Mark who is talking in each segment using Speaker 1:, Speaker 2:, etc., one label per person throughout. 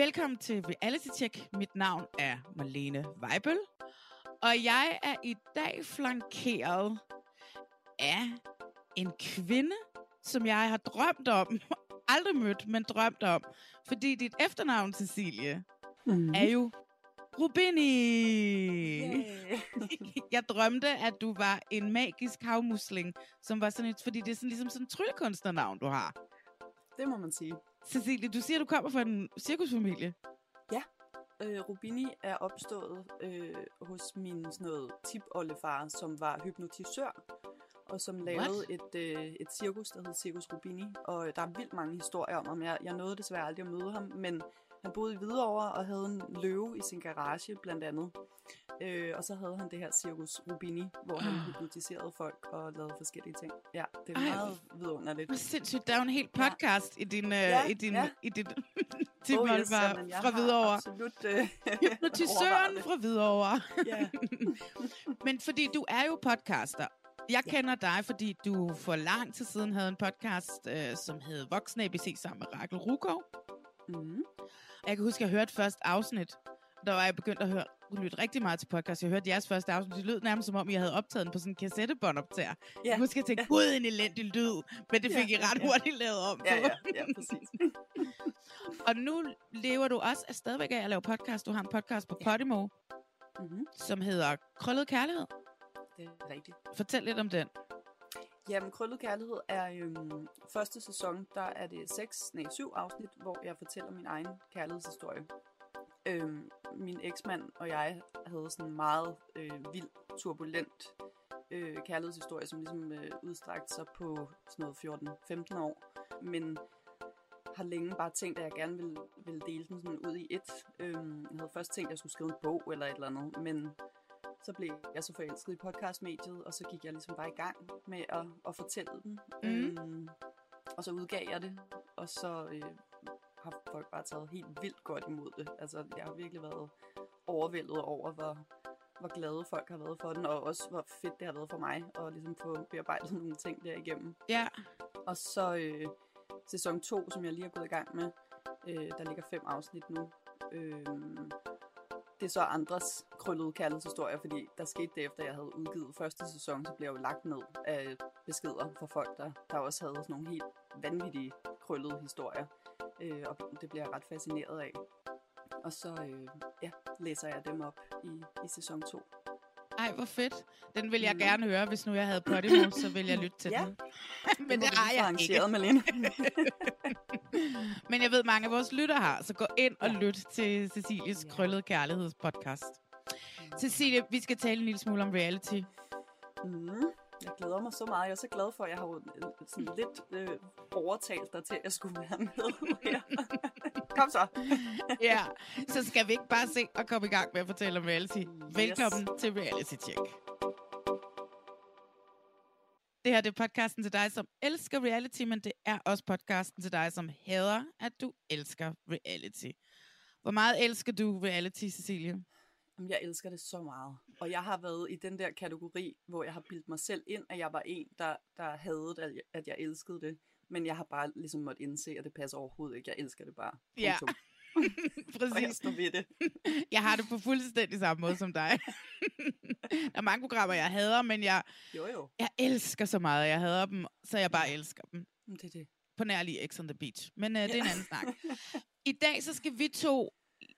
Speaker 1: Velkommen til Reality Check. Mit navn er Marlene Weibel, og jeg er i dag flankeret af en kvinde, som jeg har drømt om, aldrig mødt, men drømt om, fordi dit efternavn, Cecilie, mm. er jo Rubini.
Speaker 2: Yeah.
Speaker 1: jeg drømte, at du var en magisk havmusling, som var sådan et, fordi det er sådan, ligesom sådan et tryllekunstnernavn, du har.
Speaker 2: Det må man sige.
Speaker 1: Cecilie, du siger, du kommer fra en cirkusfamilie.
Speaker 2: Ja, øh, Rubini er opstået øh, hos min sådan noget tipoldefar, som var hypnotisør, og som lavede et, øh, et cirkus, der hed Cirkus Rubini. Og der er vildt mange historier om ham. Jeg, jeg nåede desværre aldrig at møde ham, men han boede i Hvidovre og havde en løve i sin garage, blandt andet. Øh, og så havde han det her Cirkus Rubini, hvor han hypnotiserede folk og lavede forskellige ting. Ja, det er
Speaker 1: Ej,
Speaker 2: meget vidunderligt.
Speaker 1: Hvor sindssygt, der er jo en hel podcast ja. i din, uh,
Speaker 2: Ja,
Speaker 1: i din,
Speaker 2: ja.
Speaker 1: i dit
Speaker 2: Oh,
Speaker 1: tipmål
Speaker 2: yes, jeg
Speaker 1: fra Hvidovre.
Speaker 2: Absolut. Øh,
Speaker 1: Hypnotisøren fra Hvidovre.
Speaker 2: Ja.
Speaker 1: Men fordi du er jo podcaster. Jeg
Speaker 2: Ja.
Speaker 1: kender dig, fordi du for lang tid siden havde en podcast, øh, som hed Voksne ABC sammen med Rakel Rukov.
Speaker 2: Mm.
Speaker 1: Jeg kan huske, at jeg hørte første afsnit. Der var jeg begyndt at høre, lytte rigtig meget til podcast. Jeg hørte jeres første afsnit. Det lød nærmest som om, jeg havde optaget den på sådan en kassettebåndoptager.
Speaker 2: Ja.
Speaker 1: Jeg måske jeg tænkte, gud, en elendig lyd. Men det
Speaker 2: Ja,
Speaker 1: fik I ret
Speaker 2: ja.
Speaker 1: hurtigt lavet om på.
Speaker 2: Ja, ja, ja, præcis.
Speaker 1: Og nu lever du også af stadigvæk af at lave podcast. Du har en podcast på Podimo,
Speaker 2: mm-hmm.
Speaker 1: som hedder Krøllet Kærlighed.
Speaker 2: Det er rigtigt.
Speaker 1: Fortæl lidt om den.
Speaker 2: Jamen, Krøllet Kærlighed er øhm, første sæson, der er det seks, nej, syv afsnit, hvor jeg fortæller min egen kærlighedshistorie. Øhm, min eksmand og jeg havde sådan en meget øh, vild, turbulent øh, kærlighedshistorie, som ligesom øh, udstrakte sig på sådan noget 14-15 år. Men har længe bare tænkt, at jeg gerne ville, ville dele den sådan ud i et. Øhm, jeg havde først tænkt, at jeg skulle skrive en bog eller et eller andet, men så blev jeg så forelsket i podcastmediet, og så gik jeg ligesom bare i gang med at, at fortælle den.
Speaker 1: Mhm.
Speaker 2: Øhm, og så udgav jeg det, og så øh, har folk bare taget helt vildt godt imod det. Altså, jeg har virkelig været overvældet over, hvor, hvor glade folk har været for den, og også hvor fedt det har været for mig at ligesom få bearbejdet nogle ting derigennem.
Speaker 1: Ja.
Speaker 2: Og så øh, sæson 2, som jeg lige er gået i gang med, øh, der ligger fem afsnit nu. Øh, det er så andres krøllede kærlighedshistorier, fordi der skete det efter, jeg havde udgivet første sæson, så blev jeg jo lagt ned af beskeder fra folk, der, der også havde sådan nogle helt vanvittige krøllede historier. Øh, og det bliver jeg ret fascineret af. Og så øh, ja, læser jeg dem op i, i sæson 2.
Speaker 1: Ej, hvor fedt. Den vil jeg
Speaker 2: Mm.
Speaker 1: gerne høre, hvis nu jeg havde Podimo, så vil jeg lytte til
Speaker 2: Ja.
Speaker 1: den. Men det har jeg ikke.
Speaker 2: Malene.
Speaker 1: Men jeg ved, mange af vores lytter har, så gå ind og lyt til Cecilies krøllede kærlighedspodcast. Cecilie, vi skal tale en lille smule om reality.
Speaker 2: Mm, jeg glæder mig så meget. Jeg er så glad for, at jeg har jo, øh, sådan lidt øh, overtalt dig til, at jeg skulle være med her. Kom så.
Speaker 1: Ja, så skal vi ikke bare se og komme i gang med at fortælle om reality. Velkommen til Reality Check. Det her det er podcasten til dig, som elsker reality, men det er også podcasten til dig, som hader, at du elsker reality. Hvor meget elsker du reality, Cecilie?
Speaker 2: Jamen, Jeg elsker det så meget. Og jeg har været i den der kategori, hvor jeg har bildt mig selv ind, at jeg var en, der, der havde at jeg, at jeg elskede det. Men jeg har bare ligesom måtte indse, at det passer overhovedet ikke. Jeg elsker det bare.
Speaker 1: Ja.
Speaker 2: Punktum. Og
Speaker 1: Præcis.
Speaker 2: står ved det.
Speaker 1: Jeg har det på fuldstændig samme måde som dig. Der er mange programmer, jeg hader, men jeg,
Speaker 2: Jo, jo.
Speaker 1: jeg elsker så meget, jeg hader dem, så jeg bare elsker dem.
Speaker 2: Det er det.
Speaker 1: På nær lige X on the Beach. Men øh, det er en anden snak. I dag så skal vi to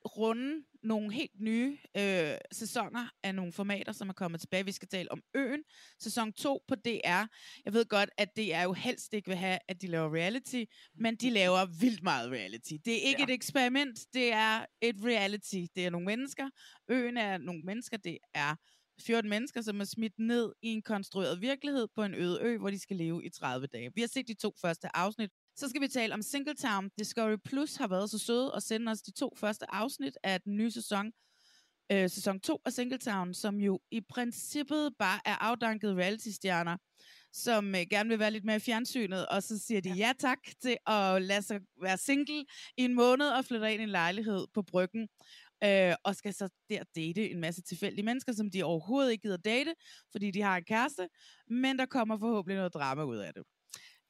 Speaker 1: runde nogle helt nye øh, sæsoner af nogle formater, som er kommet tilbage. Vi skal tale om Øen, sæson 2 på DR. Jeg ved godt, at det er jo helst ikke vil have, at de laver reality, men de laver vildt meget reality. Det er ikke ja. et eksperiment, det er et reality. Det er nogle mennesker. Øen er nogle mennesker, det er 14 mennesker, som er smidt ned i en konstrueret virkelighed på en øde ø, hvor de skal leve i 30 dage. Vi har set de to første afsnit. Så skal vi tale om Singletown. Discovery Plus har været så søde at sende os de to første afsnit af den nye sæson. Øh, sæson 2 af Singletown, som jo i princippet bare er afdankede reality-stjerner, som øh, gerne vil være lidt mere i fjernsynet, og så siger de ja. ja tak til at lade sig være single i en måned og flytte ind i en lejlighed på bryggen øh, og skal så der date en masse tilfældige mennesker, som de overhovedet ikke gider date, fordi de har en kæreste, men der kommer forhåbentlig noget drama ud af det.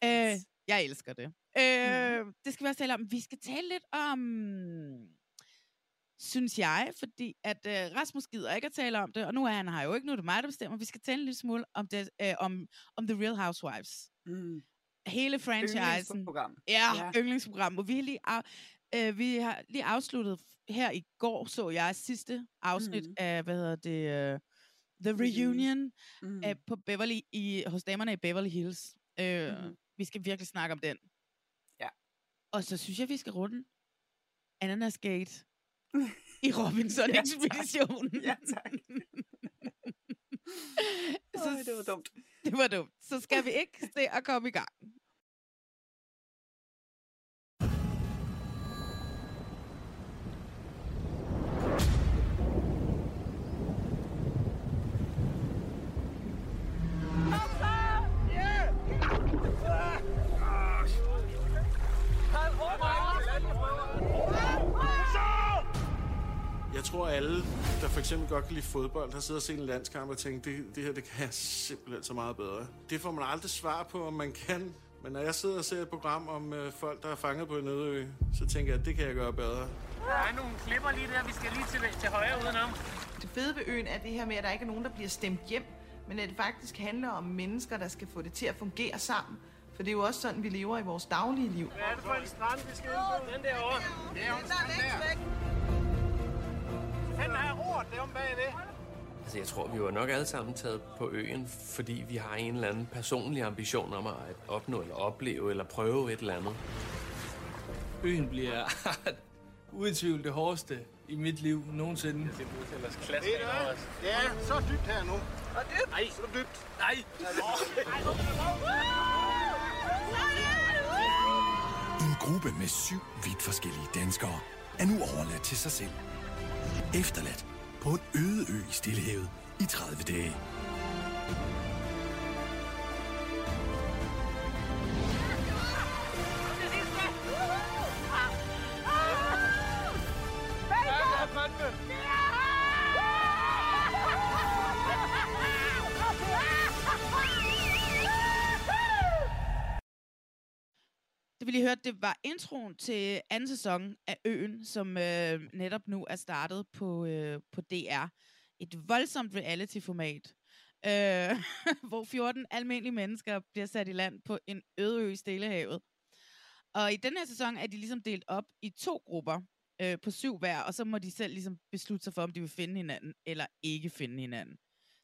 Speaker 1: Øh, jeg elsker det. Øh, mm. Det skal vi også tale om. Vi skal tale lidt om, synes jeg, fordi at øh, Rasmus gider ikke at tale om det, og nu er han her jo ikke, nu er det mig, der bestemmer. Vi skal tale en lille smule om, det, øh, om, om The Real Housewives.
Speaker 2: Mm.
Speaker 1: Hele franchisen.
Speaker 2: Yndlingsprogram.
Speaker 1: Ja, ja, yndlingsprogram, hvor vi lige af, øh, vi har lige afsluttet her i går, så jeg sidste afsnit mm. af, hvad hedder det, uh, The Reunion mm. af, på Beverly, i, hos damerne i Beverly Hills. Øh, mm. Vi skal virkelig snakke om den.
Speaker 2: Ja.
Speaker 1: Og så synes jeg, vi skal runde Ananas Gate i Robinson-ekspeditionen.
Speaker 2: ja, tak. så, Øj, det var dumt.
Speaker 1: Det var dumt. Så skal vi ikke se at komme i gang.
Speaker 3: Eksempel godt kan lide fodbold, har siddet og set en landskamp og tænkt, det, det her det kan jeg simpelthen så meget bedre. Det får man aldrig svar på, om man kan. Men når jeg sidder og ser et program om øh, folk, der er fanget på en øde så tænker jeg, at det kan jeg gøre bedre.
Speaker 4: Der er nogle klipper lige der, vi skal lige til, til højre udenom.
Speaker 5: Det fede ved øen er det her med, at der ikke er nogen, der bliver stemt hjem, men at det faktisk handler om mennesker, der skal få det til at fungere sammen. For det er jo også sådan, vi lever i vores daglige liv.
Speaker 4: Hvad er det for en strand, vi skal ind på? Den derovre. Det er den der Den her roret, det er om bagved.
Speaker 6: Altså, jeg tror, vi var nok alle sammen taget på øen, fordi vi har en eller anden personlig ambition om at opnå eller opleve eller prøve et eller andet.
Speaker 7: Øen bliver uden tvivl det hårdeste i mit liv nogensinde.
Speaker 4: Det er ellers klasse. Det
Speaker 3: er, det er så dybt her nu.
Speaker 4: Og dybt?
Speaker 3: Nej, så dybt.
Speaker 4: Nej.
Speaker 8: En gruppe med syv vidt forskellige danskere er nu overladt til sig selv. Efterladt på en øde ø i Stillehavet i 30 dage.
Speaker 1: Det vi lige hørte, det var introen til anden sæson af Øen, som øh, netop nu er startet på, øh, på DR. Et voldsomt reality-format, øh, hvor 14 almindelige mennesker bliver sat i land på en øde ø i Stillehavet. Og i den her sæson er de ligesom delt op i to grupper øh, på syv hver, og så må de selv ligesom beslutte sig for, om de vil finde hinanden eller ikke finde hinanden.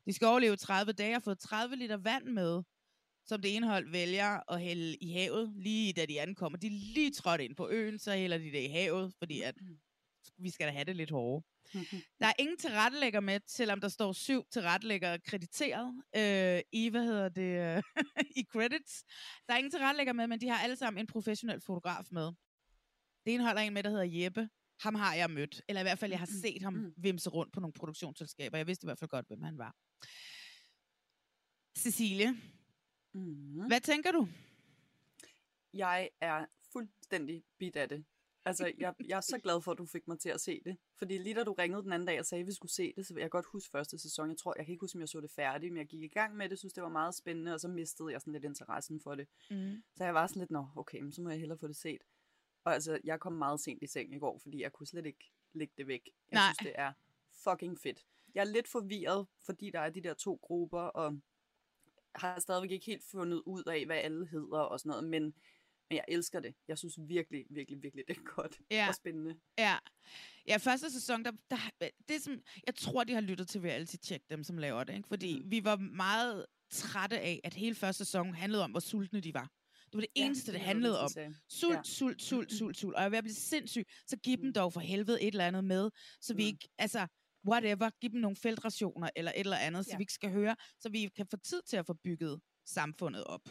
Speaker 1: De skal overleve 30 dage og få 30 liter vand med, som det ene hold vælger at hælde i havet, lige da de ankommer. De er lige trådt ind på øen, så hælder de det i havet, fordi at vi skal da have det lidt hårdt. Der er ingen tilrettelægger med, selvom der står syv tilrettelæggere krediteret øh, i, hvad hedder det, øh, i credits. Der er ingen tilrettelægger med, men de har alle sammen en professionel fotograf med. Det ene holder en med, der hedder Jeppe. Ham har jeg mødt, eller i hvert fald, jeg har set ham vimse rundt på nogle produktionsselskaber. Jeg vidste i hvert fald godt, hvem han var. Cecilie,
Speaker 2: Mm.
Speaker 1: hvad tænker du?
Speaker 2: Jeg er fuldstændig bit af det. Altså, jeg, jeg er så glad for, at du fik mig til at se det. Fordi lige da du ringede den anden dag og sagde, at vi skulle se det, så vil jeg godt huske første sæson. Jeg tror, jeg kan ikke huske, om jeg så det færdigt, men jeg gik i gang med det, synes det var meget spændende, og så mistede jeg sådan lidt interessen for det.
Speaker 1: Mm.
Speaker 2: Så jeg var sådan lidt, nå, okay, men så må jeg hellere få det set. Og altså, jeg kom meget sent i seng i går, fordi jeg kunne slet ikke lægge det væk. Jeg
Speaker 1: Nej.
Speaker 2: synes, det er fucking fedt. Jeg er lidt forvirret, fordi der er de der to grupper, og har stadigvæk ikke helt fundet ud af, hvad alle hedder og sådan noget, men, men jeg elsker det. Jeg synes virkelig, virkelig, virkelig, det er godt
Speaker 1: Ja.
Speaker 2: og spændende.
Speaker 1: Ja. Ja, første sæson, der, der, det som, jeg tror, de har lyttet til reality check, dem som laver det, ikke? fordi mm. vi var meget trætte af, at hele første sæson handlede om, hvor sultne de var. Det var det
Speaker 2: Ja,
Speaker 1: eneste,
Speaker 2: det
Speaker 1: det
Speaker 2: var
Speaker 1: handlede
Speaker 2: det, de
Speaker 1: om. Sult,
Speaker 2: Ja.
Speaker 1: sult, sult, sult, sult. Og jeg er ved at blive sindssyg. Så giv
Speaker 2: Mm.
Speaker 1: dem dog for helvede et eller andet med, så vi ikke, altså, whatever, giv dem nogle feltrationer eller et eller andet, så
Speaker 2: Ja.
Speaker 1: vi ikke skal høre, så vi kan få tid til at få bygget samfundet op.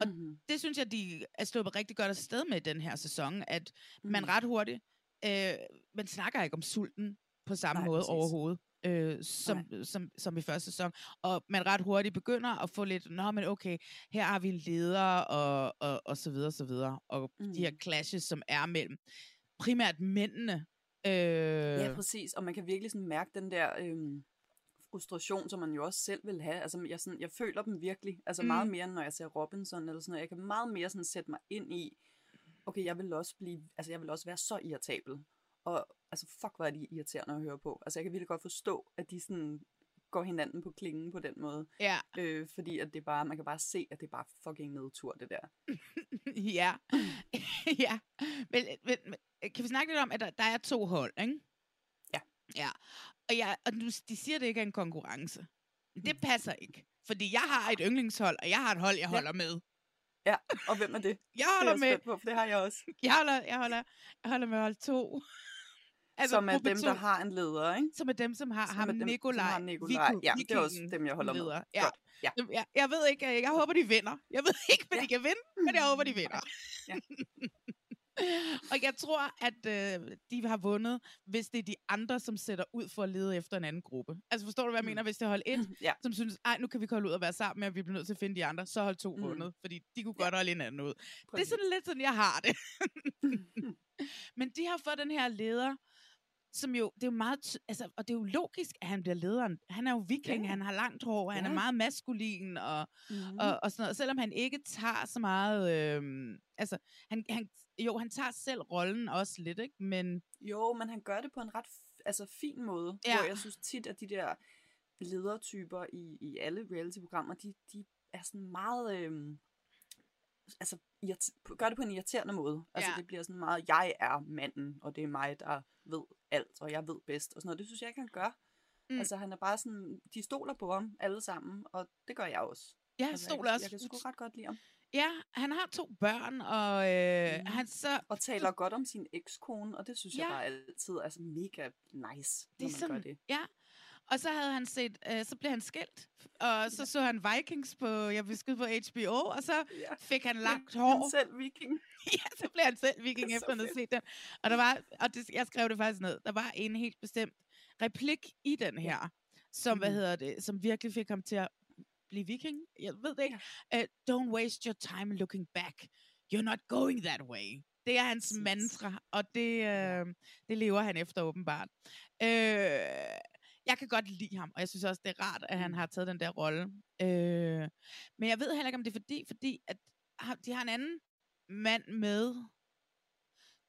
Speaker 1: Og
Speaker 2: Mhm.
Speaker 1: det synes jeg, de er sluppet rigtig godt afsted med den her sæson, at man
Speaker 2: Mhm.
Speaker 1: ret hurtigt, øh, man snakker ikke om sulten på samme
Speaker 2: Nej,
Speaker 1: måde
Speaker 2: præcis.
Speaker 1: overhovedet. Øh, som, som, som i første sæson. Og man ret hurtigt begynder at få lidt, nå, men okay, her har vi en leder, og, og, og så videre, så videre. Og mm. de her
Speaker 2: Mhm.
Speaker 1: clashes, som er mellem primært mændene. Øh,
Speaker 2: Ja, præcis. Og man kan virkelig sådan mærke den der øhm, frustration, som man jo også selv vil have. Altså, jeg, sådan, jeg føler dem virkelig. Altså
Speaker 1: Mm.
Speaker 2: meget mere, end når jeg ser Robinson eller sådan noget. Jeg kan meget mere sådan sætte mig ind i, okay, jeg vil også blive, altså jeg vil også være så irritabel. Og altså, fuck, hvor er de irriterende at høre på. Altså, jeg kan virkelig godt forstå, at de sådan går hinanden på klingen på den måde.
Speaker 1: Ja.
Speaker 2: Øh, fordi at det bare, man kan bare se, at det er bare fucking nedtur, det der.
Speaker 1: ja. ja. Men, men, men, kan vi snakke lidt om, at der, der er to hold, ikke?
Speaker 2: Ja.
Speaker 1: Ja. Og, jeg, og nu, de siger, det ikke er en konkurrence. Det passer ikke. Fordi jeg har et yndlingshold, og jeg har et hold, jeg holder med.
Speaker 2: Ja, og hvem er det?
Speaker 1: Jeg
Speaker 2: det er
Speaker 1: holder
Speaker 2: jeg
Speaker 1: med,
Speaker 2: på, for det har jeg også.
Speaker 1: jeg holder, jeg holder, jeg holder med hold to.
Speaker 2: Altså, som er dem, der har en leder, ikke?
Speaker 1: Som er dem, som har
Speaker 2: Som
Speaker 1: ham
Speaker 2: dem, som
Speaker 1: Nikolaj.
Speaker 2: har Nikolaj.
Speaker 1: Viking-
Speaker 2: Ja, det er også dem, jeg holder med.
Speaker 1: leder. Ja.
Speaker 2: Ja.
Speaker 1: Jeg, jeg ved ikke, jeg, jeg håber, de vinder. Jeg ved ikke, hvad ja. de kan vinde, men jeg håber, de vinder.
Speaker 2: Ja.
Speaker 1: og jeg tror, at øh, de har vundet, hvis det er de andre, som sætter ud for at lede efter en anden gruppe. Altså forstår du, hvad jeg mener? Hvis det er hold 1,
Speaker 2: Mm. ja.
Speaker 1: som synes, ej, nu kan vi holde ud og være sammen og vi bliver nødt til at finde de andre, så hold 2
Speaker 2: Mm.
Speaker 1: vundet, fordi de kunne godt holde hinanden ud. Det er
Speaker 2: Præcis.
Speaker 1: sådan lidt sådan, jeg har det. Men de har fået den her leder, som jo, det er jo meget, altså, og det er jo logisk, at han bliver lederen. Han er jo viking,
Speaker 2: Ja.
Speaker 1: han har langt hår, han er
Speaker 2: Ja.
Speaker 1: meget maskulin, og,
Speaker 2: Mhm.
Speaker 1: og, og sådan noget. Selvom han ikke tager så meget, øhm, altså, han, han, jo, han tager selv rollen også lidt, ikke? Men,
Speaker 2: Jo, men han gør det på en ret altså, fin måde,
Speaker 1: Ja.
Speaker 2: ja. hvor jeg synes tit, at de der ledertyper i, i alle reality-programmer, de, de er sådan meget... Øhm, altså, gør det på en irriterende måde. Altså,
Speaker 1: Ja.
Speaker 2: det bliver sådan meget, jeg er manden, og det er mig, der ved alt, og jeg ved bedst, og sådan noget. Det synes jeg ikke, han gør.
Speaker 1: Mm.
Speaker 2: Altså, han er bare sådan, de stoler på ham alle sammen, og det gør jeg også.
Speaker 1: Ja, jeg
Speaker 2: altså,
Speaker 1: stoler
Speaker 2: jeg,
Speaker 1: også
Speaker 2: Jeg kan sgu ret godt lide ham.
Speaker 1: ja, han har to børn, og øh,
Speaker 2: Mm.
Speaker 1: han så...
Speaker 2: Og taler godt om sin ekskone, og det synes jeg
Speaker 1: Ja.
Speaker 2: bare altid er altså mega nice,
Speaker 1: Det
Speaker 2: når man
Speaker 1: sådan,
Speaker 2: gør det.
Speaker 1: ja. Og så havde han set, øh, så blev han skilt, og så så han Vikings på, jeg skyde på HBO, og så
Speaker 2: Ja.
Speaker 1: fik han langt
Speaker 2: Han
Speaker 1: hår.
Speaker 2: selv viking.
Speaker 1: ja, så blev han selv viking
Speaker 2: er
Speaker 1: efter, han
Speaker 2: fedt.
Speaker 1: set den. Og der var, og det, jeg skrev det faktisk ned, der var en helt bestemt replik i den her, som, hvad
Speaker 2: Mhm.
Speaker 1: hedder det, som virkelig fik ham til at blive viking. Jeg ved det ikke. Uh, don't waste your time looking back. You're not going that way. Det er hans mantra, og det, øh, det lever han efter åbenbart. Øh, jeg kan godt lide ham, og jeg synes også, det er rart, at han
Speaker 2: Mm.
Speaker 1: har taget den der rolle. Øh, men jeg ved heller ikke, om det er fordi, fordi at de har en anden mand med,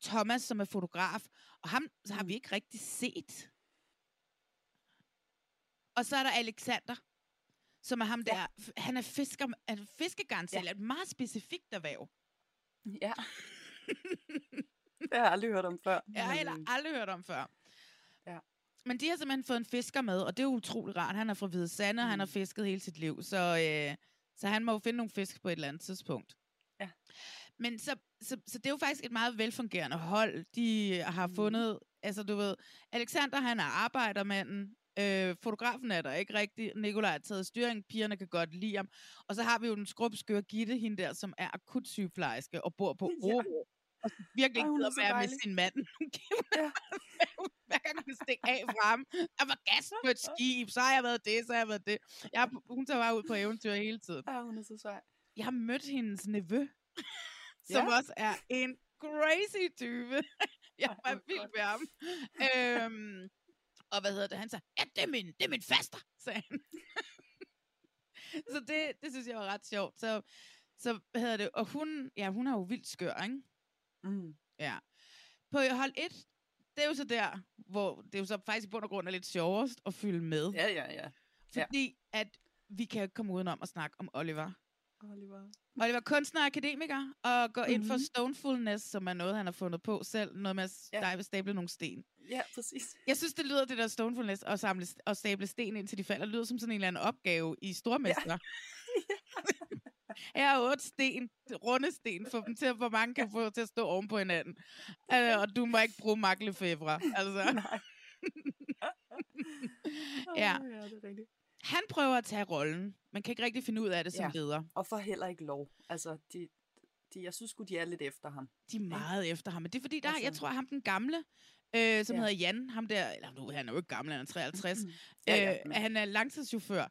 Speaker 1: Thomas, som er fotograf, og ham så har vi
Speaker 2: Mm.
Speaker 1: ikke rigtig set. Og så er der Alexander, som er ham der, han er fisker, er fiskegarnsælger, ja. et meget specifikt erhverv.
Speaker 2: Ja. det har jeg aldrig hørt om før.
Speaker 1: Jeg har heller
Speaker 2: øh,
Speaker 1: aldrig hørt om før.
Speaker 2: Ja.
Speaker 1: Men de har simpelthen fået en fisker med, og det er utrolig rart. Han er fra Hvide Sande, og han har
Speaker 2: Mm.
Speaker 1: fisket hele sit liv, så, øh, så han må jo finde nogle fisk på et eller andet tidspunkt.
Speaker 2: Ja.
Speaker 1: Men så, så, så det er jo faktisk et meget velfungerende hold. De har
Speaker 2: Mm.
Speaker 1: fundet, altså du ved, Alexander han er arbejdermanden, øh, fotografen er der ikke rigtig, Nikolaj har taget styring, pigerne kan godt lide ham, og så har vi jo den skrubskøre Gitte, hende der, som er akutsygeplejerske og bor på
Speaker 2: Ja.
Speaker 1: Oro. Og som virkelig
Speaker 2: er
Speaker 1: gider være med sin mand.
Speaker 2: Ja.
Speaker 1: Hver gang hun stikker af fra ham. Der var gas på et skib, så har jeg været det, så har jeg været det. Jeg, hun tager bare ud på eventyr hele tiden.
Speaker 2: Ja, hun er så sej.
Speaker 1: Jeg har mødt hendes nevø, som
Speaker 2: Ja.
Speaker 1: også er en crazy type. Jeg var
Speaker 2: hvor
Speaker 1: vild med ham. øhm, og hvad hedder det? Han sagde, ja, det er min, det er min faster, sagde han. så det, det synes jeg var ret sjovt. Så, så hvad hedder det? Og hun, ja, hun er jo vildt skør, ikke?
Speaker 2: Mm.
Speaker 1: Ja. På hold 1, det er jo så der, hvor det er jo så faktisk i bund og grund er lidt sjovest at fylde med.
Speaker 2: Ja, ja, ja. Ja.
Speaker 1: Fordi at vi kan ikke komme udenom at snakke om Oliver.
Speaker 2: Oliver.
Speaker 1: Oliver er kunstner og akademiker, og går mm-hmm. ind for
Speaker 2: Mhm.
Speaker 1: stonefulness, som er noget, han har fundet på selv. Noget med at
Speaker 2: Ja.
Speaker 1: ja. stable nogle sten.
Speaker 2: Ja, præcis.
Speaker 1: Jeg synes, det lyder, det der stonefulness, og, samle, og stable sten indtil de falder, lyder som sådan en eller anden opgave i Stormester. Her er otte sten, runde sten, for dem til, hvor mange kan få til at stå oven på hinanden. Uh, og du må ikke bruge maklefæbre. Altså.
Speaker 2: Nej.
Speaker 1: ja.
Speaker 2: Ja, det er rigtigt.
Speaker 1: Han prøver at tage rollen, men kan ikke rigtig finde ud af det som
Speaker 2: Ja.
Speaker 1: leder.
Speaker 2: Og får heller ikke lov. Altså, de, de, jeg synes de er lidt efter ham.
Speaker 1: De er meget efter ham. Men det er fordi, der,
Speaker 2: Altså-
Speaker 1: jeg tror, ham den gamle, øh, som
Speaker 2: Ja.
Speaker 1: hedder Jan, ham der, eller nu, han er jo ikke gammel, han er 53,
Speaker 2: Ja, ja,
Speaker 1: øh, han er langtidschauffør.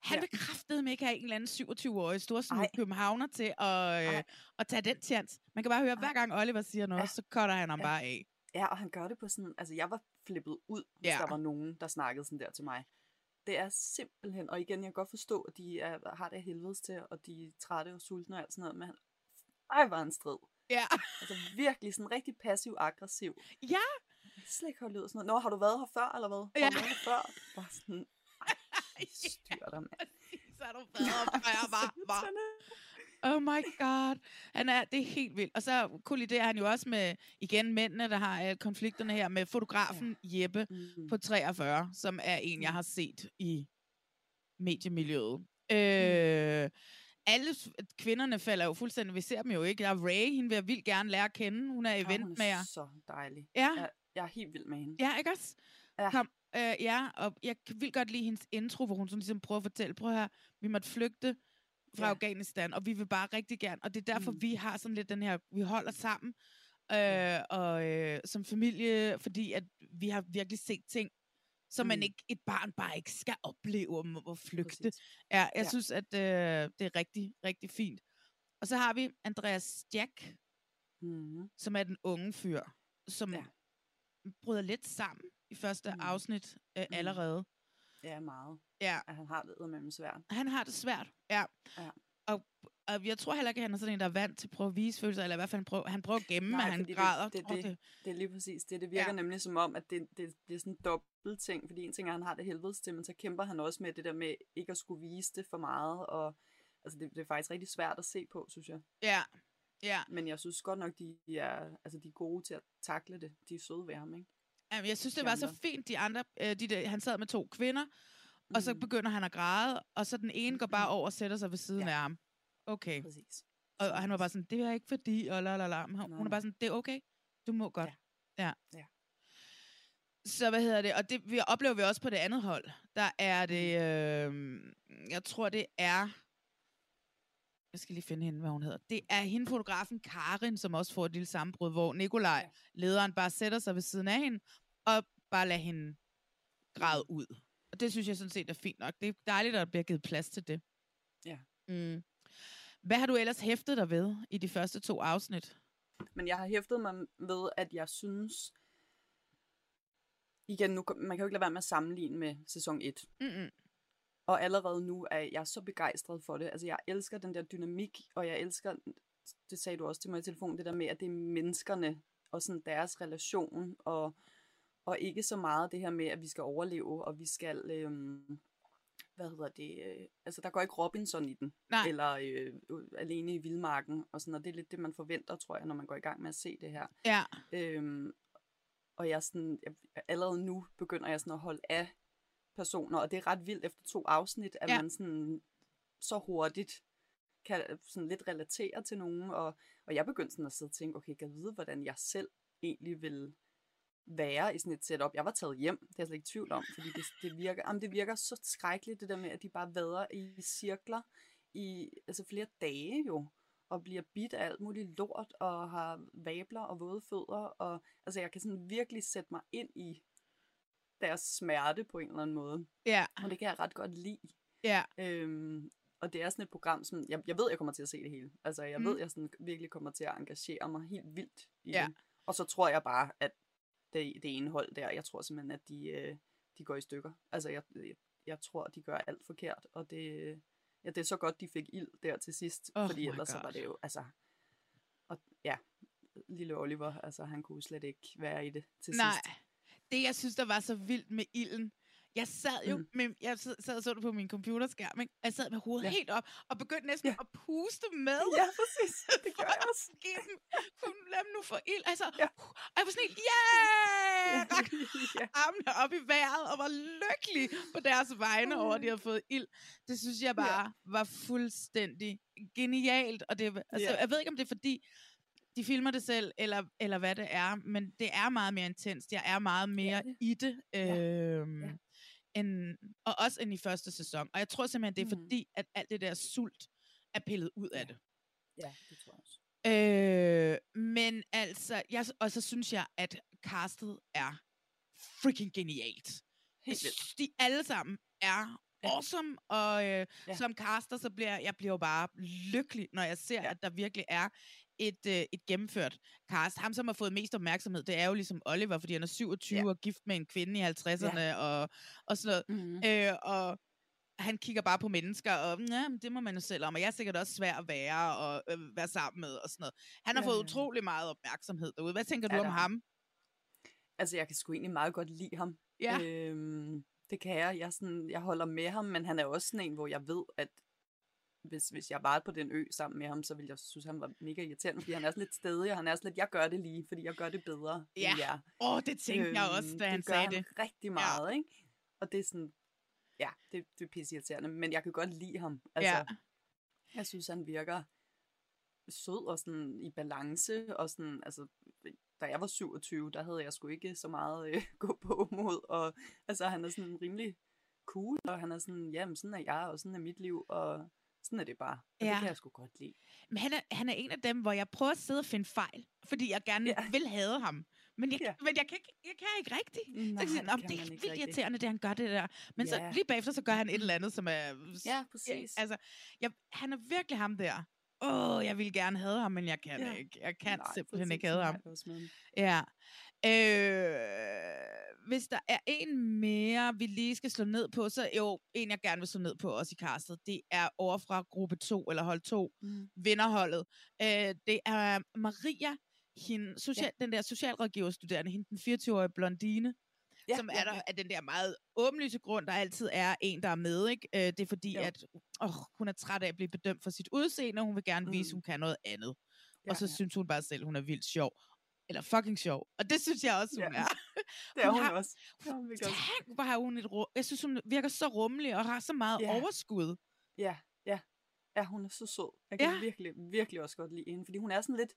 Speaker 1: Han
Speaker 2: Ja.
Speaker 1: vil kraftedeme ikke have en eller anden 27-årig storsnud
Speaker 2: Ej.
Speaker 1: københavner til at, øh, at tage den chance. Man kan bare høre, hver gang Oliver siger noget,
Speaker 2: Ja.
Speaker 1: så cutter han ham
Speaker 2: Ja.
Speaker 1: bare af.
Speaker 2: Ja, og han gør det på sådan... Altså, jeg var flippet ud, hvis
Speaker 1: Ja.
Speaker 2: der var nogen, der snakkede sådan der til mig. Det er simpelthen... Og igen, jeg kan godt forstå, at de er, har det helvedes til, og de er trætte og sultne og alt sådan noget, men. Ej, var en strid.
Speaker 1: Ja.
Speaker 2: Altså virkelig sådan rigtig passiv-aggressiv.
Speaker 1: Ja.
Speaker 2: Jeg slet ikke holde ud sådan noget. Nå, har du været her før, eller hvad? Har
Speaker 1: Ja.
Speaker 2: du været her før? Bare sådan... Styr dig, mand.
Speaker 1: Så er du jeg bare, bare. Oh my god. Han er, det er helt vildt. Og så kolliderer han jo også med, igen, mændene, der har øh, konflikterne her, med fotografen ja. Jeppe
Speaker 2: Mm.
Speaker 1: på 43, som er en, jeg har set i mediemiljøet.
Speaker 2: Mm.
Speaker 1: Øh, alle kvinderne falder jo fuldstændig, vi ser dem jo ikke. Der er Ray, hende vil jeg vildt gerne lære at kende. Hun er
Speaker 2: Ja, hun
Speaker 1: eventmager.
Speaker 2: er så dejlig.
Speaker 1: Ja.
Speaker 2: Jeg, jeg er helt vild med hende.
Speaker 1: Ja, ikke også?
Speaker 2: Ja.
Speaker 1: Kom, øh, ja, og jeg vildt godt lide hendes intro, hvor hun sådan ligesom prøver at fortælle, prøv her, vi måtte flygte fra
Speaker 2: Ja.
Speaker 1: Afghanistan, og vi vil bare rigtig gerne, og det er derfor,
Speaker 2: Mm.
Speaker 1: vi har sådan lidt den her, vi holder sammen øh, og øh, som familie, fordi at vi har virkelig set ting, som mm. man ikke, et barn bare ikke skal opleve om at flygte.
Speaker 2: Præcis.
Speaker 1: Ja, jeg
Speaker 2: Ja.
Speaker 1: synes, at øh, det er rigtig, rigtig fint. Og så har vi Andreas Jack,
Speaker 2: Mm.
Speaker 1: som er den unge fyr, som
Speaker 2: ja.
Speaker 1: bryder lidt sammen i første
Speaker 2: Mm.
Speaker 1: afsnit øh,
Speaker 2: Mm.
Speaker 1: allerede.
Speaker 2: Ja, meget.
Speaker 1: Ja,
Speaker 2: At han har det med svært.
Speaker 1: han har det svært. Ja.
Speaker 2: Ja.
Speaker 1: Og, og jeg tror heller ikke, at han er sådan en, der er vant til at prøve at vise følelser, eller i hvert fald han prøver, han prøver at gemme,
Speaker 2: Nej,
Speaker 1: at han
Speaker 2: det-
Speaker 1: græder.
Speaker 2: det- det-
Speaker 1: det.
Speaker 2: Det er lige præcis det. Det virker ja. Nemlig som om, at det, det bliver sådan en dobbelt ting, fordi en ting er, at han har det helvedes til, men så kæmper han også med det der med ikke at skulle vise det for meget, og altså det, det er faktisk rigtig svært at se på, synes jeg.
Speaker 1: Ja, ja.
Speaker 2: Men jeg synes godt nok, de er, altså, de er gode til at takle det. De er søde ved ham, ikke?
Speaker 1: Jamen, jeg synes, det
Speaker 2: De
Speaker 1: var så fint, de andre, øh, de der, han sad med to kvinder, og så
Speaker 2: Mm.
Speaker 1: begynder han at græde, og så den ene går bare over og sætter sig ved siden
Speaker 2: Ja.
Speaker 1: af ham. Okay.
Speaker 2: Præcis.
Speaker 1: Og, og han var bare sådan, det er ikke fordi, og la la la. Hun er bare sådan, det er okay. Du må godt. Ja. ja.
Speaker 2: Ja.
Speaker 1: Så hvad hedder det? Og det vi oplever vi også på det andet hold. Der er det, øh, jeg tror det er, jeg skal lige finde hende, hvad hun hedder. Det er hende fotografen Karin, som også får et lille sammenbrud, hvor Nikolaj,
Speaker 2: Ja.
Speaker 1: lederen, bare sætter sig ved siden af hende, og bare lader hende græde ud. Og det synes jeg sådan set er fint nok. Det er dejligt, at der bliver givet plads til det.
Speaker 2: Ja.
Speaker 1: Mm. Hvad har du ellers hæftet dig ved i de første to afsnit?
Speaker 2: Men jeg har hæftet mig ved, at jeg synes... Igen, nu, man kan jo ikke lade være med at sammenligne med sæson 1.
Speaker 1: Mm-mm.
Speaker 2: Og allerede nu er jeg så begejstret for det. Altså, jeg elsker den der dynamik, og jeg elsker, det sagde du også til mig i telefonen, det der med, at det er menneskerne og sådan deres relation, og, og ikke så meget det her med, at vi skal overleve, og vi skal, øhm, hvad hedder det, øh, altså der går ikke Robinson i den,
Speaker 1: Nej.
Speaker 2: eller øh, alene i vildmarken, og sådan, og det er lidt det, man forventer, tror jeg, når man går i gang med at se det her.
Speaker 1: Ja.
Speaker 2: Øhm, og jeg sådan, jeg, allerede nu begynder jeg sådan at holde af personer, og det er ret vildt efter to afsnit, at
Speaker 1: Ja.
Speaker 2: man sådan så hurtigt kan sådan lidt relatere til nogen, og, og jeg begyndte sådan at sidde og tænke, okay, kan jeg vide, hvordan jeg selv egentlig vil være i sådan et setup. Jeg var taget hjem, det er jeg slet ikke tvivl om, fordi det, det, virker, jamen, det virker så skrækkeligt, det der med, at de bare vader i cirkler i altså flere dage jo, og bliver bidt af alt muligt lort, og har vabler og våde fødder, og altså jeg kan sådan virkelig sætte mig ind i deres smerte på en eller anden måde.
Speaker 1: Ja.
Speaker 2: Og det kan jeg ret godt lide.
Speaker 1: Ja.
Speaker 2: Øhm, og det er sådan et program, som jeg, jeg ved, jeg kommer til at se det hele. Altså, jeg
Speaker 1: Mm.
Speaker 2: ved, jeg sådan virkelig kommer til at engagere mig helt vildt i
Speaker 1: Ja.
Speaker 2: det. Og så tror jeg bare, at det, det ene hold der, jeg tror simpelthen, at de, øh, de går i stykker. Altså, jeg, jeg, jeg tror, de gør alt forkert, og det, ja, det er så godt, de fik ild der til sidst,
Speaker 1: Oh
Speaker 2: fordi ellers så
Speaker 1: God.
Speaker 2: var det jo, altså, og ja, lille Oliver, altså, han kunne slet ikke være i det til
Speaker 1: Nej.
Speaker 2: sidst.
Speaker 1: Det, jeg synes, der var så vildt med ilden, Jeg sad jo, mm. med, jeg sad, sad og så det på min computerskærm, ikke? Jeg sad med hovedet
Speaker 2: Ja.
Speaker 1: ja. helt op, og begyndte næsten
Speaker 2: Ja.
Speaker 1: ja. at puste med.
Speaker 2: Ja, præcis. Det gør jeg også.
Speaker 1: Giv dem, kun lad dem nu få ild. Altså, ja. og jeg var sådan helt, yeah! Rakte
Speaker 2: ja.
Speaker 1: armene op i vejret, og var lykkelig på deres vegne over, at de havde fået ild. Det synes jeg bare ja. var fuldstændig genialt. Og det, altså,
Speaker 2: Ja.
Speaker 1: jeg ved ikke, om det er fordi, de filmer det selv, eller, eller hvad det er, men det er meget mere intenst. Jeg er meget mere
Speaker 2: det.
Speaker 1: i det. Øhm,
Speaker 2: Ja.
Speaker 1: End, og også end i første sæson. Og jeg tror simpelthen, det er
Speaker 2: Mhm.
Speaker 1: fordi, at alt det der sult er pillet ud af det.
Speaker 2: Ja, det tror jeg også.
Speaker 1: Øh, men altså, jeg, og så synes jeg, at castet er freaking genialt.
Speaker 2: Helt
Speaker 1: de alle sammen er
Speaker 2: Ja.
Speaker 1: awesome, og øh,
Speaker 2: Ja.
Speaker 1: ja. som caster, så bliver jeg bliver jo bare lykkelig, når jeg ser,
Speaker 2: Ja.
Speaker 1: ja. at der virkelig er et, øh, et gennemført cast. Ham, som har fået mest opmærksomhed, det er jo ligesom Oliver, fordi han er 27
Speaker 2: Ja.
Speaker 1: og gift med en kvinde i 50'erne, ja. og, og sådan noget.
Speaker 2: Mm-hmm.
Speaker 1: Øh, og han kigger bare på mennesker, og ja, men det må man jo selv om, og jeg er sikkert også svær at være og øh, være sammen med, og sådan noget. Han har
Speaker 2: Ja,
Speaker 1: fået
Speaker 2: ja.
Speaker 1: utrolig meget opmærksomhed derude. Hvad tænker
Speaker 2: Ja,
Speaker 1: du
Speaker 2: det
Speaker 1: om ham?
Speaker 2: Altså, jeg kan sgu egentlig meget godt lide ham.
Speaker 1: Ja.
Speaker 2: Øhm, det kan jeg. Jeg, sådan, jeg holder med ham, men han er også sådan en, hvor jeg ved, at hvis, hvis jeg var på den ø sammen med ham, så ville jeg synes, han var mega irriterende, fordi han er sådan lidt stedig, og han er sådan lidt, jeg gør det lige, fordi jeg gør det bedre
Speaker 1: Ja.
Speaker 2: end jer.
Speaker 1: Åh, oh, det tænkte øhm, jeg også, da han
Speaker 2: det
Speaker 1: sagde
Speaker 2: han
Speaker 1: det.
Speaker 2: rigtig meget, ja. ikke? Og det er sådan, ja, det, det er pisse irriterende, men jeg kan godt lide ham. Altså,
Speaker 1: Ja.
Speaker 2: Jeg synes, han virker sød og sådan i balance, og sådan, altså, da jeg var 27, der havde jeg sgu ikke så meget øh, gå på mod, og altså, han er sådan rimelig cool, og han er sådan, jamen, sådan er jeg, og sådan er mit liv, og sådan er det bare. Og
Speaker 1: Ja.
Speaker 2: det kan jeg sgu godt lide.
Speaker 1: Men han er, han er en af dem, hvor jeg prøver at sidde og finde fejl, fordi jeg gerne
Speaker 2: Ja.
Speaker 1: vil have ham. Men jeg,
Speaker 2: Ja.
Speaker 1: men jeg kan ikke, jeg kan ikke rigtigt.
Speaker 2: Nej,
Speaker 1: så jeg
Speaker 2: det
Speaker 1: "Nå,
Speaker 2: kan
Speaker 1: det er vildt
Speaker 2: rigtig."
Speaker 1: irriterende, det han gør det der. Men
Speaker 2: Ja.
Speaker 1: så lige bagefter, så gør han et eller andet, som er...
Speaker 2: Ja, præcis.
Speaker 1: Altså, jeg, han er virkelig ham der. Åh, oh, jeg vil gerne have ham, men jeg kan
Speaker 2: Ja.
Speaker 1: ikke. Jeg kan
Speaker 2: Nej,
Speaker 1: simpelthen ikke have ham. Ja. Øh, hvis der er en mere, vi lige skal slå ned på, så jo, en jeg gerne vil slå ned på også i castet, det er over fra gruppe 2, eller hold 2,
Speaker 2: Mm.
Speaker 1: vinderholdet. Øh, det er Maria, hende, social, ja. den der socialrådgiverstuderende, hende den 24-årige blondine,
Speaker 2: Ja,
Speaker 1: som er
Speaker 2: ja,
Speaker 1: der
Speaker 2: ja.
Speaker 1: af den der meget åbenlyse grund, der altid er en, der er med. Ikke? Øh, det er fordi,
Speaker 2: Jo.
Speaker 1: at åh, hun er træt af at blive bedømt for sit udseende, og hun vil gerne mm. vise,
Speaker 2: Mm.
Speaker 1: hun kan noget andet.
Speaker 2: Ja,
Speaker 1: og så
Speaker 2: ja.
Speaker 1: synes hun bare selv, hun er vildt sjov. Eller fucking sjov. Og det synes jeg også, hun
Speaker 2: Ja.
Speaker 1: er.
Speaker 2: Det er hun,
Speaker 1: har-
Speaker 2: også. Hun også.
Speaker 1: Tænk, hvor har hun et ru- Jeg synes, hun virker så rummelig og har så meget
Speaker 2: Ja.
Speaker 1: overskud.
Speaker 2: Ja, ja. Ja, hun er så sød. Jeg kan
Speaker 1: Ja.
Speaker 2: virkelig, virkelig også godt lide hende, fordi hun er sådan lidt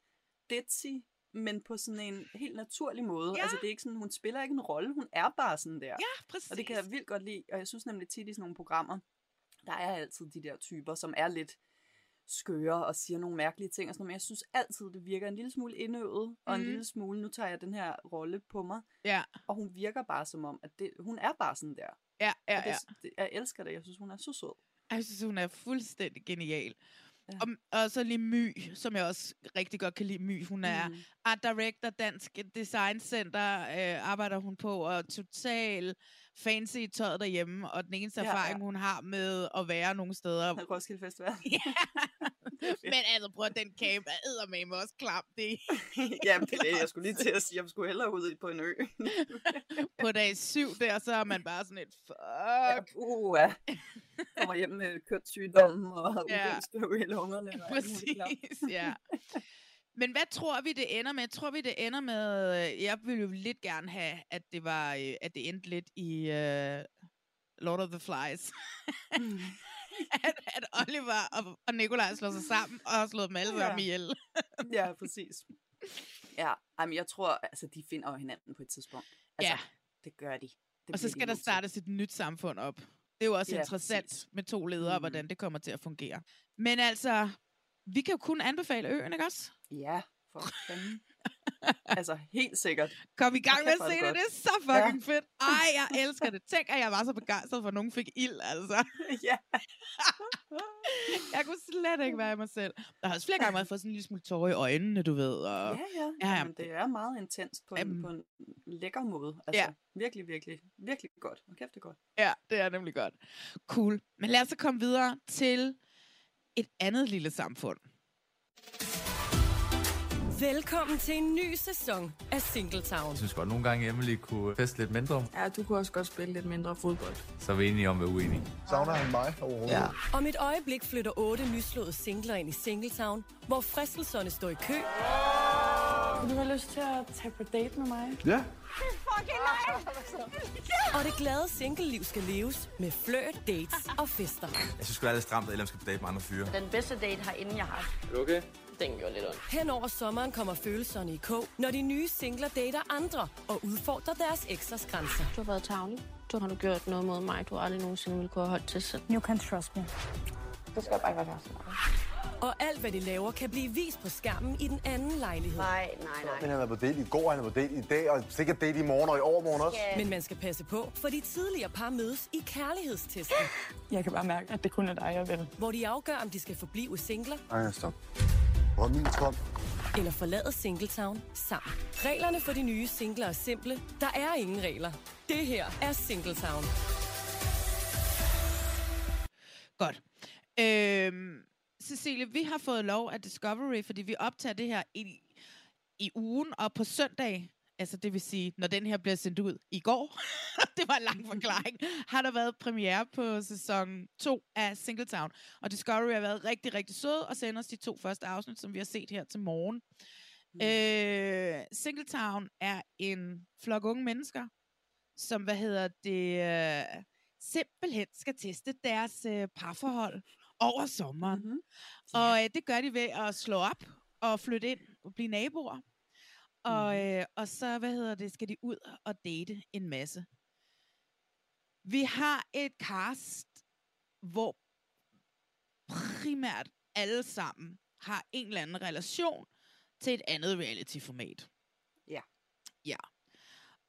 Speaker 2: ditzy, men på sådan en helt naturlig måde.
Speaker 1: Ja.
Speaker 2: Altså, det er ikke sådan, hun spiller ikke en rolle, hun er bare sådan der.
Speaker 1: Ja, præcis.
Speaker 2: Og det kan jeg vildt godt lide, og jeg synes nemlig tit i sådan nogle programmer, der er altid de der typer, som er lidt skøre og siger nogle mærkelige ting og sådan noget, men jeg synes altid, det virker en lille smule indøvet, og en
Speaker 1: Mhm.
Speaker 2: lille smule, nu tager jeg den her rolle på mig,
Speaker 1: Ja,
Speaker 2: og hun virker bare som om, at det, hun er bare sådan der.
Speaker 1: ja, ja.
Speaker 2: Og det,
Speaker 1: ja.
Speaker 2: det, jeg elsker det, jeg synes, hun er så sød.
Speaker 1: Jeg synes, hun er fuldstændig genial.
Speaker 2: Ja.
Speaker 1: Og, og så lige My, som jeg også rigtig godt kan lide. My, hun er
Speaker 2: Mm.
Speaker 1: art director, Dansk Design Center, øh, arbejder hun på, og total fancy i tøjet derhjemme, og den eneste
Speaker 2: Ja,
Speaker 1: erfaring,
Speaker 2: ja.
Speaker 1: hun har med at være nogle steder.
Speaker 2: Roskilde Festival.
Speaker 1: Men altså, prøv at den camp er eddermame også klam. Det
Speaker 2: Jamen, det er det, jeg skulle lige til at sige. Jeg skulle hellere ud på en ø.
Speaker 1: på dag syv der, så er man bare sådan et,
Speaker 2: Ja,
Speaker 1: fuck.
Speaker 2: uh, ja. Kommer hjem med kønssygdomme og
Speaker 1: Ja.
Speaker 2: ugenstøv i lungerne.
Speaker 1: Præcis, ja. Men hvad tror vi, det ender med? Tror vi, det ender med... øh, Jeg ville jo lidt gerne have, at det var, øh, at det endte lidt i uh, Lord of the Flies.
Speaker 2: Mm.
Speaker 1: at, at Oliver og, og Nikolaj slår sig sammen og har slået dem alle sammen
Speaker 2: Ja.
Speaker 1: ihjel.
Speaker 2: ja, præcis. Ja, jamen, jeg tror, altså, de finder jo hinanden på et tidspunkt. Altså,
Speaker 1: Ja.
Speaker 2: det gør de. Det
Speaker 1: Og så
Speaker 2: de
Speaker 1: skal der
Speaker 2: nødt til.
Speaker 1: startes et nyt samfund op. Det er jo også
Speaker 2: Ja,
Speaker 1: interessant
Speaker 2: præcis.
Speaker 1: med to ledere,
Speaker 2: Mhm.
Speaker 1: hvordan det kommer til at fungere. Men altså, vi kan jo kun anbefale øen, ikke også?
Speaker 2: Ja, for fanden. altså, helt sikkert.
Speaker 1: Kom i gang med at se det,
Speaker 2: det
Speaker 1: det er så fucking ja. fedt. Ej, jeg elsker det. Tænk, at jeg var så begejstret for, at nogen fik ild, altså.
Speaker 2: ja.
Speaker 1: Jeg kunne slet ikke være i mig selv. Der har også flere gange fået sådan en lille smule tårer i øjnene, du ved. Og...
Speaker 2: Ja, ja.
Speaker 1: Ja,
Speaker 2: ja Jamen, det er meget intenst på en,
Speaker 1: Jamen.
Speaker 2: på en lækker måde. Altså,
Speaker 1: Ja.
Speaker 2: virkelig, virkelig, virkelig godt. Og kæft, det er godt.
Speaker 1: Ja, det er nemlig godt. Cool. Men lad os så komme videre til et andet lille samfund.
Speaker 9: Velkommen til en ny sæson af Singletown.
Speaker 10: Jeg synes godt, nogle gange Emily kunne feste lidt mindre.
Speaker 11: Ja, du kunne også godt spille lidt mindre fodbold.
Speaker 10: Så er vi enige om, at er uenige.
Speaker 12: Savner han mig overhovedet?
Speaker 9: Ja. Om et øjeblik flytter otte nyslåede singler ind i Singletown, hvor fristelserne står i kø.
Speaker 11: Kunne du have lyst til at tage på date med mig?
Speaker 12: Ja.
Speaker 9: Fucking nice! Og det glade singleliv skal leves med flirt, dates og fester.
Speaker 13: Jeg synes, det er lidt stramt, at man skal på date med andre fyre.
Speaker 14: Den bedste date har inden jeg har.
Speaker 13: Er du okay?
Speaker 14: Den gjorde lidt ondt.
Speaker 9: Hen over sommeren kommer følelserne i kog, når de nye singler dater andre og udfordrer deres eksers grænser.
Speaker 14: Du har været tavlig. Du har du gjort noget mod mig, du aldrig nogensinde ville kunne have holdt til selv.
Speaker 11: You can trust me.
Speaker 14: Det skal bare ikke være med
Speaker 9: Og alt, hvad de laver, kan blive vist på skærmen i den anden lejlighed.
Speaker 14: Nej, nej, nej.
Speaker 12: Men han er på date i går, han er på date i dag, og sikkert date i morgen og i overmorgen også.
Speaker 9: Men man skal passe på, for de tidligere par mødes i kærlighedstesten.
Speaker 11: Jeg kan bare mærke, at det kun er dig, jeg vil.
Speaker 9: Hvor de afgør, om de skal forblive singler
Speaker 12: Nej, stop. Er min tom?
Speaker 9: eller forlade Singletown sammen. Reglerne for de nye singler er simple. Der er ingen regler. Det her er Singletown.
Speaker 1: Godt. Øhm, Cecilie, vi har fået lov af Discovery, fordi vi optager det her i, i ugen, og på søndag, altså det vil sige, når den her bliver sendt ud i går, det var en lang forklaring, har der været premiere på sæson 2 af Singletown. Og Discovery har været rigtig, rigtig sød og sender os de to første afsnit, som vi har set her til morgen. Mm. Øh, Singletown er en flok unge mennesker, som, hvad hedder det, øh, simpelthen skal teste deres øh, parforhold over sommeren. Mm-hmm. Og øh, det gør de ved at slå op og flytte ind og blive naboer. Og, øh, og så, hvad hedder det, skal de ud og date en masse. Vi har et cast, hvor primært alle sammen har en eller anden relation til et andet reality-format.
Speaker 2: Ja.
Speaker 1: Ja.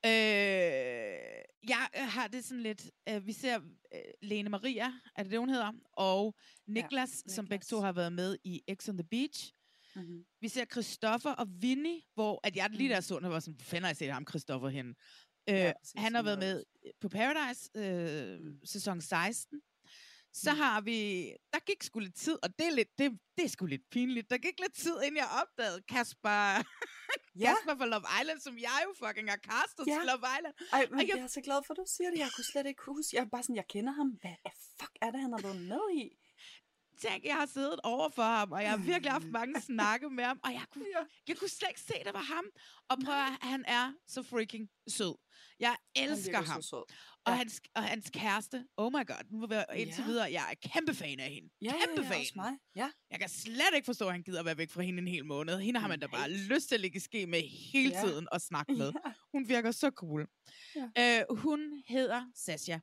Speaker 1: Øh, jeg øh, har det sådan lidt, øh, vi ser øh, Lene Maria, er det det, hun hedder, og Niklas, ja, som begge to har været med i X on the Beach.
Speaker 2: Mm-hmm.
Speaker 1: Vi ser Christoffer og Vinny, hvor at jeg lige der så, den, var sådan, hvor fanden har jeg set ham, Christoffer, henne? Øh,
Speaker 2: Ja, præcis,
Speaker 1: han har været med på Paradise, øh, sæson 16. Så
Speaker 2: Mm.
Speaker 1: har vi, der gik sgu lidt tid, og det er, lidt, det, det er sgu lidt pinligt. Der gik lidt tid, inden jeg opdagede Kasper,
Speaker 2: Ja.
Speaker 1: Kasper fra Love Island, som jeg jo fucking har castet
Speaker 2: Ja.
Speaker 1: til Love Island.
Speaker 2: Ej, men
Speaker 1: Og
Speaker 2: jeg-
Speaker 1: jeg
Speaker 2: er så glad for, at du siger det. Jeg kunne slet ikke huske. Jeg er bare sådan, jeg kender ham. Hvad fuck er det, han har været med i?
Speaker 1: Tænk, jeg har siddet over for ham, og jeg har virkelig haft mange snakke med ham, og jeg kunne, jeg kunne slet ikke se, det var ham. Og prøv at, han er så freaking sød. Jeg elsker
Speaker 2: så
Speaker 1: ham.
Speaker 2: sød.
Speaker 1: Og,
Speaker 2: Ja.
Speaker 1: hans, og hans kæreste, oh my god, nu vil jeg indtil
Speaker 2: Ja.
Speaker 1: videre, jeg er kæmpe fan af hende.
Speaker 2: Ja,
Speaker 1: kæmpe
Speaker 2: ja, ja,
Speaker 1: fan.
Speaker 2: også mig. Ja.
Speaker 1: Jeg kan slet ikke forstå, at han gider at være væk fra hende en hel måned. Hende har man da bare lyst til at ligge ske med hele
Speaker 2: Ja.
Speaker 1: tiden og snakke med.
Speaker 2: Ja.
Speaker 1: Hun virker så cool.
Speaker 2: Ja.
Speaker 1: Øh, hun hedder Sasha.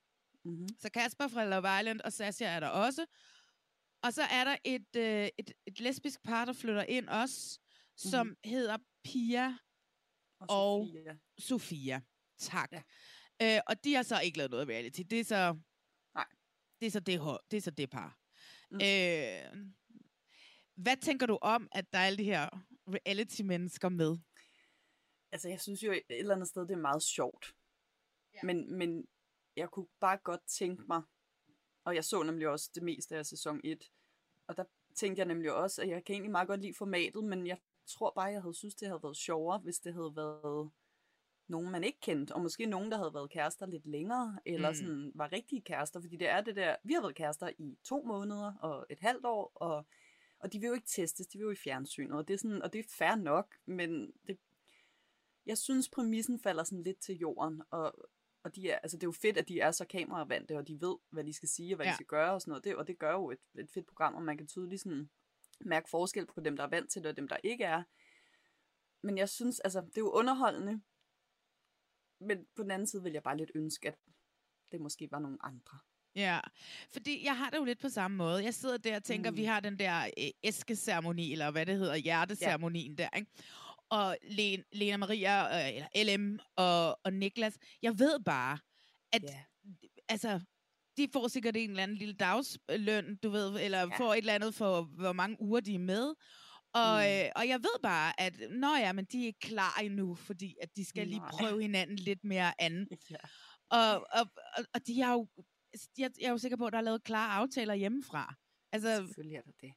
Speaker 2: Mm-hmm.
Speaker 1: Så Kasper fra Love Island og Sasha er der også. Og så er der et, øh, et, et lesbisk par, der flytter ind også, som
Speaker 2: Mhm.
Speaker 1: hedder Pia
Speaker 2: Og,
Speaker 1: og
Speaker 2: Sofia.
Speaker 1: Sofia. Tak. Ja. Øh, og de har så ikke lavet noget reality. Det er så...
Speaker 2: Nej.
Speaker 1: Det er så det, det, er så det par.
Speaker 2: Mm.
Speaker 1: Mm. Øh, hvad tænker du om, at der er alle de her reality-mennesker med?
Speaker 2: Altså, jeg synes jo et eller andet sted, det er meget sjovt. Ja. Men, men jeg kunne bare godt tænke mig, og jeg så nemlig også det meste af sæson 1, og der tænkte jeg nemlig også, at jeg kan egentlig meget godt lide formatet, men jeg tror bare, jeg havde synes, det havde været sjovere, hvis det havde været nogen, man ikke kendte, og måske nogen, der havde været kærester lidt længere, eller
Speaker 1: Mm.
Speaker 2: sådan var rigtige kærester, fordi det er det der, vi har været kærester i to måneder og et halvt år, og, og de vil jo ikke testes, de vil jo i fjernsynet, og det er, sådan, og det er fair nok, men det, jeg synes, præmissen falder sådan lidt til jorden, og, og de er, altså det er jo fedt, at de er så kameravante, og de ved, hvad de skal sige, og hvad
Speaker 1: ja.
Speaker 2: De skal gøre, og sådan noget, det, og det gør jo et, et fedt program, og man kan tydeligt sådan mærke forskel på dem, der er vant til det, og dem, der ikke er. Men jeg synes, altså, det er jo underholdende, men på den anden side vil jeg bare lidt ønske, at det måske var nogle andre.
Speaker 1: Ja, fordi jeg har det jo lidt på samme måde. Jeg sidder der og tænker, mm. vi har den der øh, æskeceremoni, eller hvad det hedder, hjerteceremonien ja. der, ikke? Og Len, Lena Maria, øh, eller LM og, og Niklas, jeg ved bare, at
Speaker 2: Ja.
Speaker 1: altså, de får sikkert en eller anden lille dagsløn, du ved, eller ja. Får et eller andet for, hvor mange uger de er med. Og,
Speaker 2: Mm.
Speaker 1: øh, og jeg ved bare, at nå ja, men de er ikke klar endnu, fordi at de skal lige
Speaker 2: Nej.
Speaker 1: prøve hinanden lidt mere an.
Speaker 2: Ja.
Speaker 1: Og, og, og, og de har jo, jeg, jeg er jo sikker på, at der er lavet klare aftaler hjemmefra. Altså,
Speaker 2: Selvfølgelig er der det.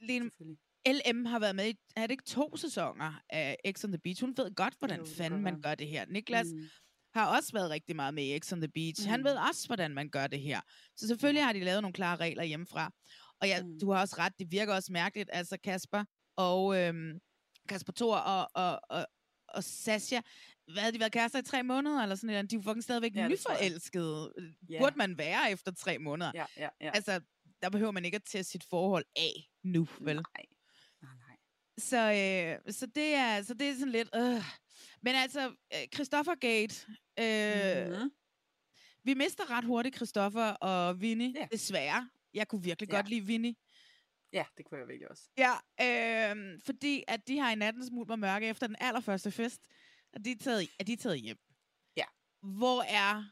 Speaker 1: Lene,
Speaker 2: Selvfølgelig.
Speaker 1: LM har været med i, er det ikke to sæsoner af X on the Beach? Hun ved godt, hvordan
Speaker 2: Jo,
Speaker 1: fanden man gør det her. Niklas
Speaker 2: Mm.
Speaker 1: har også været rigtig meget med i X on the Beach. Han
Speaker 2: Mm.
Speaker 1: ved også, hvordan man gør det her. Så selvfølgelig har de lavet nogle klare regler hjemmefra. Og ja,
Speaker 2: Mm.
Speaker 1: du har også ret, det virker også mærkeligt. Altså Kasper og øhm, Kasper Thor og, og, og, og Sasha, hvad havde de været kærester i tre måneder, eller sådan noget? De er jo fucking stadigvæk
Speaker 2: Ja,
Speaker 1: nyforelskede.
Speaker 2: Ja.
Speaker 1: Burde man være efter tre måneder?
Speaker 2: Ja, ja, ja.
Speaker 1: Altså, der behøver man ikke at tage sit forhold af nu, vel?
Speaker 2: Nej.
Speaker 1: Så, øh, så, det er, så det er sådan lidt... Øh. Men altså, øh, Christopher Gate... Øh,
Speaker 2: Mhm.
Speaker 1: Vi mister ret hurtigt Christopher og Vinnie,
Speaker 2: Ja.
Speaker 1: desværre. Jeg kunne virkelig
Speaker 2: Ja.
Speaker 1: godt lide Vinnie.
Speaker 2: Ja, det kunne jeg virkelig også.
Speaker 1: Ja, øh, fordi at de har i natten smut mig mørke efter den allerførste fest, og de er taget, er de taget hjem.
Speaker 2: Ja.
Speaker 1: Hvor er...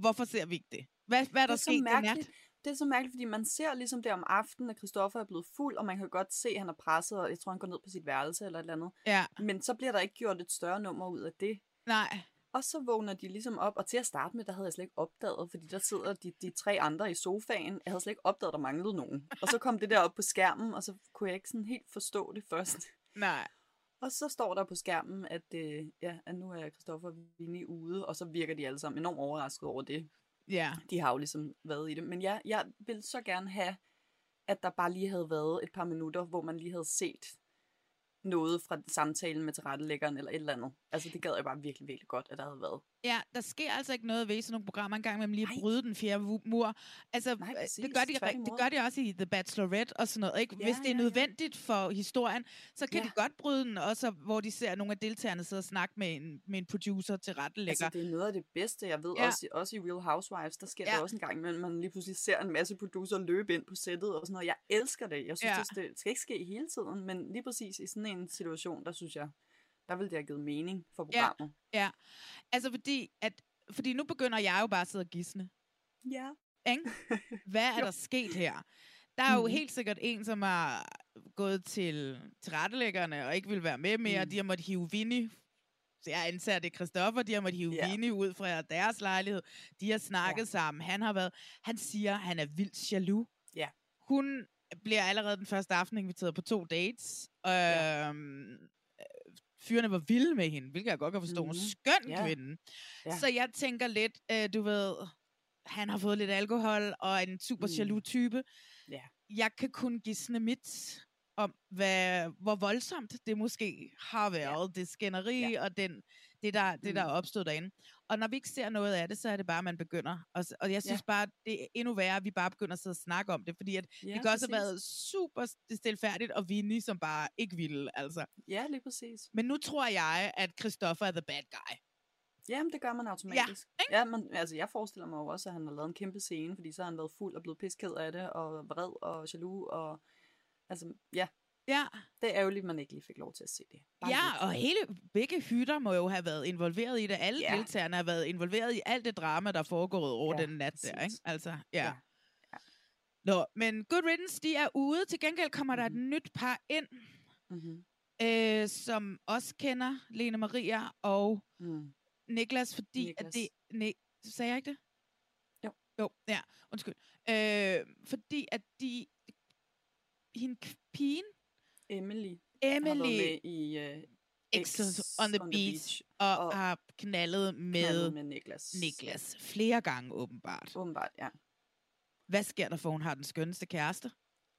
Speaker 1: Hvorfor ser vi ikke det? Hvad, hvad er der
Speaker 2: er
Speaker 1: sket i nat?
Speaker 2: Det er så mærkeligt, fordi man ser ligesom der om aftenen, at Christoffer er blevet fuld, og man kan godt se, at han er presset, og jeg tror, han går ned på sit værelse eller et eller andet.
Speaker 1: Ja.
Speaker 2: Men så bliver der ikke gjort et større nummer ud af det.
Speaker 1: Nej.
Speaker 2: Og så vågner de ligesom op, og til at starte med, der havde jeg slet ikke opdaget, fordi der sidder de, de tre andre i sofaen. Jeg havde slet ikke opdaget, at der manglede nogen. Og så kom det der op på skærmen, og så kunne jeg ikke sådan helt forstå det først.
Speaker 1: Nej.
Speaker 2: Og så står der på skærmen, at, øh, ja, at nu er Christoffer Vinnie ude, og så virker de alle sammen enormt overrasket over det.
Speaker 1: Ja.
Speaker 2: De har jo ligesom været i det. Men jeg, jeg ville så gerne have, at der bare lige havde været et par minutter, hvor man lige havde set noget fra samtalen med tilrettelæggeren eller et eller andet. Altså det gad jeg bare virkelig, virkelig godt, at der havde været.
Speaker 1: Ja, der sker altså ikke noget ved sådan nogle programmer engang med lige at bryde den fjerde mur. Altså,
Speaker 2: Nej,
Speaker 1: øh,
Speaker 2: præcis.
Speaker 1: det, gør de, det gør de også i The Bachelorette og sådan noget. Ikke?
Speaker 2: Ja,
Speaker 1: Hvis det er
Speaker 2: ja, ja.
Speaker 1: nødvendigt for historien, så kan
Speaker 2: Ja.
Speaker 1: de godt bryde den, også hvor de ser nogle af deltagerne sidde og snakke med en, med en producer til rettelægger.
Speaker 2: Altså, det er noget af det bedste, jeg ved.
Speaker 1: Ja.
Speaker 2: Også, i- også i Real Housewives, der sker ja. Der også en gang, men man lige pludselig ser en masse producer løbe ind på sættet og sådan noget. Jeg elsker det. Jeg synes,
Speaker 1: Ja.
Speaker 2: det, det skal ikke ske hele tiden, men lige præcis i sådan en situation, der synes jeg, der ville det have givet mening for
Speaker 1: Ja.
Speaker 2: programmet.
Speaker 1: Ja, altså fordi, at, fordi nu begynder jeg jo bare at sidde og gisne.
Speaker 2: Ja.
Speaker 1: Ikke? Hvad er der sket her? Der er jo
Speaker 2: Mhm.
Speaker 1: helt sikkert en, som har gået til, til rettelæggerne og ikke vil være med mere.
Speaker 2: Mm.
Speaker 1: De har måttet hive Vinnie. Så jeg anser at det er Christoffer. De har måttet hive
Speaker 2: Ja.
Speaker 1: Vinnie ud fra deres lejlighed. De har snakket
Speaker 2: Ja.
Speaker 1: sammen. Han har været... Han siger, han er vildt jaloux.
Speaker 2: Ja.
Speaker 1: Hun bliver allerede den første aften inviteret på to dates. Øhm, øh, Fyrene var vilde med hende, hvilket jeg godt kan forstå. Mm-hmm.
Speaker 2: Mhm.
Speaker 1: Skøn
Speaker 2: Ja.
Speaker 1: kvinde.
Speaker 2: Ja.
Speaker 1: Så jeg tænker lidt, øh, du ved, han har fået lidt alkohol og er en super
Speaker 2: Mm.
Speaker 1: jaloux type.
Speaker 2: Ja.
Speaker 1: Jeg kan kun gisne mit om, hvad, hvor voldsomt det måske har været, ja. det skænderi ja. og den, det, der, det, der er
Speaker 2: Mm.
Speaker 1: opstået derinde. Og når vi ikke ser noget af det, så er det bare, at man begynder. Og, og jeg synes
Speaker 2: Ja.
Speaker 1: bare, det er endnu værre, at vi bare begynder at sidde og snakke om det, fordi at
Speaker 2: Ja,
Speaker 1: det kan også have
Speaker 2: præcis.
Speaker 1: været super stilfærdigt, og Vinnie, som bare ikke ville, altså.
Speaker 2: Ja, lige præcis.
Speaker 1: Men nu tror jeg, at Christoffer er the bad guy.
Speaker 2: Jamen, det gør man automatisk. Ja, ja men altså, jeg forestiller mig jo også, at han har lavet en kæmpe scene, fordi så har han været fuld og blevet pisked af det, og vred og jaloux, og altså, ja.
Speaker 1: Ja.
Speaker 2: Det er ærgerligt, at man ikke lige fik lov til at se det. Bare
Speaker 1: ja,
Speaker 2: lidt.
Speaker 1: og hele, begge hytter må jo have været involveret i det. Alle
Speaker 2: Ja.
Speaker 1: deltagerne har været involveret i alt det drama, der er foregået over
Speaker 2: Ja,
Speaker 1: den nat der, ikke?
Speaker 2: præcis.
Speaker 1: Altså, ja.
Speaker 2: Ja.
Speaker 1: ja. Nå, men Good Riddance, de er ude. Til gengæld kommer der et nyt par ind,
Speaker 2: Mm-hmm.
Speaker 1: øh, som også kender Lene Maria og
Speaker 2: Mm.
Speaker 1: Niklas, fordi
Speaker 2: Niklas.
Speaker 1: at det... Ne, sagde jeg ikke det?
Speaker 2: Jo.
Speaker 1: Jo, ja, undskyld. Øh, fordi at de... Hende pigen,
Speaker 2: Emily, har
Speaker 1: Emily,
Speaker 2: med i uh,
Speaker 1: X on the, beach, og, og har knaldet med,
Speaker 2: knaldet med Niklas.
Speaker 1: Niklas flere gange åbenbart.
Speaker 2: Åbenbart, ja.
Speaker 1: Hvad sker der for, hun har den skønneste kæreste?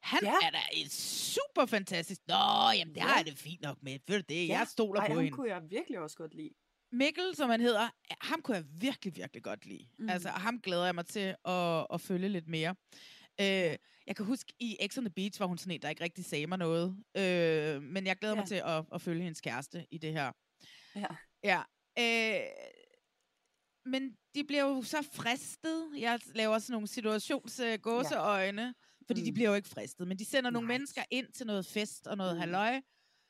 Speaker 1: Han
Speaker 2: Ja.
Speaker 1: ja. er da et super fantastisk... Nå, jamen det
Speaker 2: Ja.
Speaker 1: har jeg det fint nok med. Ved det? Jeg stoler
Speaker 2: Ej,
Speaker 1: på
Speaker 2: ham
Speaker 1: hende.
Speaker 2: kunne jeg virkelig også godt lide.
Speaker 1: Mikkel, som han hedder, ham kunne jeg virkelig, virkelig godt lide.
Speaker 2: Mm.
Speaker 1: Mm. Altså, ham glæder jeg mig til at, at følge lidt mere. Øh, jeg kan huske, i X on the Beach var hun sådan en, der ikke rigtig sagde mig noget. Øh, men jeg glæder ja. Mig til at, at følge hendes kæreste i det her.
Speaker 2: Ja.
Speaker 1: Ja. Øh, men de bliver jo så fristet. Jeg laver sådan nogle situationsgåseøjne, ja. fordi mm. de bliver jo ikke fristet. Men de sender nogle
Speaker 2: Nej.
Speaker 1: mennesker ind til noget fest og noget
Speaker 2: Mm.
Speaker 1: halløj.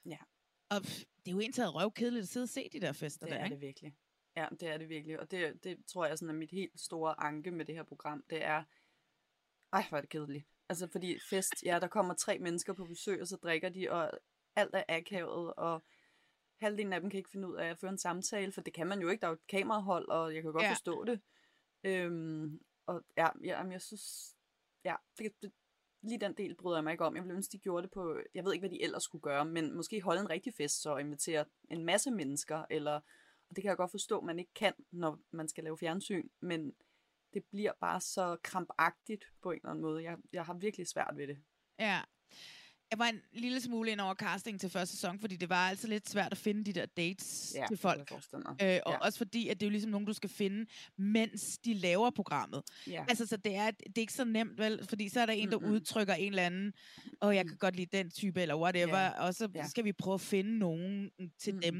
Speaker 2: Ja.
Speaker 1: Og pff, det er jo egentlig røvkedeligt at sidde og se de der fester
Speaker 2: Det
Speaker 1: der,
Speaker 2: er
Speaker 1: ikke?
Speaker 2: det virkelig. Ja, det er det virkelig. Og det, det tror jeg sådan er mit helt store anke med det her program. Det er, ej, hvor er det kedeligt. Altså, fordi fest, ja, der kommer tre mennesker på besøg, og så drikker de, og alt er akavet, og halvdelen af dem kan ikke finde ud af at føre en samtale, for det kan man jo ikke. Der er jo et kamerahold, og jeg kan godt
Speaker 1: Ja.
Speaker 2: forstå det. Øhm, og ja, ja, jeg synes, ja, det, det, lige den del bryder jeg mig ikke om. Jeg ville ønske, de gjorde det på, jeg ved ikke, hvad de ellers skulle gøre, men måske holde en rigtig fest, så invitere en masse mennesker, eller, og det kan jeg godt forstå, man ikke kan, når man skal lave fjernsyn, men det bliver bare så krampagtigt på en eller anden måde. Jeg, jeg har virkelig svært ved det.
Speaker 1: Ja. Jeg var en lille smule ind over casting til første sæson, fordi det var altså lidt svært at finde de der dates
Speaker 2: Ja,
Speaker 1: til
Speaker 2: det
Speaker 1: folk. Øh, og
Speaker 2: Ja.
Speaker 1: også fordi, at det er jo ligesom nogen, du skal finde, mens de laver programmet.
Speaker 2: Ja.
Speaker 1: Altså, så det er, det er ikke så nemt, vel? Fordi så er der en, der
Speaker 2: Mm-mm.
Speaker 1: udtrykker en eller anden, og jeg kan godt lide den type, eller whatever,
Speaker 2: Ja.
Speaker 1: og så
Speaker 2: Ja.
Speaker 1: skal vi prøve at finde nogen til
Speaker 2: Mm.
Speaker 1: dem.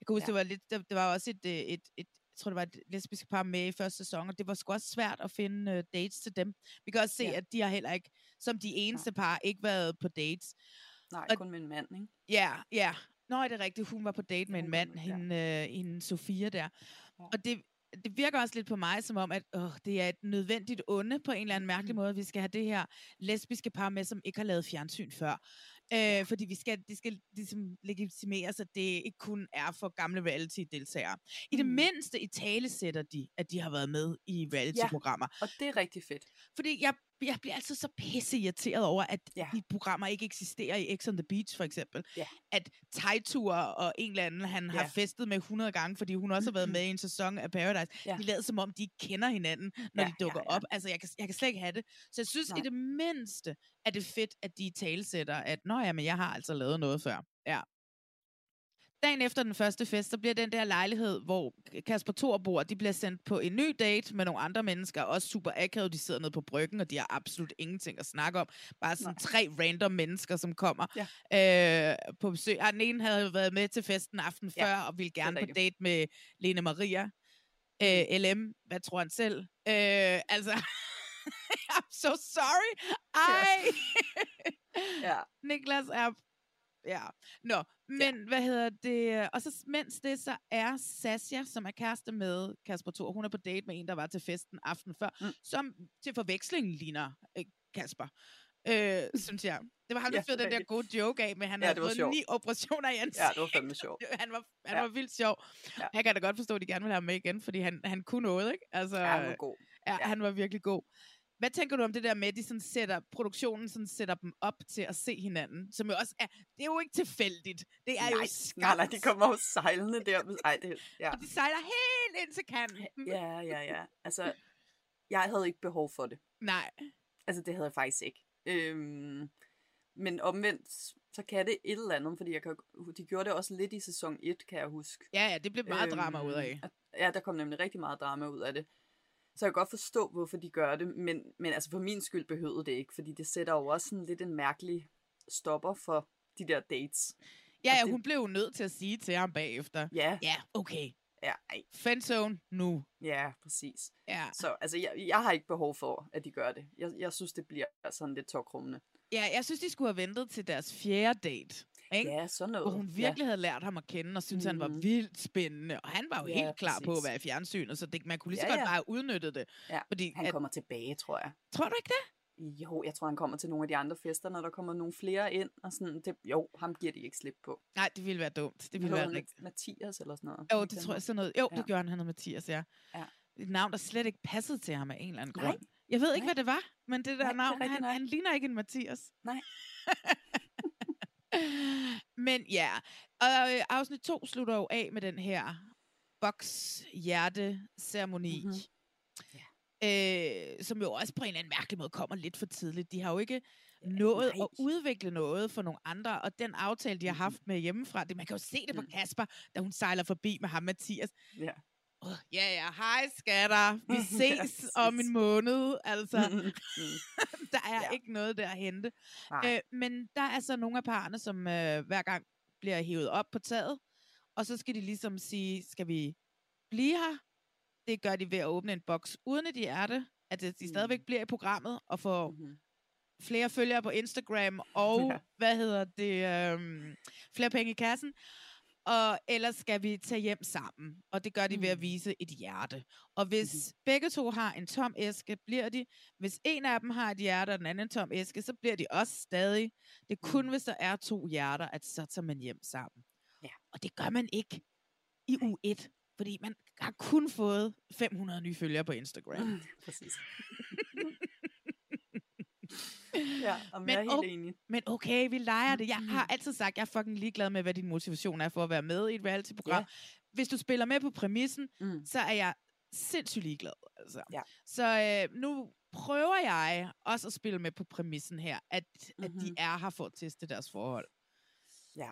Speaker 1: Jeg kan huske,
Speaker 2: Ja.
Speaker 1: det var lidt, der, der var også et, øh, et, et, jeg tror, det var et lesbisk par med i første sæson, og det var sgu også svært at finde uh, dates til dem. Vi kan også se,
Speaker 2: Ja.
Speaker 1: at de har heller ikke, som de eneste par, ikke været på dates.
Speaker 2: Nej,
Speaker 1: Og-
Speaker 2: kun med en mand, ikke?
Speaker 1: Ja, ja. Nå, er det rigtigt. Hun var på date med en mand,
Speaker 2: med,
Speaker 1: hende, øh, hende Sofia der. Og det, det virker også lidt på mig som om, at åh, det er et nødvendigt onde på en eller anden mærkelig måde, at vi skal have det her lesbiske par med, som ikke har lavet fjernsyn før. Øh, fordi vi skal, det skal ligesom legitimeres, at det ikke kun er for gamle reality-deltagere. I det
Speaker 2: Mm.
Speaker 1: mindste i tale sætter de, at de har været med i reality-programmer.
Speaker 2: Og det er rigtig fedt.
Speaker 1: Fordi jeg, jeg bliver altid så pisse irriteret over, at
Speaker 2: Ja.
Speaker 1: de programmer ikke eksisterer i X on the Beach, for eksempel.
Speaker 2: Ja.
Speaker 1: At Tejtur og en eller anden, han har
Speaker 2: Ja.
Speaker 1: festet med 100 gange, fordi hun også har været med i en sæson af Paradise.
Speaker 2: Ja.
Speaker 1: De lader som om, de ikke kender hinanden, når
Speaker 2: Ja,
Speaker 1: de dukker
Speaker 2: ja, ja.
Speaker 1: op. Altså, jeg kan, jeg kan slet ikke have det. Så jeg synes
Speaker 2: Nej.
Speaker 1: i det mindste, at det er fedt, at de talesætter, at nå ja, men jeg har altså lavet noget før. Ja. Dagen efter den første fest, så bliver den der lejlighed, hvor Kasper Thor bor, de bliver sendt på en ny date med nogle andre mennesker, også super akavet, de sidder nede på bryggen, og de har absolut ingenting at snakke om. Bare sådan tre random mennesker, som kommer ja. øh, på besøg. Og den ene havde været med til festen aften
Speaker 2: Ja,
Speaker 1: før, og ville
Speaker 2: er
Speaker 1: gerne på date med Lene Maria. Øh, LM, hvad tror han selv? Øh, altså, I'm so sorry. Ej!
Speaker 2: Ja.
Speaker 1: Niklas er... Ja. Nå, men ja. hvad hedder det? Og så mens det så er Sasha, som er kæreste med Kasper Thor. Hun er på date med en, der var til festen aften før, mm. som til forveksling ligner øh, Kasper. Øh, synes jeg. Det var ham, der
Speaker 2: Ja,
Speaker 1: fyrede den der gode joke af, men han
Speaker 2: Ja,
Speaker 1: havde fået ni operationer i ansigtet.
Speaker 2: Ja, det var fandme sjovt.
Speaker 1: han var, han
Speaker 2: Ja.
Speaker 1: var vildt sjov.
Speaker 2: Ja.
Speaker 1: Jeg kan da godt forstå, at de gerne vil have ham med igen, fordi han, han kunne noget, ikke? Altså,
Speaker 2: Ja, han var god.
Speaker 1: Ja, ja, han var virkelig god. Hvad tænker du om det der med, at de sådan sætter, produktionen sådan sætter dem op til at se hinanden? Som jo også er, det er jo ikke tilfældigt. Det er
Speaker 2: nej,
Speaker 1: jo skabt.
Speaker 2: nej, de kommer jo sejlende der. Ej, det, ja.
Speaker 1: Og de sejler helt ind til kanten.
Speaker 2: ja, ja, ja. Altså, jeg havde ikke behov for det.
Speaker 1: Nej.
Speaker 2: Altså, det havde jeg faktisk ikke. Øhm, men omvendt, så kan det et eller andet, fordi jeg kan, de gjorde det også lidt i sæson 1, kan jeg huske.
Speaker 1: Ja, ja, det blev meget drama ud af.
Speaker 2: at- Ja, der kom nemlig rigtig meget drama ud af det. Så jeg kan godt forstå, hvorfor de gør det, men, men altså for min skyld behøvede det ikke, fordi det sætter jo også sådan lidt en mærkelig stopper for de der dates.
Speaker 1: Ja, ja,
Speaker 2: det-
Speaker 1: hun blev jo nødt til at sige til ham bagefter.
Speaker 2: Ja.
Speaker 1: Ja, okay.
Speaker 2: Ja, ej.
Speaker 1: Friendzone nu.
Speaker 2: Ja, præcis.
Speaker 1: Ja.
Speaker 2: Så altså, jeg, jeg har ikke behov for, at de gør det. Jeg, jeg synes, det bliver sådan lidt tokrummende.
Speaker 1: Ja, jeg synes, de skulle have ventet til deres fjerde date. Ikke?
Speaker 2: Ja, sådan noget.
Speaker 1: Hvor hun virkelig havde lært ham at kende, og syntes, mm. han var
Speaker 2: Mhm.
Speaker 1: vildt spændende. Og han var jo
Speaker 2: Ja,
Speaker 1: helt klar på at
Speaker 2: præcis.
Speaker 1: være i fjernsynet, så det, man kunne lige så
Speaker 2: Ja,
Speaker 1: godt
Speaker 2: ja.
Speaker 1: bare have udnyttet det.
Speaker 2: Ja,
Speaker 1: Fordi
Speaker 2: han
Speaker 1: at-
Speaker 2: kommer tilbage, tror jeg.
Speaker 1: Tror du ikke det?
Speaker 2: Jo, jeg tror, han kommer til nogle af de andre fester, når der kommer nogle flere ind. Og sådan, det, jo, ham giver de ikke slip på.
Speaker 1: Nej, det ville være dumt. Det ville være rigtigt.
Speaker 2: Mathias eller sådan noget.
Speaker 1: Jo, det tror jeg sådan noget. Jo,
Speaker 2: Ja.
Speaker 1: det gjorde han, han hed Mathias, ja.
Speaker 2: Ja.
Speaker 1: Et navn, der slet ikke passede til ham af en eller anden
Speaker 2: Nej.
Speaker 1: grund. Jeg ved ikke,
Speaker 2: Nej.
Speaker 1: hvad det var, men det der
Speaker 2: Nej, det
Speaker 1: navn,
Speaker 2: rigtigt
Speaker 1: han, han ligner ikke en Mathias.
Speaker 2: Nej.
Speaker 1: men ja, og øh, afsnit 2 slutter jo af med den her boks-hjerte-ceremoni.
Speaker 2: Mhm.
Speaker 1: Øh, som jo også på en eller anden mærkelig måde kommer lidt for tidligt. De har jo ikke nået
Speaker 2: nej.
Speaker 1: at udvikle noget for nogle andre, og den aftale, de har haft med hjemmefra, det, man kan jo se det på
Speaker 2: Mm.
Speaker 1: Kasper, da hun sejler forbi med ham, Mathias.
Speaker 2: Ja.
Speaker 1: Oh, ja, ja, hej skatter, vi ses om en måned, altså.
Speaker 2: Mm.
Speaker 1: der er
Speaker 2: Ja.
Speaker 1: ikke noget der at hente.
Speaker 2: Nej.
Speaker 1: Øh, men der er så nogle af parerne, som øh, hver gang bliver hævet op på taget, og så skal de ligesom sige, skal vi blive her? Det gør de ved at åbne en boks uden et hjerte, at de
Speaker 2: Mm.
Speaker 1: stadigvæk bliver i programmet og får
Speaker 2: Mhm.
Speaker 1: flere følgere på Instagram og,
Speaker 2: Ja.
Speaker 1: hvad hedder det, øhm, flere penge i kassen. Og ellers skal vi tage hjem sammen. Og det gør de ved at
Speaker 2: Mm.
Speaker 1: vise et hjerte. Og hvis mm-hmm. begge to har en tom æske, bliver de. Hvis en af dem har et hjerte, og den anden en tom æske, så bliver de også stadig. Det er kun,
Speaker 2: Mm.
Speaker 1: hvis der er to hjerter, at så tager man hjem sammen.
Speaker 2: Ja.
Speaker 1: Og det gør man ikke i u 1. Fordi man har kun fået 500 nye følgere på Instagram.
Speaker 2: Præcis. Ja, og jeg er helt
Speaker 1: o-
Speaker 2: enig.
Speaker 1: men okay, vi leger det. Jeg har altid sagt, jeg er fucking ligeglad med, hvad din motivation er for at være med i et reality-program.
Speaker 2: Ja.
Speaker 1: Hvis du spiller med på præmissen,
Speaker 2: Mm.
Speaker 1: så er jeg sindssygt ligeglad. Altså.
Speaker 2: Ja.
Speaker 1: Så øh, nu prøver jeg også at spille med på præmissen her, at, mm-hmm. at de er her for at teste deres forhold.
Speaker 2: Ja.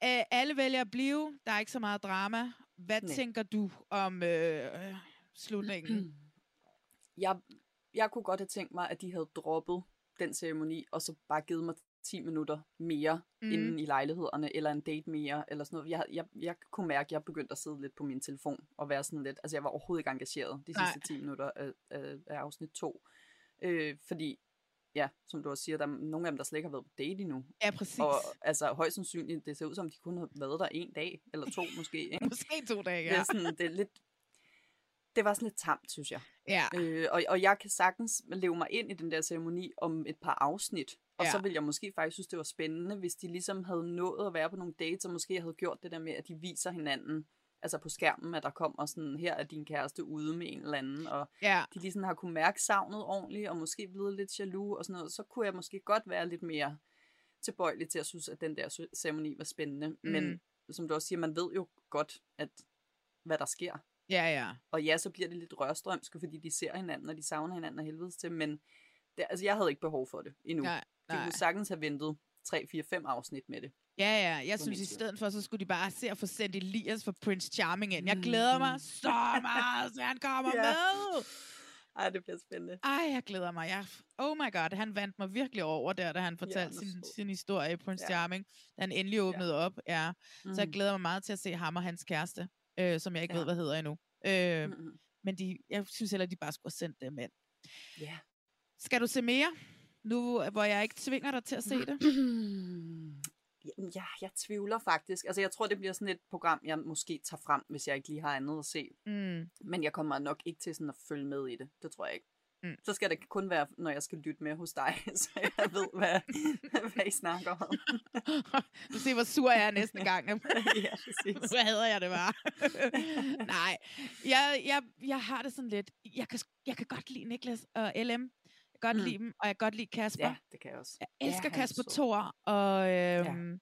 Speaker 1: A- alle vælger at blive. Der er ikke så meget drama. Hvad
Speaker 2: Nej.
Speaker 1: tænker du om øh, slutningen?
Speaker 2: Jeg, jeg kunne godt have tænkt mig, at de havde droppet den ceremoni, og så bare givet mig 10 minutter mere mm. inden i lejlighederne, eller en date mere, eller sådan noget. Jeg, jeg, jeg kunne mærke, at jeg begyndte at sidde lidt på min telefon, og være sådan lidt, altså jeg var overhovedet ikke engageret de
Speaker 1: Nej.
Speaker 2: sidste 10 minutter af, af, af afsnit 2. Øh, fordi, ja, som du også siger, der er nogle af dem, der slet ikke har været på date endnu.
Speaker 1: Ja, præcis.
Speaker 2: Og altså højst sandsynligt, det ser ud som, de kun har været der en dag, eller to måske. Ikke?
Speaker 1: Måske to dage,
Speaker 2: Det
Speaker 1: ja.
Speaker 2: er, sådan, det er lidt, det var sådan lidt tamt, synes jeg.
Speaker 1: Ja.
Speaker 2: Øh, og, og jeg kan sagtens leve mig ind i den der ceremoni om et par afsnit. Og
Speaker 1: Ja.
Speaker 2: så ville jeg måske faktisk synes, det var spændende, hvis de ligesom havde nået at være på nogle dates, og måske havde gjort det der med, at de viser hinanden, altså på skærmen, at der kommer sådan, her er din kæreste ude med en eller anden, og
Speaker 1: Ja.
Speaker 2: de ligesom har kunne mærke savnet ordentligt, og måske blevet lidt jaloux og sådan noget, så kunne jeg måske godt være lidt mere tilbøjelig til at synes, at den der ceremoni var spændende. Mm. Men som du også siger, man ved jo godt, at hvad der sker.
Speaker 1: Ja, ja.
Speaker 2: Og ja, så bliver det lidt rørstrømske, fordi de ser hinanden, og de savner hinanden af helvedes til, men det, altså, jeg havde ikke behov for det endnu.
Speaker 1: Nej,
Speaker 2: De
Speaker 1: nej.
Speaker 2: kunne sagtens have ventet 3, 4, 5 afsnit med det.
Speaker 1: Ja, ja. Jeg synes, i stedet for, så skulle de bare se at få sendt Elias for Prince Charming ind. Jeg glæder mig så meget, så han kommer
Speaker 2: Ja.
Speaker 1: med.
Speaker 2: Ej, det bliver spændende.
Speaker 1: Ej, jeg glæder mig. Jeg, oh my god, han vandt mig virkelig over der, da han fortalte
Speaker 2: er
Speaker 1: sin, sin historie i Prince
Speaker 2: Ja.
Speaker 1: Charming, da han endelig åbnede op. Ja. Så jeg
Speaker 2: Mhm.
Speaker 1: glæder mig meget til at se ham og hans kæreste, øh, som jeg ikke ja. ved, hvad hedder endnu. Øh,
Speaker 2: Mhm.
Speaker 1: Men de, jeg synes heller, de bare skulle have sendt dem ind.
Speaker 2: Ja.
Speaker 1: Skal du se mere? Nu, hvor jeg ikke tvinger dig til at se det.
Speaker 2: Ja, jeg tvivler faktisk. Altså, jeg tror, det bliver sådan et program, jeg måske tager frem, hvis jeg ikke lige har andet at se.
Speaker 1: Mm.
Speaker 2: Men jeg kommer nok ikke til sådan at følge med i det. Det tror jeg ikke.
Speaker 1: Mm.
Speaker 2: Så skal det kun være, når jeg skal lytte med hos dig, så jeg ved, hvad, hvad I snakker om.
Speaker 1: Du ser, hvor sur jeg er næste gang.
Speaker 2: ja, præcis.
Speaker 1: Hvad hedder jeg det var? Nej, jeg, jeg, jeg har det sådan lidt. Jeg kan, jeg kan godt lide Niklas og LM. Jeg kan godt
Speaker 2: Mm.
Speaker 1: lide dem, og jeg kan godt lide Kasper.
Speaker 2: Ja, det kan jeg også.
Speaker 1: Jeg elsker
Speaker 2: Ja, er
Speaker 1: Kasper. Thor, og, øhm, ja.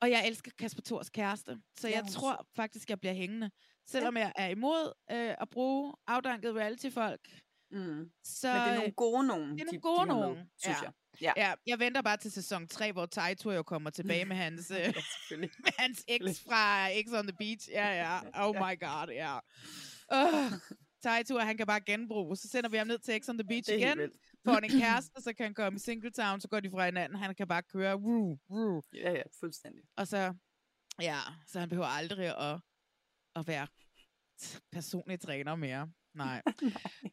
Speaker 1: og jeg elsker Kasper Thors kæreste. Så
Speaker 2: Ja,
Speaker 1: jeg
Speaker 2: er
Speaker 1: tror faktisk, jeg bliver hængende. Selvom jeg er imod øh, at bruge afdanket reality-folk.
Speaker 2: Mm.
Speaker 1: Så,
Speaker 2: Men det er nogle gode nogen,
Speaker 1: Det er
Speaker 2: de-
Speaker 1: nogle gode
Speaker 2: de med,
Speaker 1: nogen,
Speaker 2: synes
Speaker 1: ja.
Speaker 2: jeg. Ja.
Speaker 1: ja. Jeg venter bare til sæson 3, hvor Taito jo kommer tilbage med hans, øh,
Speaker 2: ja, selvfølgelig.
Speaker 1: med hans eks fra X on the Beach. Ja, ja. Oh my god, ja. Uh, Taito, han kan bare genbruge. Så sender vi ham ned til X on the Beach igen. Får en kæreste, så kan han komme i Singletown, så går de fra hinanden. Han kan bare køre. Woo, woo.
Speaker 2: Ja, ja, fuldstændig.
Speaker 1: Og så, ja, så han behøver aldrig at, at være personlig træner mere. Nej.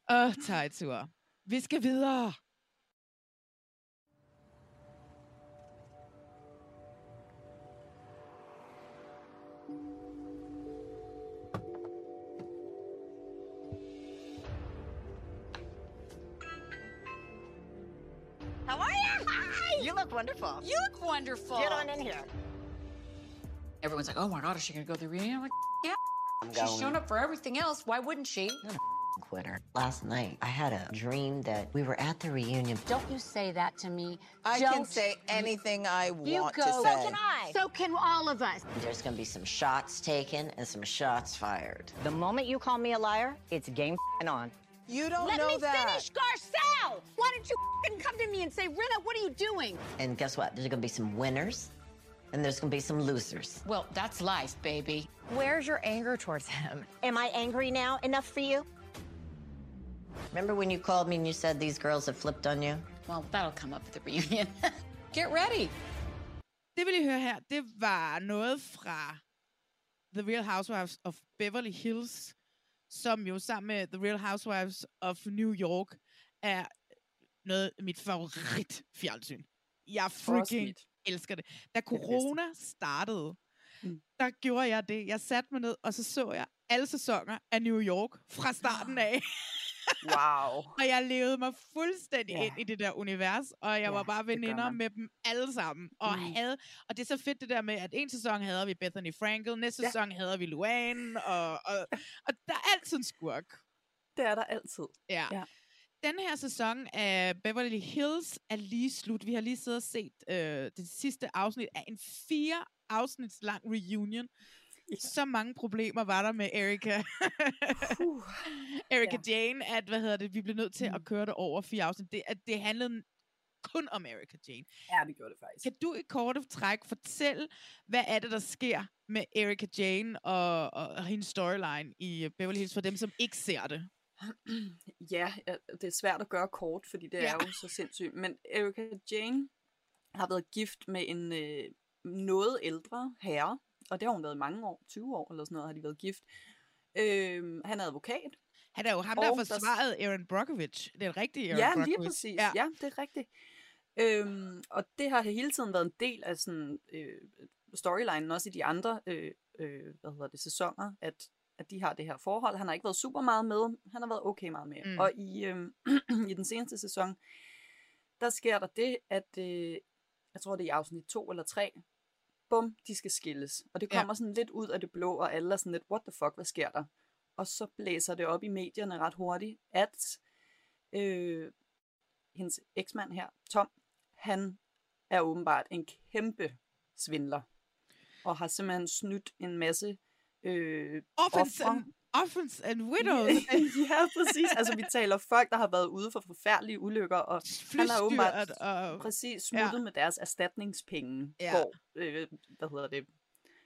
Speaker 1: Åh, oh, Taito. Vi skal videre.
Speaker 15: How are you? Hi! You look wonderful. You look wonderful. Get on in here.
Speaker 16: Everyone's like, oh my God, is she going to go to the reunion? I'm like, yeah.
Speaker 15: I'm
Speaker 16: She's
Speaker 15: going.
Speaker 16: shown up for everything else. Why wouldn't she?
Speaker 17: Quitter. Last night, I had a dream that we were at the reunion.
Speaker 18: Don't you say that to me.
Speaker 19: I can
Speaker 18: Don't
Speaker 19: say anything I want
Speaker 18: you
Speaker 19: want
Speaker 18: go.
Speaker 19: to
Speaker 18: So can I. So can all of us.
Speaker 17: There's gonna be some shots taken and some shots fired.
Speaker 18: The moment you call me a liar, it's game on.
Speaker 19: You don't
Speaker 18: Let
Speaker 19: know
Speaker 18: me finish, Garcelle! Why don't you f***ing come to me and say, Rita, what are you doing?
Speaker 17: And guess what? There's gonna be some winners and there's gonna be some losers.
Speaker 16: Well, that's life, baby.
Speaker 18: Where's your anger towards him? Am I angry now enough for you?
Speaker 17: Remember when you called me and you said these girls have flipped on you?
Speaker 16: Well, that'll come up at the reunion. Get ready.
Speaker 1: Det vil I høre her, det var noget fra The Real Housewives of Beverly Hills, som jo sammen med The Real Housewives of New York er noget af mit favorit fjernsyn. Jeg freaking elsker det. Da corona startede, der gjorde jeg det. Jeg satte mig ned, og så så jeg alle sæsoner af New York fra starten af.
Speaker 2: Wow.
Speaker 1: og jeg levede mig fuldstændig
Speaker 2: Ja.
Speaker 1: ind i det der univers, og jeg
Speaker 2: Ja,
Speaker 1: var bare veninder med dem alle sammen. Og,
Speaker 2: Mm.
Speaker 1: havde, og det er så fedt det der med, at en sæson havde vi Bethany Frankel, næste
Speaker 2: Ja.
Speaker 1: sæson havde vi Luann, og, og, og der er altid en skurk.
Speaker 2: Det er der altid.
Speaker 1: Ja.
Speaker 2: Ja.
Speaker 1: den her sæson af Beverly Hills er lige slut. Vi har lige siddet og set øh, det sidste afsnit af en fire afsnits lang reunion. Ja. Så mange problemer var der med Erika. Erika ja. Jane, at hvad hedder det, vi blev nødt til mm. at køre det over fire afsnit. Det, at det handlede kun om Erika Jane.
Speaker 2: Ja, det gjorde det faktisk.
Speaker 1: Kan du i korte træk fortælle, hvad er det, der sker med Erika Jane og, og, og hendes storyline i Beverly Hills, for dem, som ikke ser det?
Speaker 2: ja, det er svært at gøre kort, fordi det ja. er jo så sindssygt. Men Erika Jane har været gift med en øh, noget ældre herre, og det har hun været i mange år, 20 år eller sådan noget, har de været gift. Øh, han er advokat.
Speaker 1: Han er jo ham, der har forsvaret Aaron Brockovich. Det er rigtigt, Aaron
Speaker 2: Ja,
Speaker 1: Brockovich.
Speaker 2: lige præcis. Ja. ja, det er rigtigt. Øhm, og det har hele tiden været en del af sådan øh, storylinen, også i de andre øh, øh, hvad hedder det, sæsoner, at, at de har det her forhold. Han har ikke været super meget med, han har været okay meget med. Mm. Og i, øh, i den seneste sæson, der sker der det, at øh, jeg tror det er i afsnit 2 eller 3, bum, de skal skilles. Og det kommer ja. sådan lidt ud af det blå, og alle er sådan lidt, what the fuck, hvad sker der? Og så blæser det op i medierne ret hurtigt, at øh, hendes eksmand her, Tom, han er åbenbart en kæmpe svindler. Og har simpelthen snydt en masse øh,
Speaker 1: Offense offense and widows.
Speaker 2: ja, præcis. Altså, vi taler folk, der har været ude for forfærdelige ulykker, og han har åbenbart
Speaker 1: og...
Speaker 2: præcis smuttet ja. med deres erstatningspenge,
Speaker 1: Ja.
Speaker 2: hvor, øh, hvad hedder det,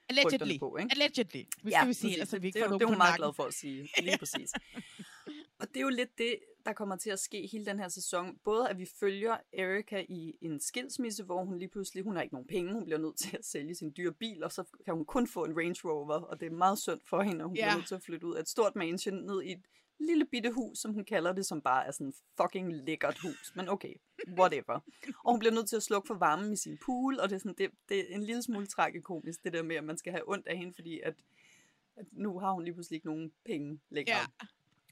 Speaker 1: Allegedly.
Speaker 2: På, ikke?
Speaker 1: Allegedly. Vi
Speaker 2: Ja,
Speaker 1: skal vi sige, er vi ikke
Speaker 2: det,
Speaker 1: får
Speaker 2: det, det er hun meget glad for at sige. Lige præcis. Og det er jo lidt det, der kommer til at ske hele den her sæson. Både at vi følger Erika i en skilsmisse, hvor hun lige pludselig, hun har ikke nogen penge, hun bliver nødt til at sælge sin dyre bil, og så kan hun kun få en Range Rover, og det er meget synd for hende, og hun
Speaker 1: Ja.
Speaker 2: bliver nødt til at flytte ud af et stort mansion ned i et lille bitte hus, som hun kalder det, som bare er sådan fucking lækkert hus. Men okay, whatever. Og hun bliver nødt til at slukke for varmen i sin pool, og det er, sådan, det, det er en lille smule tragikomisk, det der med, at man skal have ondt af hende, fordi at, at nu har hun lige pludselig ikke nogen penge længere.
Speaker 1: Ja.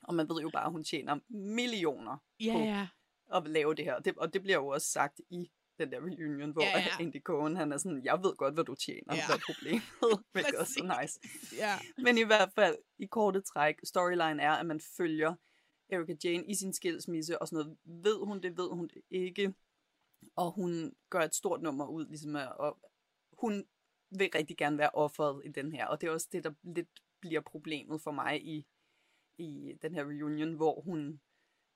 Speaker 2: Og man ved jo bare, at hun tjener millioner
Speaker 1: Ja,
Speaker 2: på
Speaker 1: ja.
Speaker 2: at lave det her. Det, og det bliver jo også sagt i den der reunion, hvor
Speaker 1: Ja,
Speaker 2: ja. Andy Cohen, han er sådan, jeg ved godt, hvad du tjener,
Speaker 1: Ja.
Speaker 2: hvad er problemet, hvilket er så nice.
Speaker 1: Ja.
Speaker 2: Men i hvert fald, i korte træk, storyline er, at man følger Erika Jane i sin skilsmisse, og sådan noget. Ved hun det, ved hun det ikke. Og hun gør et stort nummer ud, ligesom at, og hun vil rigtig gerne være offeret i den her. Og det er også det, der lidt bliver problemet for mig i, i den her reunion, hvor hun,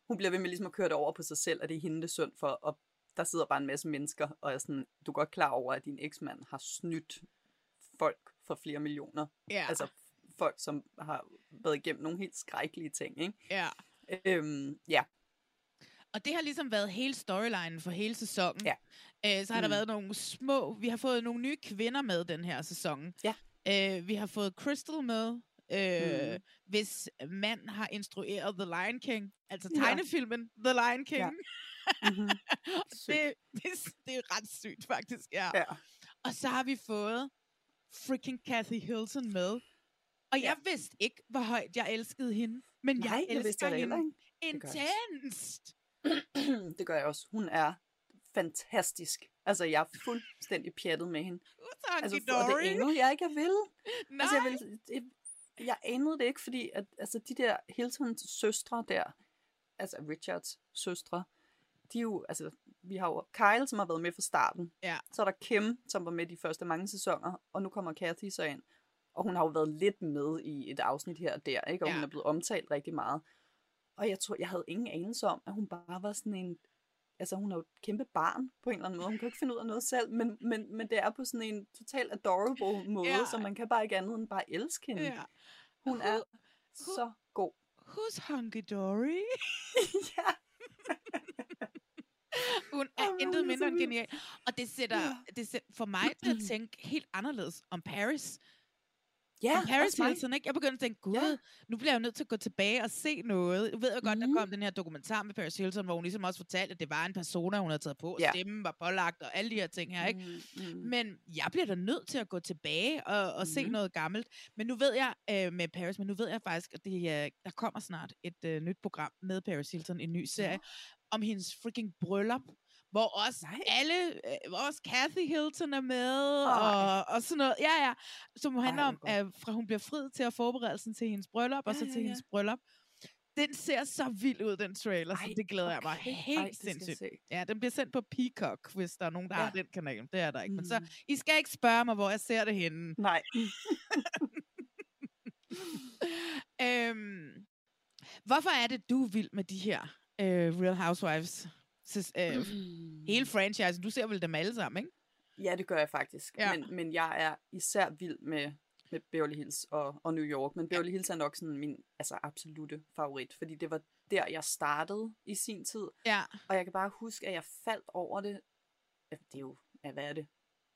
Speaker 2: hun bliver ved med ligesom at køre det over på sig selv, og det er hende, det synd for, og der sidder bare en masse mennesker, og er sådan, du er godt klar over, at din eksmand har snydt folk for flere millioner.
Speaker 1: Ja.
Speaker 2: Altså folk, som har været igennem nogle helt skrækkelige ting, ikke?
Speaker 1: Ja.
Speaker 2: Øhm, ja.
Speaker 1: Og det har ligesom været hele storylinen for hele sæsonen.
Speaker 2: Ja.
Speaker 1: Øh, så har mm. der været nogle små... Vi har fået nogle nye kvinder med den her sæson.
Speaker 2: Ja.
Speaker 1: Øh, vi har fået Crystal med, øh,
Speaker 2: Mm.
Speaker 1: hvis mand har instrueret The Lion King. Altså
Speaker 2: Ja.
Speaker 1: tegnefilmen The Lion King.
Speaker 2: Ja. Mm-hmm.
Speaker 1: det, det, det er ret sygt, faktisk. Ja.
Speaker 2: Ja.
Speaker 1: Og så har vi fået freaking Kathy Hilton med. Og jeg vidste ikke, hvor højt jeg elskede hende. Men
Speaker 2: Nej,
Speaker 1: jeg elsker
Speaker 2: jeg
Speaker 1: hende
Speaker 2: ikke.
Speaker 1: Intenst.
Speaker 2: det gør jeg også. Hun er fantastisk. Altså, jeg er fuldstændig pjattet med hende. Altså, for, det anede jeg ikke, jeg ville.
Speaker 1: Nej.
Speaker 2: Altså, jeg, det, jeg anede det ikke, fordi at, altså, de der Hiltons søstre der, altså Richards søstre, de er jo, altså, vi har jo Kyle, som har været med fra starten.
Speaker 1: Ja.
Speaker 2: Så er der Kim, som var med de første mange sæsoner, og nu kommer Kathy så ind. Og hun har jo været lidt med i et afsnit her og der, ikke? Og
Speaker 1: Ja.
Speaker 2: hun er blevet omtalt rigtig meget. Og jeg tror, jeg havde ingen anelse om, at hun bare var sådan en... Altså, hun er jo et kæmpe barn på en eller anden måde. Hun kan ikke finde ud af noget selv, men, men, men det er på sådan en total adorable måde,
Speaker 1: Ja.
Speaker 2: så man kan bare ikke andet end bare elske hende.
Speaker 1: Ja.
Speaker 2: Hun er så god.
Speaker 1: Who's Hunky Dory?
Speaker 2: ja.
Speaker 1: Hun er
Speaker 2: Ej,
Speaker 1: intet mindre end genial. Og det sætter,
Speaker 2: Ja.
Speaker 1: det sætter for mig til at tænke helt anderledes om Paris.
Speaker 2: Ja,
Speaker 1: Paris. Hilton, ikke? Jeg begyndte at tænke, gud, ja. nu bliver jeg jo nødt til at gå tilbage og se noget. Jeg ved jo godt, mm. der kom den her dokumentar med Paris Hilton, hvor hun ligesom også fortalte, at det var en persona, hun havde taget på.
Speaker 2: Ja.
Speaker 1: Stemmen var pålagt og alle de her ting her, ikke?
Speaker 2: Mm, mm.
Speaker 1: Men jeg bliver da nødt til at gå tilbage og, og se
Speaker 2: Mhm.
Speaker 1: noget gammelt. Men nu ved jeg øh, med Paris, men nu ved jeg faktisk, at det, øh, der kommer snart et øh, nyt program med Paris Hilton, en ny serie, om hendes freaking bryllup. Hvor også
Speaker 2: Nej.
Speaker 1: alle, øh, hvor også Kathy Hilton er med, og, og sådan noget. Ja, ja. Som handler om, at fra hun bliver frid til at forberedelsen til hendes bryllup, og
Speaker 2: Ja,
Speaker 1: så
Speaker 2: ja,
Speaker 1: til
Speaker 2: ja.
Speaker 1: hendes bryllup. den ser så vild ud, den trailer, så
Speaker 2: Ej,
Speaker 1: det glæder jeg mig
Speaker 2: okay.
Speaker 1: helt
Speaker 2: Ej,
Speaker 1: sindssygt. Ja, den bliver sendt på Peacock, hvis der er nogen, der ja.
Speaker 2: Ja.
Speaker 1: har den kanal. Det er der ikke. Men så,
Speaker 2: Mhm.
Speaker 1: I skal ikke spørge mig, hvor jeg ser det henne.
Speaker 2: Nej.
Speaker 1: øhm, hvorfor er det, du er vild med de her øh, Real Housewives? Så, øh, hele franchisen, du ser vel dem alle sammen, ikke?
Speaker 2: Ja, det gør jeg faktisk.
Speaker 1: Ja.
Speaker 2: Ja. Men, men jeg er især vild med, med Beverly Hills og, og New York. Men Beverly Hills er nok sådan min altså, absolute favorit, fordi det var der, jeg startede i sin tid.
Speaker 1: Ja.
Speaker 2: Og jeg kan bare huske, at jeg faldt over det. Ja, Det er jo, ja, hvad er det?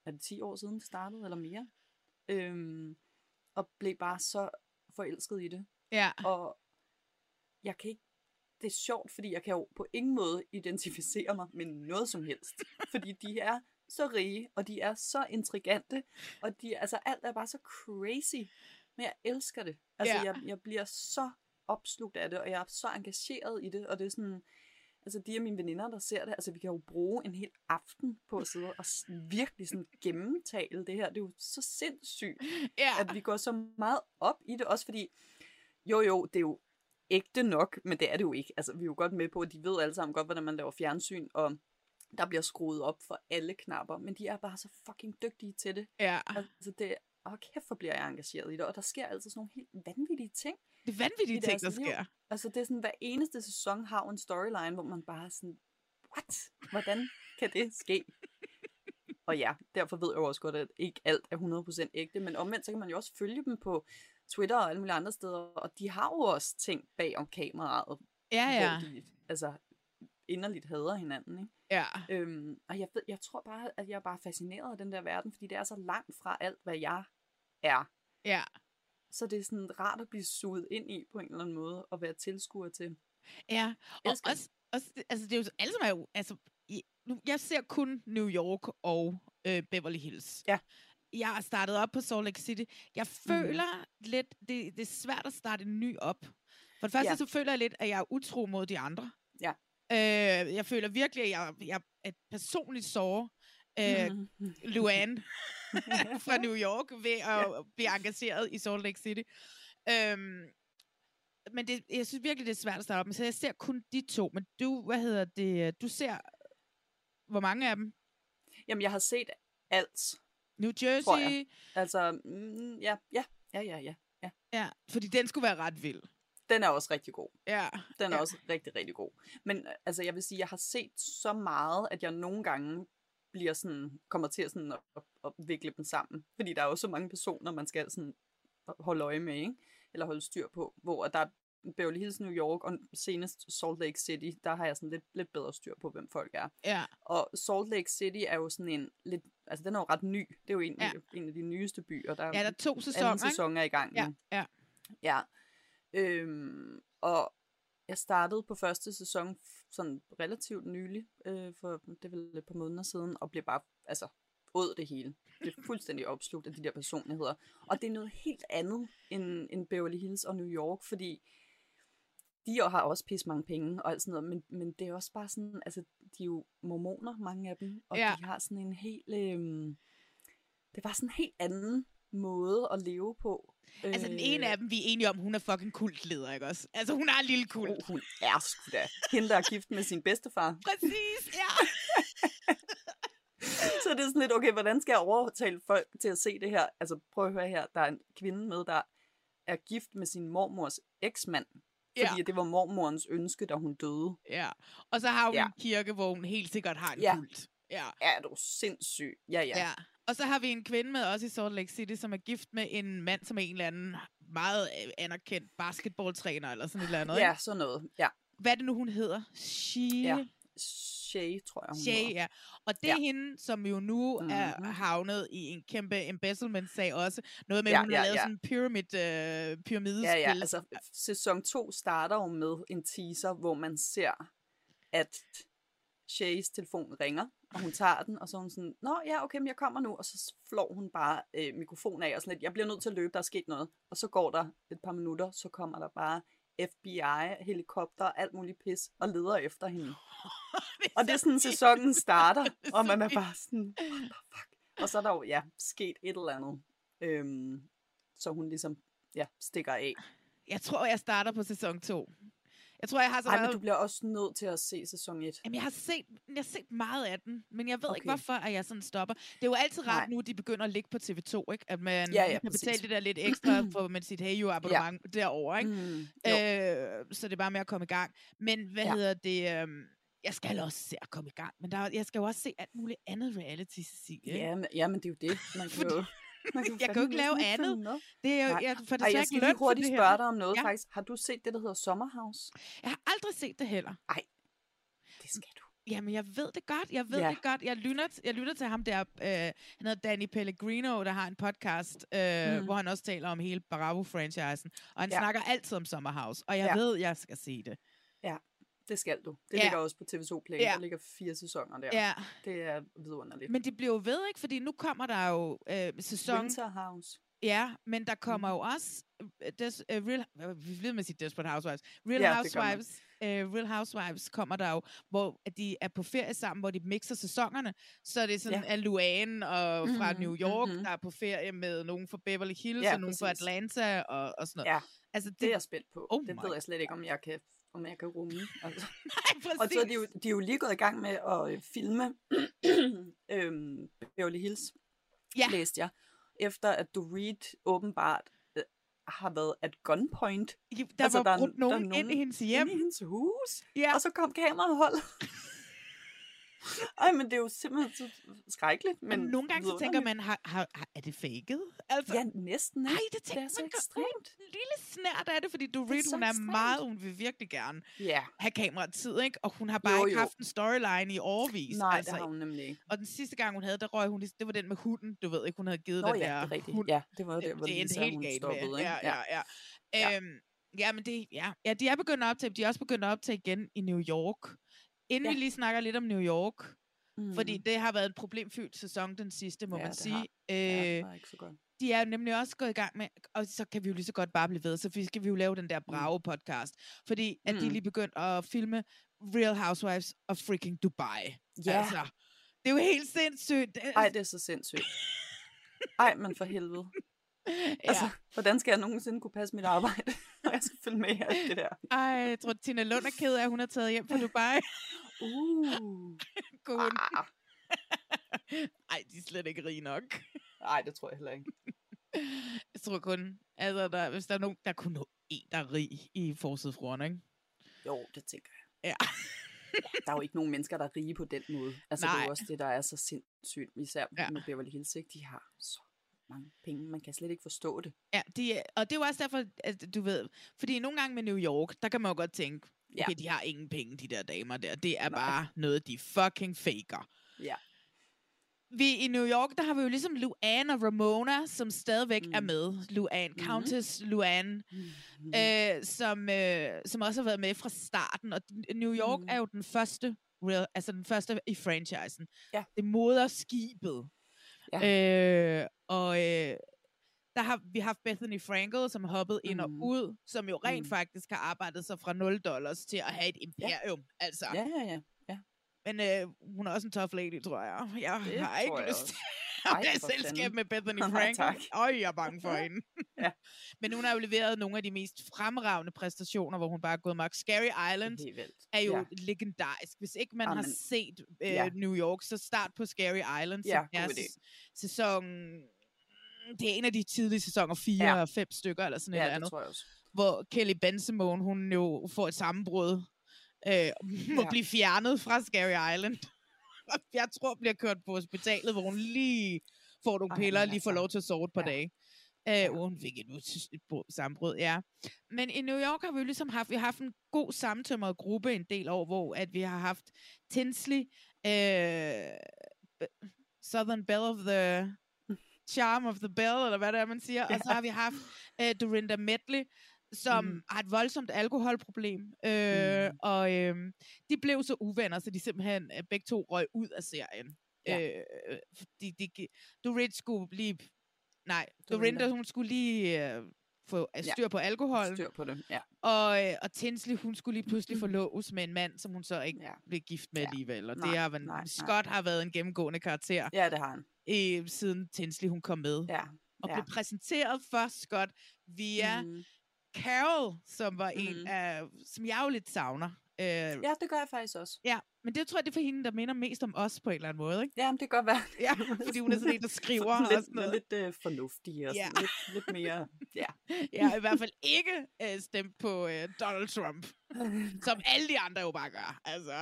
Speaker 2: Er det 10 år siden, det startede, eller mere? Øhm, og blev bare så forelsket i det.
Speaker 1: Ja.
Speaker 2: Og jeg kan ikke det er sjovt, fordi jeg kan jo på ingen måde identificere mig med noget som helst. Fordi de er så rige, og de er så intrigante, og de, altså, alt er bare så crazy. Men jeg elsker det. Altså,
Speaker 1: Ja.
Speaker 2: jeg, jeg bliver så opslugt af det, og jeg er så engageret i det, og det er sådan, altså de af mine veninder, der ser det, altså vi kan jo bruge en hel aften på at sidde og virkelig sådan gennemtale det her. Det er jo så sindssygt,
Speaker 1: ja.
Speaker 2: at vi går så meget op i det, også fordi, jo jo, det er jo ægte nok, men det er det jo ikke. Altså, vi er jo godt med på, at de ved alle sammen godt, hvordan man laver fjernsyn, og der bliver skruet op for alle knapper, men de er bare så fucking dygtige til det.
Speaker 1: Ja.
Speaker 2: Altså, det, åh kæft, hvor bliver jeg engageret i det, og der sker altså sådan nogle helt vanvittige ting.
Speaker 1: Det er vanvittige ting, der
Speaker 2: liv.
Speaker 1: sker.
Speaker 2: Altså, det er sådan, hver eneste sæson har en storyline, hvor man bare er sådan, what? Hvordan kan det ske? Og ja, derfor ved jeg jo også godt, at ikke alt er 100% ægte, men omvendt så kan man jo også følge dem på Twitter og alle mulige andre steder, og de har jo også ting bag om kameraet,
Speaker 1: Ja, ja.
Speaker 2: hvor de altså, inderligt hader hinanden, ikke?
Speaker 1: Ja.
Speaker 2: Øhm, og jeg, ved, jeg tror bare, at jeg er bare fascineret af den der verden, fordi det er så langt fra alt, hvad jeg er.
Speaker 1: Ja.
Speaker 2: Så det er sådan rart at blive suget ind i på en eller anden måde, og være tilskuer til.
Speaker 1: Ja, og
Speaker 2: Elsker
Speaker 1: også, også, altså det er jo alle sammen er jo, altså, jeg ser kun New York og øh, Beverly Hills.
Speaker 2: Ja.
Speaker 1: Jeg startet op på Salt Lake City. Jeg føler mm. lidt, det, det er svært at starte en ny op. For det første,
Speaker 2: Ja.
Speaker 1: så føler jeg lidt, at jeg er utro mod de andre.
Speaker 2: Ja.
Speaker 1: Øh, jeg føler virkelig, at jeg, jeg er personligt sår øh,
Speaker 2: Mhm.
Speaker 1: Luann fra New York ved at ja. blive engageret i Salt Lake City. Øhm, men det, jeg synes virkelig, det er svært at starte op med, så jeg ser kun de to. Men du, hvad hedder det, du ser, hvor mange af dem?
Speaker 2: Jamen, jeg har set alt.
Speaker 1: New
Speaker 2: tror
Speaker 1: Jersey?
Speaker 2: jeg. Altså, mm, ja, ja, ja, ja, ja, ja.
Speaker 1: Ja, fordi den skulle være ret vild.
Speaker 2: Den er også rigtig god.
Speaker 1: Ja.
Speaker 2: Den er
Speaker 1: ja.
Speaker 2: også rigtig, rigtig god. Men altså, jeg vil sige, jeg har set så meget, at jeg nogle gange bliver sådan, kommer til at, sådan at, at, at vikle dem sammen. Fordi der er jo så mange personer, man skal sådan holde øje med, ikke? eller holde styr på. Hvor der er Beverly Hills, New York, og senest Salt Lake City, der har jeg sådan lidt, lidt bedre styr på, hvem folk er.
Speaker 1: Ja.
Speaker 2: Og Salt Lake City er jo sådan en lidt, altså den er jo ret ny. Det er jo en,
Speaker 1: Ja.
Speaker 2: en af de nyeste byer. Der
Speaker 1: Ja, der er to sæsoner,
Speaker 2: Anden sæson er i gang
Speaker 1: Ja, ja.
Speaker 2: Ja. Øhm, og jeg startede på første sæson sådan relativt nylig, øh, for det vel et par måneder siden, og blev bare, altså, åd det hele. Det er fuldstændig opslugt af de der personligheder. Og det er noget helt andet end, end Beverly Hills og New York, fordi de har også pisse mange penge og alt sådan noget, men, men det er også bare sådan, altså, de er jo mormoner, mange af dem, og
Speaker 1: Ja.
Speaker 2: de har sådan en helt, øhm, det er bare sådan en helt anden måde at leve på.
Speaker 1: Altså den ene af dem, vi er enige om, hun er fucking kultleder, ikke også? Altså hun har en lille kult.
Speaker 2: Oh, hun er sgu da. Hende, der er gift med sin bedstefar.
Speaker 1: Præcis, ja.
Speaker 2: Så det er sådan lidt, okay, hvordan skal jeg overtale folk til at se det her? Altså prøv at høre her, der er en kvinde med, der er gift med sin mormors eksmand. Fordi
Speaker 1: Ja.
Speaker 2: det var mormorens ønske, da hun døde.
Speaker 1: Ja. Og så har hun
Speaker 2: Ja.
Speaker 1: en kirke, hvor hun helt sikkert har en
Speaker 2: Ja.
Speaker 1: kult. Ja.
Speaker 2: Er du sindssyg? Ja, ja.
Speaker 1: ja. Og så har vi en kvinde med os i Salt Lake City, som er gift med en mand, som er en eller anden meget øh, anerkendt basketballtræner eller sådan et eller andet.
Speaker 2: Ja, sådan noget. Ja.
Speaker 1: Hvad er det nu, hun hedder? She...
Speaker 2: Ja. Shay, tror jeg, hun
Speaker 1: Shay, ja. Og det er
Speaker 2: Ja.
Speaker 1: hende, som jo nu mm-hmm. er havnet i en kæmpe embezzlement-sag også. Noget med,
Speaker 2: Ja,
Speaker 1: at hun har
Speaker 2: ja,
Speaker 1: lavet
Speaker 2: ja.
Speaker 1: sådan en pyramid, øh, pyramidespil.
Speaker 2: Ja, ja, altså sæson 2 starter jo med en teaser, hvor man ser, at Shays telefon ringer, og hun tager den, og så er hun sådan, Nå, ja, okay, men jeg kommer nu, og så flår hun bare øh, mikrofonen af, og sådan lidt, jeg bliver nødt til at løbe, der er sket noget. Og så går der et par minutter, så kommer der bare FBI, helikopter, alt muligt pis, og leder efter hende. og det er sådan, sæsonen starter, og man er bare sådan, what the fuck? Og så er der jo, ja, sket et eller andet, øhm, så hun ligesom, ja, stikker af.
Speaker 1: Jeg tror, jeg starter på sæson 2. Jeg tror, jeg har så
Speaker 2: Ej,
Speaker 1: meget...
Speaker 2: men du bliver også nødt til at se sæson 1.
Speaker 1: Jamen, jeg har set, jeg har set meget af den, men jeg ved okay. ikke, hvorfor at jeg sådan stopper. Det er jo altid rart
Speaker 2: Nej.
Speaker 1: nu, de begynder at ligge på TV2, ikke? At man
Speaker 2: Ja, ja,
Speaker 1: kan
Speaker 2: præcis.
Speaker 1: betale det der lidt ekstra for med sit Hey You abonnement ja. derovre, ikke?
Speaker 2: Mm,
Speaker 1: øh, så det er bare med at komme i gang. Men hvad ja. Hedder det? Øhm, jeg skal også se at komme i gang, men der, er- jeg skal jo også se alt muligt andet reality, Cecilie.
Speaker 2: Ja, men, ja, men det er jo det. Man kan jo, man kan
Speaker 1: jeg kan jo ikke lave
Speaker 2: næsten
Speaker 1: andet. Det er jo, jeg får
Speaker 2: Ej,
Speaker 1: desværre
Speaker 2: jeg
Speaker 1: ikke
Speaker 2: skal lige
Speaker 1: for
Speaker 2: hurtigt
Speaker 1: det
Speaker 2: spørge dig om noget,
Speaker 1: Ja.
Speaker 2: faktisk. Har du set det, der hedder Sommerhouse?
Speaker 1: Jeg har aldrig set det heller.
Speaker 2: Nej, det skal du.
Speaker 1: Jamen, jeg ved det godt. Jeg ved
Speaker 2: Ja.
Speaker 1: det godt. Jeg lytter, jeg lytter til ham der. Øh, han hedder Danny Pellegrino, der har en podcast, øh,
Speaker 2: Mm.
Speaker 1: hvor han også taler om hele Bravo-franchisen. Og han
Speaker 2: Ja.
Speaker 1: snakker altid om Summerhouse. Og jeg
Speaker 2: Ja.
Speaker 1: ved, jeg skal se det.
Speaker 2: Ja, det skal du. Det
Speaker 1: Ja.
Speaker 2: ligger også på TV2 Play.
Speaker 1: Ja.
Speaker 2: Der ligger fire sæsoner der.
Speaker 1: Ja.
Speaker 2: Det er vidunderligt.
Speaker 1: Men det bliver jo ved, ikke? Fordi nu kommer der jo øh, sæson...
Speaker 2: Winterhouse.
Speaker 1: Ja, men der kommer
Speaker 2: Mm.
Speaker 1: jo også øh, des, uh, Real, vi ved med sige Desperate Housewives. Real
Speaker 2: Ja, det.
Speaker 1: Housewives, uh, Real Housewives kommer der jo, hvor de er på ferie sammen, hvor de mixer sæsonerne. Så det er sådan,
Speaker 2: Ja.
Speaker 1: at Luann og fra
Speaker 2: Mhm,
Speaker 1: New York,
Speaker 2: mhm.
Speaker 1: der er på ferie med nogen fra Beverly Hills,
Speaker 2: Ja,
Speaker 1: og nogen fra. Atlanta og, og sådan noget.
Speaker 2: Ja,
Speaker 1: altså,
Speaker 2: det er jeg spændt på.
Speaker 1: Oh
Speaker 2: det ved jeg slet ikke, om jeg kan, om jeg kan rumme. Altså.
Speaker 1: Nej,
Speaker 2: Og så er de, jo, de er jo lige gået i gang med at øh, filme øhm, Beverly Hills,
Speaker 1: ja.
Speaker 2: læste jeg, efter at Dorit åbenbart øh, har været at gunpoint.
Speaker 1: Der altså, var brudt nogen, ind i hendes hjem.
Speaker 2: Ind i hendes hus.
Speaker 1: Ja.
Speaker 2: Og så kom kamerahold. Ej, men det er jo simpelthen så skrækkeligt. Men
Speaker 1: nogle gange så tænker man, har, har, har, er det faked? Altså,
Speaker 2: Ja, næsten.
Speaker 1: Nej,
Speaker 2: ikke?
Speaker 1: det tænker
Speaker 2: det er så
Speaker 1: man
Speaker 2: ekstremt.
Speaker 1: En lille snært af det, fordi Dorit,
Speaker 2: så
Speaker 1: hun er
Speaker 2: ekstremt.
Speaker 1: meget, hun vil virkelig gerne
Speaker 2: Ja.
Speaker 1: have kameratid, ikke? Og hun har bare
Speaker 2: Jo,
Speaker 1: ikke
Speaker 2: jo.
Speaker 1: haft en storyline i årvis.
Speaker 2: Nej,
Speaker 1: altså.
Speaker 2: det har hun nemlig ikke.
Speaker 1: Og den sidste gang, hun havde, der røg hun, det var den med hunden, du ved ikke, hun havde givet
Speaker 2: Nå
Speaker 1: den
Speaker 2: ja,
Speaker 1: der
Speaker 2: det er rigtigt.
Speaker 1: hund.
Speaker 2: Ja, det var jo der, hvor
Speaker 1: det endte helt galt
Speaker 2: stoppede,
Speaker 1: med. ja, ja. Ja.
Speaker 2: ja.
Speaker 1: Øhm, ja, men det, ja. ja, de er begyndt at optage, de er også begyndt at optage igen i New York. Inden
Speaker 2: Ja.
Speaker 1: vi lige snakker lidt om New York,
Speaker 2: Mm.
Speaker 1: fordi det har været en problemfyldt sæson, den sidste, må
Speaker 2: Ja,
Speaker 1: man sige.
Speaker 2: har. Ja, det
Speaker 1: Øh,
Speaker 2: var ikke så godt.
Speaker 1: de er nemlig også gået i gang med, og så kan vi jo lige så godt bare blive ved, så vi- skal vi jo lave den der Bravo-podcast, fordi at de er
Speaker 2: Mm.
Speaker 1: lige begyndt at filme Real Housewives of freaking Dubai.
Speaker 2: Ja.
Speaker 1: Altså, det er jo helt sindssygt. Det-
Speaker 2: Ej, det er så sindssygt. Ej, men for helvede. Altså, hvordan skal jeg nogensinde kunne passe mit arbejde, når jeg skal følge med i alt det der?
Speaker 1: Ej, jeg tror, Tina Lund er ked af, at hun er taget hjem fra Dubai.
Speaker 2: Uh.
Speaker 1: Kunne hun... Ej, de er slet ikke rige nok.
Speaker 2: Nej, det tror jeg heller ikke.
Speaker 1: Jeg tror kun, altså, der, hvis der er nogen, der er kun nå en, der er rig i forsidefruerne, ikke?
Speaker 2: Jo, det tænker jeg.
Speaker 1: Ja.
Speaker 2: Der er jo ikke nogen mennesker, der er rige på den måde. Altså, det er
Speaker 1: Nej.
Speaker 2: jo også det, der er så sindssygt, især
Speaker 1: ja.
Speaker 2: med Beverly Hills, ikke? De har så mange penge, man kan slet ikke forstå det.
Speaker 1: Ja, de, og det er jo også derfor, at du ved, fordi nogle gange med New York, der kan man jo godt tænke,
Speaker 2: Ja.
Speaker 1: okay, de har ingen penge, de der damer der. Det er bare noget, de fucking faker.
Speaker 2: Ja.
Speaker 1: Vi i New York, der har vi jo ligesom Luann og Ramona, som stadigvæk mm. er med. Luann,
Speaker 2: Mhm.
Speaker 1: Countess Luann,
Speaker 2: Mm.
Speaker 1: øh, som, øh, som også har været med fra starten. Og New York
Speaker 2: Mhm.
Speaker 1: er jo den første, real, altså den første i franchisen.
Speaker 2: Ja.
Speaker 1: Det moderskibet.
Speaker 2: Ja.
Speaker 1: Øh, og øh, der har vi haft Bethany Frankel, som har hoppet ind og
Speaker 2: Mhm.
Speaker 1: ud, som jo rent
Speaker 2: Mhm.
Speaker 1: faktisk har arbejdet sig fra 0 dollars til at have et imperium. Altså.
Speaker 2: Ja, ja, ja. ja.
Speaker 1: Men øh, hun er også en tough lady, tror jeg. Jeg
Speaker 2: Det
Speaker 1: har ikke
Speaker 2: jeg
Speaker 1: lyst til have
Speaker 2: for
Speaker 1: selskab med Bethany
Speaker 2: Nej,
Speaker 1: Frankel.
Speaker 2: tak.
Speaker 1: Øj, jeg er bange for hende.
Speaker 2: Ja.
Speaker 1: Men hun har jo leveret nogle af de mest fremragende præstationer, hvor hun bare er gået magt. Scary Island er jo
Speaker 2: Ja.
Speaker 1: legendarisk. Hvis ikke man
Speaker 2: Amen.
Speaker 1: har set øh,
Speaker 2: Ja.
Speaker 1: New York, så start på Scary Island,
Speaker 2: Ja,
Speaker 1: som er
Speaker 2: idé.
Speaker 1: s- sæson... Det er en af de tidlige sæsoner, fire
Speaker 2: Ja.
Speaker 1: og fem stykker, eller sådan et
Speaker 2: Ja,
Speaker 1: eller
Speaker 2: det
Speaker 1: andet.
Speaker 2: tror jeg også.
Speaker 1: Hvor Kelly Bensimon, hun jo får et sammenbrud, øh, må
Speaker 2: Ja.
Speaker 1: blive fjernet fra Scary Island. Jeg tror, bliver kørt på hospitalet, hvor hun lige får nogle piller, og lige får
Speaker 2: altså.
Speaker 1: lov til at sove et par
Speaker 2: Ja.
Speaker 1: dage. Øh, hvor hun fik et, et brud- sammenbrud, ja. Men i New York har vi jo ligesom haft, vi har haft en god sammentømret gruppe en del år, hvor at vi har haft Tinsley, øh, Southern Belle of the Charm of the Bell, eller hvad det er, man siger. Og så har vi haft øh, Dorinda Medley, som mm. har et voldsomt alkoholproblem. Øh,
Speaker 2: Mhm.
Speaker 1: Og øh, de blev så uvenner, så de simpelthen øh, begge to røg ud af serien.
Speaker 2: Ja.
Speaker 1: Øh, fordi de, Dorit skulle lige... Nej,
Speaker 2: Dorinda.
Speaker 1: Hun skulle lige øh, få øh, styr på alkoholen.
Speaker 2: Styr på det, ja.
Speaker 1: Og, øh, og Tinsley, hun skulle lige pludselig forloves med en mand, som hun så ikke
Speaker 2: Ja.
Speaker 1: blev gift med alligevel. Og
Speaker 2: Nej,
Speaker 1: det har været,
Speaker 2: nej, nej.
Speaker 1: Scott har været en gennemgående karakter,
Speaker 2: Ja, det har han.
Speaker 1: øh, siden Tinsley hun kom med.
Speaker 2: Ja.
Speaker 1: Og
Speaker 2: ja.
Speaker 1: blev præsenteret for Scott via
Speaker 2: Mm.
Speaker 1: Carol, som var en
Speaker 2: Mhm.
Speaker 1: af, som jeg jo lidt savner. Øh,
Speaker 2: Ja, det gør jeg faktisk også.
Speaker 1: Ja, men det tror jeg, det er for hende, der minder mest om os på en eller anden måde, ikke?
Speaker 2: Ja, men det kan godt være.
Speaker 1: Ja, fordi hun er sådan en, der skriver og
Speaker 2: lidt,
Speaker 1: sådan noget.
Speaker 2: lidt øh, fornuftig og
Speaker 1: Ja.
Speaker 2: sådan lidt, lidt mere... Ja.
Speaker 1: Jeg har i hvert fald ikke øh, stemt på øh, Donald Trump, som alle de andre jo bare gør. Altså,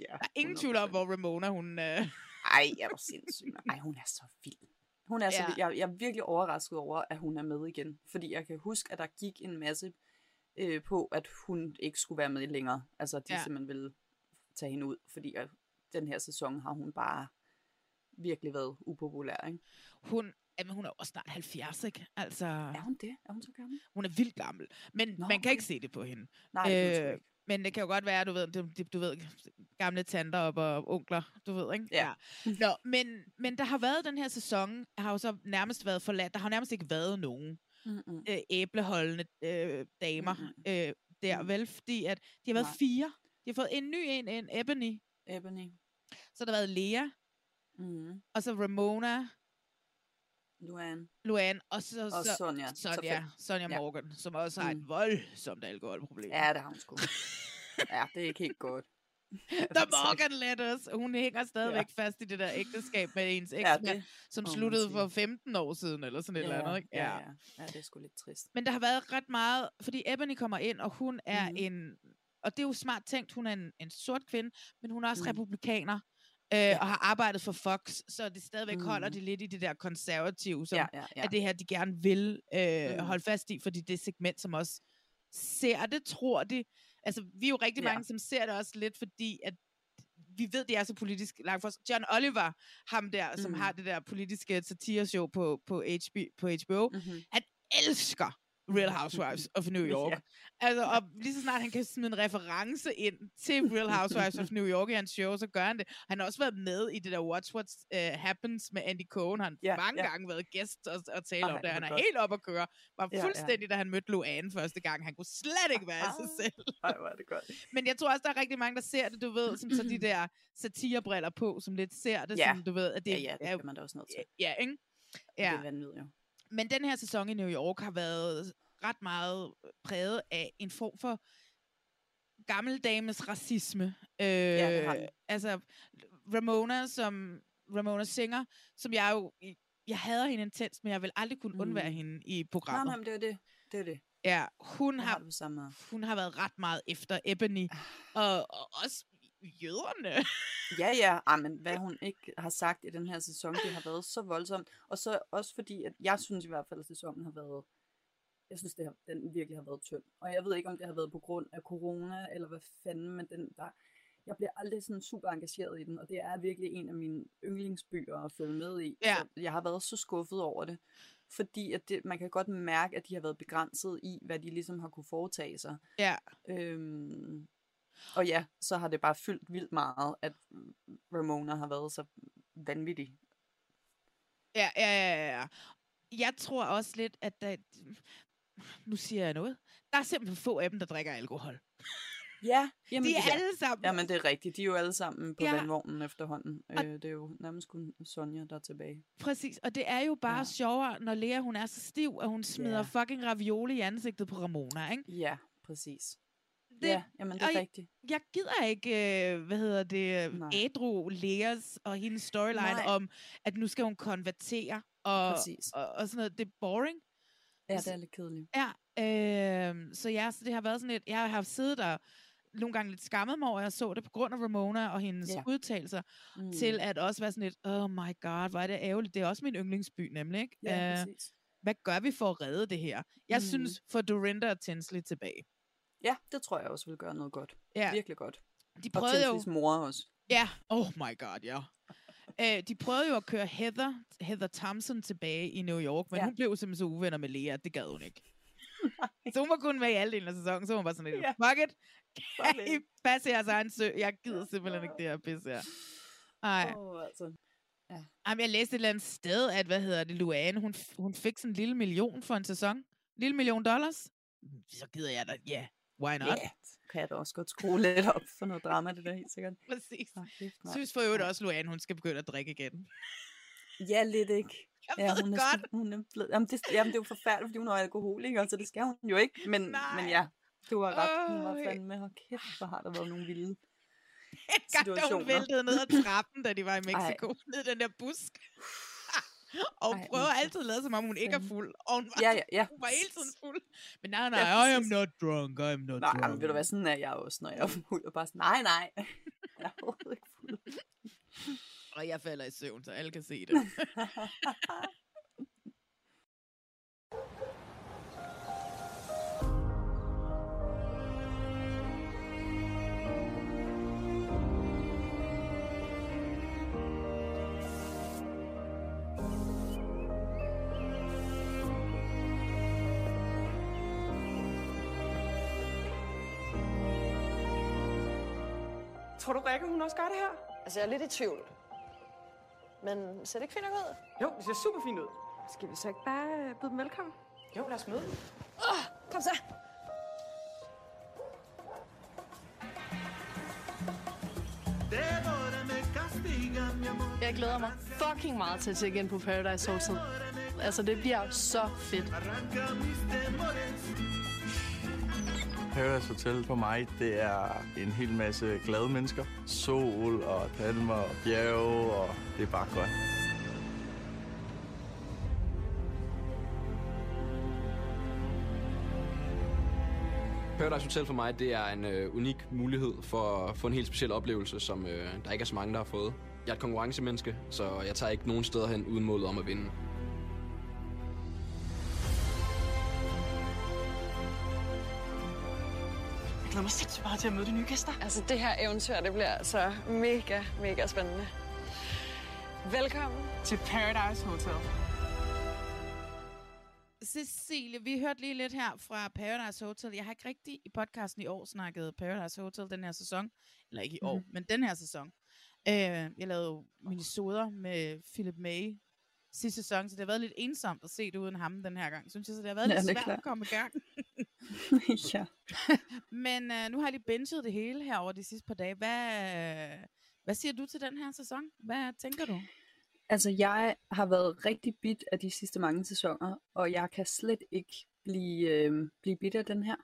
Speaker 2: ja,
Speaker 1: der er ingen tvivl om, hvor Ramona, hun... Øh...
Speaker 2: Ej, jeg er sindssyg. Ej, hun er så vild. Hun er så
Speaker 1: Ja.
Speaker 2: vild. Jeg, jeg er virkelig overrasket over, at hun er med igen. Fordi jeg kan huske, at der gik en masse øh, på, at hun ikke skulle være med længere. Altså, de
Speaker 1: Ja.
Speaker 2: simpelthen ville tage hende ud. Fordi at den her sæson har hun bare virkelig været upopulær, ikke?
Speaker 1: Hun, jamen, hun er også snart 70, ikke? Altså,
Speaker 2: Er hun det? Er hun så gammel?
Speaker 1: hun er vildt gammel. Men Nå, man kan
Speaker 2: okay.
Speaker 1: ikke se det på hende.
Speaker 2: Nej, det
Speaker 1: Men det kan jo godt være, du ved, du, du ved, gamle tanter op og onkler, du ved, ikke?
Speaker 2: Ja.
Speaker 1: Nå, men, men der har været den her sæson, har jo så nærmest været forladt. Der har nærmest ikke været nogen
Speaker 2: Mm-mm.
Speaker 1: øh, æbleholdende øh, damer øh, der, vel? Fordi at de har været
Speaker 2: Nej.
Speaker 1: fire. De har fået en ny en, en Ebony.
Speaker 2: Ebony.
Speaker 1: Så har der været Lea,
Speaker 2: Mm.
Speaker 1: og så Ramona,
Speaker 2: Luan.
Speaker 1: Luan, og så,
Speaker 2: Og
Speaker 1: så
Speaker 2: Sonja.
Speaker 1: Sonja. Sonja
Speaker 2: Ja.
Speaker 1: Morgan, som også har et
Speaker 2: Mm.
Speaker 1: voldsomt alkoholproblem.
Speaker 2: Ja, det har hun sgu. ja, det er ikke helt godt.
Speaker 1: The Morgan let us. Hun hænger stadigvæk ja. fast i det der ægteskab med ens
Speaker 2: Ja,
Speaker 1: eksmand,
Speaker 2: det
Speaker 1: som sluttede for 15 år siden, eller sådan et eller andet. Ikke?
Speaker 2: Ja, ja. ja, det er sgu lidt trist.
Speaker 1: Men der har været ret meget, fordi Ebony kommer ind, og hun er
Speaker 2: Mhm.
Speaker 1: en, og det er jo smart tænkt, hun er en, en sort kvinde, men hun er også
Speaker 2: Mhm.
Speaker 1: republikaner, øh, og har arbejdet for Fox, så det stadigvæk
Speaker 2: Mhm.
Speaker 1: holder det lidt i det der konservative, som
Speaker 2: Ja, ja, ja.
Speaker 1: er det her, de gerne vil øh,
Speaker 2: Mhm.
Speaker 1: holde fast i, fordi det et segment, som også ser det, tror de. Altså, vi er jo rigtig
Speaker 2: Ja.
Speaker 1: mange, som ser det også lidt, fordi at vi ved, det er så politisk langt for os. John Oliver, ham der, som
Speaker 2: Mhm.
Speaker 1: har det der politiske satireshow på, på, HB, på HBO,
Speaker 2: Mhm.
Speaker 1: han elsker Real Housewives of New York.
Speaker 2: Ja.
Speaker 1: Altså, og lige så snart han kan smide en reference ind til Real Housewives of New York i hans show, så gør han det. Han har også været med i det der Watch What uh, Happens med Andy Cohen. Han har
Speaker 2: Ja,
Speaker 1: mange
Speaker 2: ja.
Speaker 1: gange været gæst og, og tale
Speaker 2: Ej,
Speaker 1: om det. Han er
Speaker 2: godt.
Speaker 1: helt op at køre. Var
Speaker 2: Ja, ja.
Speaker 1: fuldstændig, da han mødte Luanne første gang. Han kunne slet ikke være sig selv.
Speaker 2: Ej, hvor det godt.
Speaker 1: Men jeg tror også, der er rigtig mange, der ser det, du ved, som så de der satirebriller på, som lidt ser det,
Speaker 2: Ja.
Speaker 1: som du ved, at det
Speaker 2: Ja, ja, det
Speaker 1: er
Speaker 2: kan man da også nødt til.
Speaker 1: Ja, ikke?
Speaker 2: Ja.
Speaker 1: Ja.
Speaker 2: Det er vanvittigt, jo.
Speaker 1: Men den her sæson i New York har været ret meget præget af en form for gammeldames racisme. Øh,
Speaker 2: Ja, det har den.
Speaker 1: Altså, Ramona, som Ramona Singer, som jeg jo, jeg hader hende intens, men jeg vil aldrig kunne undvære
Speaker 2: Mm.
Speaker 1: hende i programmet.
Speaker 2: nej, det er det. Det er det.
Speaker 1: Ja, hun har,
Speaker 2: har
Speaker 1: hun har været ret meget efter Ebony, og, og også jøderne.
Speaker 2: Ja, ja. Ej, men hvad hun ikke har sagt i den her sæson, det har været så voldsomt. Og så også fordi, at jeg synes i hvert fald, at sæsonen har været... Jeg synes, det har, den virkelig har været tynd. Og jeg ved ikke, om det har været på grund af corona, eller hvad fanden, men den der... Jeg bliver aldrig sådan super engageret i den, og det er virkelig en af mine yndlingsbøger at følge med i.
Speaker 1: Ja.
Speaker 2: Så jeg har været så skuffet over det. Fordi at det, man kan godt mærke, at de har været begrænset i, hvad de ligesom har kunne foretage sig.
Speaker 1: Ja.
Speaker 2: Øhm, og ja, så har det bare fyldt vildt meget, at Ramona har været så vanvittig.
Speaker 1: Ja, ja, ja, ja. Jeg tror også lidt, at der... Nu siger jeg noget. Der er simpelthen få af dem, der drikker alkohol.
Speaker 2: Ja, jamen,
Speaker 1: De er
Speaker 2: ja.
Speaker 1: alle sammen-
Speaker 2: Jamen, det er rigtigt. De er jo alle sammen på
Speaker 1: Ja.
Speaker 2: vandvognen efterhånden. Øh, det er jo nærmest kun Sonja, der er tilbage.
Speaker 1: Præcis, og det er jo bare ja. sjovere, når Lea hun er så stiv, at hun smider
Speaker 2: Ja.
Speaker 1: fucking ravioli i ansigtet på Ramona, ikke?
Speaker 2: Ja, præcis.
Speaker 1: Det-
Speaker 2: ja, jamen det er
Speaker 1: jeg-
Speaker 2: rigtigt.
Speaker 1: Jeg gider ikke, øh, hvad hedder det,
Speaker 2: Nej.
Speaker 1: ædru Leas og hendes storyline
Speaker 2: Nej.
Speaker 1: om, at nu skal hun konvertere, og,
Speaker 2: Præcis.
Speaker 1: og, og sådan noget. Det er boring.
Speaker 2: Ja, det er lidt kedeligt.
Speaker 1: Ja, øh, så ja, så det har været sådan lidt, jeg har siddet der nogle gange lidt skammet mig over, at jeg så det på grund af Ramona og hendes
Speaker 2: Ja.
Speaker 1: udtalelser,
Speaker 2: Mm.
Speaker 1: til at også være sådan lidt, oh my god, hvor er det ærgerligt. Det er også min yndlingsby, nemlig, ikke?
Speaker 2: Ja,
Speaker 1: Øh,
Speaker 2: præcis.
Speaker 1: hvad gør vi for at redde det her? Jeg
Speaker 2: mm.
Speaker 1: synes, for Dorinda og Tinsley tilbage.
Speaker 2: Ja, det tror jeg også vil gøre noget godt.
Speaker 1: Ja.
Speaker 2: Virkelig godt.
Speaker 1: De
Speaker 2: og
Speaker 1: prøvede jo-
Speaker 2: Tinsleys mor også.
Speaker 1: Ja, oh my god, ja. Øh, de prøvede jo at køre Heather, Heather Thompson tilbage i New York, men
Speaker 2: Ja.
Speaker 1: hun blev simpelthen så uvenner med Lea, det gad hun ikke. så hun var kun med i halvdelen af sæsonen, så hun var sådan lidt,
Speaker 2: Ja.
Speaker 1: fuck it, kan I passe jeres egen sø? Jeg gider simpelthen ikke det her pisse her. Ej.
Speaker 2: Åh, altså. Ja.
Speaker 1: Jamen, jeg læste et eller andet sted, at, hvad hedder det, Luane, hun, hun fik sådan en lille million for en sæson. En lille million dollars. Så gider jeg da, ja, yeah, why not?
Speaker 2: Ja, kan jeg da også godt skrue lidt op for noget drama, det der helt sikkert.
Speaker 1: Præcis. Jeg synes for øvrigt også, Luane, hun skal begynde at drikke igen.
Speaker 2: Ja, lidt ikke. ja, hun er, godt. Hun er blevet, jamen, det, jamen, det er jo forfærdeligt, fordi hun er alkoholiker, så det skal hun jo ikke. Men, men ja, du har ret. Hun var fandme, hold kæft, hvor har der været nogle vilde
Speaker 1: En gang, da hun væltede ned ad trappen, da de var i Mexico, Ej. ned den der busk. Og hun prøver altid at lade, som om hun ikke er fuld. Og hun var,
Speaker 2: Ja, ja, ja.
Speaker 1: hun var hele tiden fuld. Men nej, nej,
Speaker 2: Ja,
Speaker 1: I am not drunk, I am not
Speaker 2: Nej,
Speaker 1: drunk.
Speaker 2: men ved du hvad, sådan er jeg også, når jeg er fuld. Og bare sådan, nej, nej. Jeg er overhovedet ikke fuld.
Speaker 1: Og jeg falder i søvn, så alle kan se det.
Speaker 20: Tror du, Rikke, hun også gør det her?
Speaker 19: Altså, jeg er lidt i tvivl. Men ser det ikke fint nok ud?
Speaker 20: Jo, det ser super fint ud.
Speaker 19: Skal vi så ikke bare øh, byde dem velkommen?
Speaker 20: Jo, lad os møde.
Speaker 19: Oh, kom så.
Speaker 11: Jeg glæder mig fucking meget til at tjekke ind på Paradise Hotel. Altså, det bliver så fedt.
Speaker 21: Paradise Hotel for mig, det er en hel masse glade mennesker. Sol og palmer og bjerge, og det er bare godt.
Speaker 22: Paradise Hotel for mig, det er en øh, unik mulighed for at få en helt speciel oplevelse, som øh, der ikke er så mange, der har fået. Jeg er et konkurrencemenneske, så jeg tager ikke nogen steder hen uden målet om at vinde.
Speaker 20: Glæder mig sindssygt meget til at møde de nye gæster.
Speaker 19: Altså, det her eventyr, det bliver så mega, mega spændende. Velkommen.
Speaker 20: Til Paradise Hotel.
Speaker 1: Cecilie, vi hørte lige lidt her fra Paradise Hotel. Jeg har ikke rigtig i podcasten i år snakket Paradise Hotel den her sæson. Eller ikke i år,
Speaker 2: Mhm.
Speaker 1: men den her sæson. Øh, jeg lavede jo minisoder med Philip May sidste sæson, så det har været lidt ensomt at se det uden ham den her gang, synes jeg. Så det har været
Speaker 2: Ja,
Speaker 1: lidt svært at komme i gang.
Speaker 2: ja.
Speaker 1: Men øh, nu har jeg lige binget det hele her over de sidste par dage. Hvad, hvad siger du til den her sæson? Hvad tænker du?
Speaker 2: Altså, jeg har været rigtig bit af de sidste mange sæsoner, og jeg kan slet ikke blive, øh, blive bit af den her.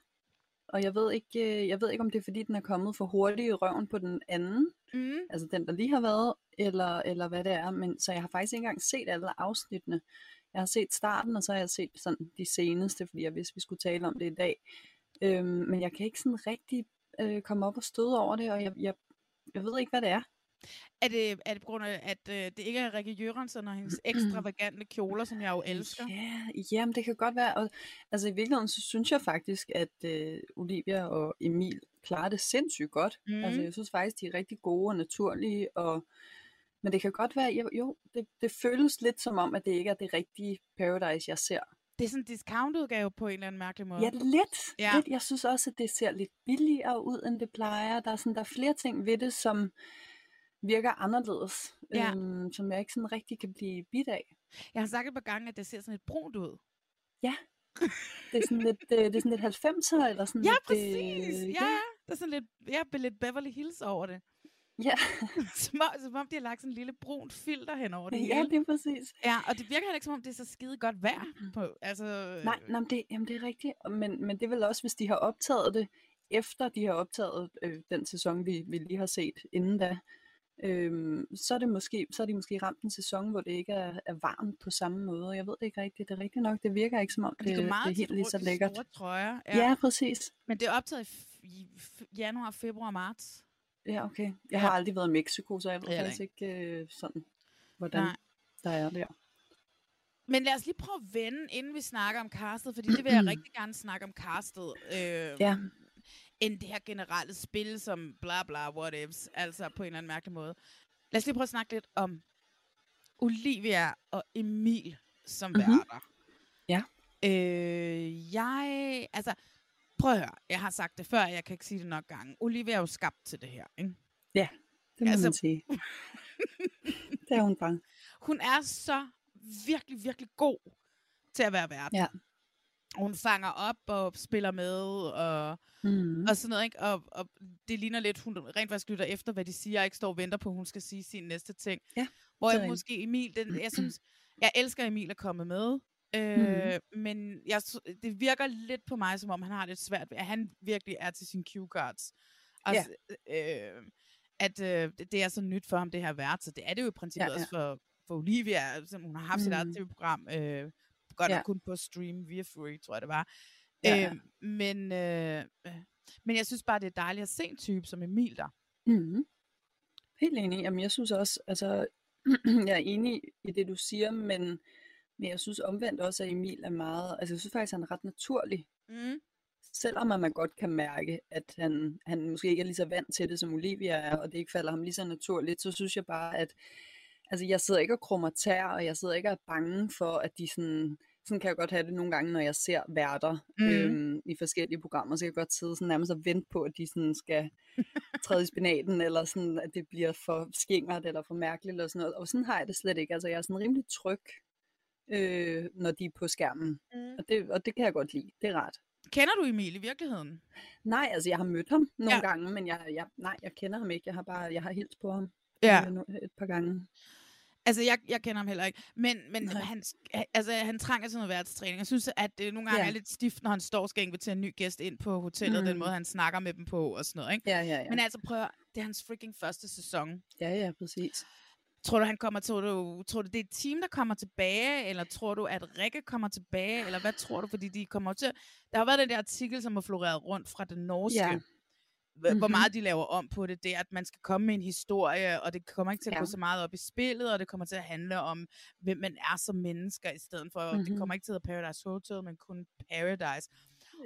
Speaker 2: Og jeg ved ikke, øh, jeg ved ikke, om det er fordi, den er kommet for hurtigt i røven på den anden,
Speaker 1: mm.
Speaker 2: altså den, der lige har været, eller, eller hvad det er. Men, så jeg har faktisk ikke engang set alle afsnittene. Jeg har set starten, og så har jeg set sådan de seneste, fordi jeg vidste, vi skulle tale om det i dag. Øhm, men jeg kan ikke sådan rigtig øh, komme op og støde over det, og jeg, jeg, jeg ved ikke, hvad det er.
Speaker 1: Er det, er det på grund af, at øh, det ikke er Rikke Jørgensen og hendes ekstravagante kjoler, som jeg jo elsker?
Speaker 2: Ja, jamen det kan godt være. Og, altså i virkeligheden, så synes jeg faktisk, at øh, Olivia og Emil klarer det sindssygt godt.
Speaker 1: Mhm.
Speaker 2: Mm. Altså jeg synes faktisk, de er rigtig gode og naturlige. Og, men det kan godt være, jo, jo det, det føles lidt som om, at det ikke er det rigtige Paradise, jeg ser.
Speaker 1: Det er sådan en discount-udgave på en eller anden mærkelig måde.
Speaker 2: Ja, lidt.
Speaker 1: Ja.
Speaker 2: lidt. Jeg synes også, at det ser lidt billigere ud, end det plejer. Der er, sådan, der er flere ting ved det, som virker anderledes,
Speaker 1: Ja.
Speaker 2: øhm, som jeg ikke sådan rigtig kan blive bit af.
Speaker 1: Jeg har sagt et par gange, at det ser sådan lidt brunt ud.
Speaker 2: Ja. Det er sådan lidt, øh, det er sådan lidt 90'er, eller sådan
Speaker 1: Ja,
Speaker 2: lidt...
Speaker 1: præcis.
Speaker 2: øh,
Speaker 1: Ja, ja. Der er sådan lidt, ja, lidt Beverly Hills over det.
Speaker 2: Ja.
Speaker 1: som, om, som om de har lagt sådan en lille brunt filter hen over det
Speaker 2: Ja,
Speaker 1: hele.
Speaker 2: det er præcis.
Speaker 1: Ja, og det virker heller ikke som om, det er så skide godt vejr. På, altså,
Speaker 2: Nej, nej men det, jamen det er rigtigt, men, men det er vel også, hvis de har optaget det, efter de har optaget øh, den sæson, vi, vi lige har set inden da, øhm, så, er det måske, så er de måske ramt en sæson, hvor det ikke er, er varmt på samme måde. Jeg ved det ikke rigtigt. Det er rigtigt nok. Det virker ikke som om,
Speaker 1: Og
Speaker 2: det,
Speaker 1: de går
Speaker 2: det,
Speaker 1: meget
Speaker 2: er helt lige så lækkert.
Speaker 1: store trøjer.
Speaker 2: Ja. ja, præcis.
Speaker 1: Men det er optaget i, i januar, februar, marts.
Speaker 2: Ja, okay. Jeg har aldrig været i Mexico, så jeg ved
Speaker 1: Ja,
Speaker 2: faktisk ikke øh, sådan, hvordan
Speaker 1: Nej.
Speaker 2: der er der.
Speaker 1: Men lad os lige prøve at vende, inden vi snakker om castet, fordi det vil jeg rigtig gerne snakke om castet. Øh,
Speaker 2: Ja.
Speaker 1: End det her generelle spil, som bla bla, what ifs, altså på en eller anden mærkelig måde. Lad os lige prøve at snakke lidt om Olivia og Emil som
Speaker 2: Mhm.
Speaker 1: mm-hmm. værter.
Speaker 2: Ja.
Speaker 1: Øh, jeg, altså, prøv at høre, jeg har sagt det før, jeg kan ikke sige det nok gange. Olivia er jo skabt til det her, ikke?
Speaker 2: Ja, det må
Speaker 1: Altså-
Speaker 2: man sige. det er hun bare.
Speaker 1: Hun er så virkelig, virkelig god til at være vært.
Speaker 2: Ja.
Speaker 1: Hun fanger op og spiller med og,
Speaker 2: Mhm.
Speaker 1: og sådan noget, ikke? Og, og det ligner lidt, hun rent faktisk lytter efter, hvad de siger, og ikke står og venter på, at hun skal sige sin næste ting.
Speaker 2: Ja,
Speaker 1: Hvor
Speaker 2: er
Speaker 1: jeg måske Emil, den, jeg synes, Jeg elsker, at Emil er kommet med. Øh, mm. Men jeg, det virker lidt på mig, som om han har lidt svært ved, at han virkelig er til sine cue cards. Og,
Speaker 2: Ja.
Speaker 1: ja. øh, at øh, det- det er så nyt for ham, det her vært. Så det er det jo i princippet
Speaker 2: Ja,
Speaker 1: ja, også for, for Olivia. Som hun har haft mm. sit eget
Speaker 2: Mhm.
Speaker 1: tv-program. Øh, godt
Speaker 2: Ja.
Speaker 1: nok kun på stream via Free, tror jeg det var.
Speaker 2: Ja, ja.
Speaker 1: Øh, men, øh, øh, men jeg synes bare, det er dejligt at se en type som Emil der.
Speaker 2: Mm-hmm. Helt enig. Jamen, jeg synes også, altså, jeg er enig i det, du siger, men, men jeg synes omvendt også, at Emil er meget, altså jeg synes faktisk, han er ret naturlig.
Speaker 1: Mm.
Speaker 2: Selvom at man godt kan mærke, at han, han måske ikke er lige så vant til det, som Olivia er, og det ikke falder ham lige så naturligt, så synes jeg bare, at altså, jeg sidder ikke og krummer tær, og jeg sidder ikke og er bange for, at de sådan, sådan kan jeg godt have det nogle gange, når jeg ser værter
Speaker 1: Mhm.
Speaker 2: øhm, i forskellige programmer, så kan jeg godt sidde sådan nærmest og vente på, at de sådan skal træde i spinaten, eller sådan, at det bliver for skingert, eller for mærkeligt, eller sådan noget. Og sådan har jeg det slet ikke. Altså, jeg er sådan rimelig tryg, øh, når de er på skærmen.
Speaker 1: Mm.
Speaker 2: Og, det, og det kan jeg godt lide. Det er rart.
Speaker 1: Kender du Emil i virkeligheden?
Speaker 2: Nej, altså jeg har mødt ham nogle
Speaker 1: Ja.
Speaker 2: gange, men jeg, jeg, nej, jeg kender ham ikke. Jeg har bare jeg har hilst på ham
Speaker 1: Ja.
Speaker 2: øh, et par gange.
Speaker 1: Altså, jeg, jeg kender ham heller ikke. Men, men han, altså, han trænger til noget værtstræning. Jeg synes, at det nogle gange
Speaker 2: Ja.
Speaker 1: er lidt stift, når han står og skal invitere en ny gæst ind på hotellet, mm. den måde, han snakker med dem på og sådan noget. Ikke?
Speaker 2: Ja, ja, ja.
Speaker 1: Men altså, prøv at, det er hans freaking første sæson.
Speaker 2: Ja, ja, præcis.
Speaker 1: Tror du, han kommer, tror du, tror du, det er et team, der kommer tilbage, eller tror du, at Rikke kommer tilbage, eller hvad tror du? Fordi de kommer til... Der har været den der artikel, som har floreret rundt fra den norske,
Speaker 2: Ja.
Speaker 1: hvor
Speaker 2: Mhm.
Speaker 1: meget de laver om på det, det er, at man skal komme med en historie, og det kommer ikke til at
Speaker 2: Ja.
Speaker 1: gå så meget op i spillet, og det kommer til at handle om, hvem man er som mennesker, i stedet for, mm-hmm. det kommer ikke til at hedde Paradise Hotel, men kun Paradise.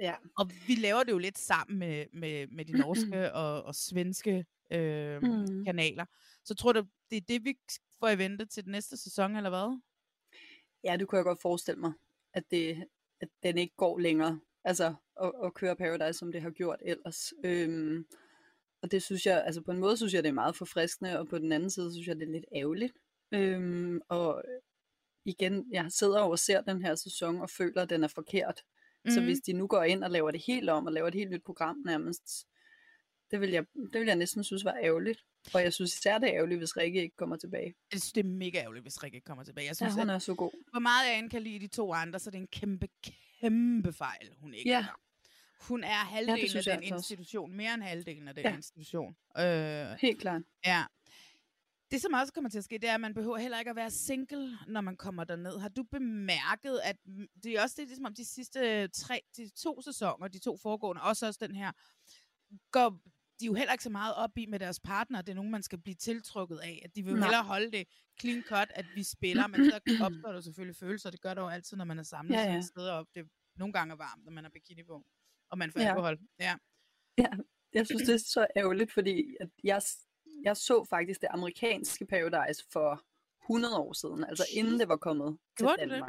Speaker 2: Ja.
Speaker 1: Og vi laver det jo lidt sammen med, med, med de norske og, og svenske øh,
Speaker 2: Mhm.
Speaker 1: kanaler. Så tror du, det er det, vi får i vente til den næste sæson, eller hvad?
Speaker 2: Ja, det kunne jeg godt forestille mig, at, det, at den ikke går længere. Altså at, at køre Paradise, som det har gjort ellers. Øhm, og det synes jeg, altså på en måde synes jeg, det er meget forfriskende, og på den anden side synes jeg, det er lidt ærgerligt. Øhm, og igen, jeg sidder over og ser den her sæson og føler, at den er forkert. Mm. Så
Speaker 1: Mhm.
Speaker 2: hvis de nu går ind og laver det helt om, og laver et helt nyt program nærmest, det vil jeg, det vil jeg næsten synes var ærgerligt. Og jeg synes især, det er ærgerligt, hvis Rikke ikke kommer tilbage.
Speaker 1: Jeg synes, det er mega ærgerligt, hvis Rikke ikke kommer tilbage. Jeg
Speaker 2: Ja,
Speaker 1: synes,
Speaker 2: hun
Speaker 1: at,
Speaker 2: er så god.
Speaker 1: hvor meget jeg end kan lide de to andre, så er det en kæmpe, kæmpe fejl, hun ikke
Speaker 2: Ja.
Speaker 1: er. Hun er halvdelen
Speaker 2: synes
Speaker 1: af den
Speaker 2: altså også.
Speaker 1: institution, mere end halvdelen af den
Speaker 2: Ja.
Speaker 1: institution. Øh,
Speaker 2: Helt klart.
Speaker 1: Ja. Det, som også kommer til at ske, det er, at man behøver heller ikke at være single, når man kommer derned. Har du bemærket, at det er også det, ligesom om de sidste tre, de to sæsoner, de to foregående, også også den her, går de er jo heller ikke så meget op i med deres partner. Det er nogen, man skal blive tiltrukket af. At de vil
Speaker 2: Nej.
Speaker 1: hellere holde det clean cut, at vi spiller, men så opstår der selvfølgelig følelser. Det gør der jo altid, når man er samlet
Speaker 2: Ja,
Speaker 1: ja, ja.
Speaker 2: ja.
Speaker 1: et sted op. Det er nogle gange er varmt, når man er bikini på, og man får
Speaker 2: Ja.
Speaker 1: alkohol. Ja.
Speaker 2: Ja, jeg synes, det er så ærgerligt, fordi at jeg, jeg så faktisk det amerikanske Paradise for 100 år siden, altså inden det var kommet til
Speaker 1: du det?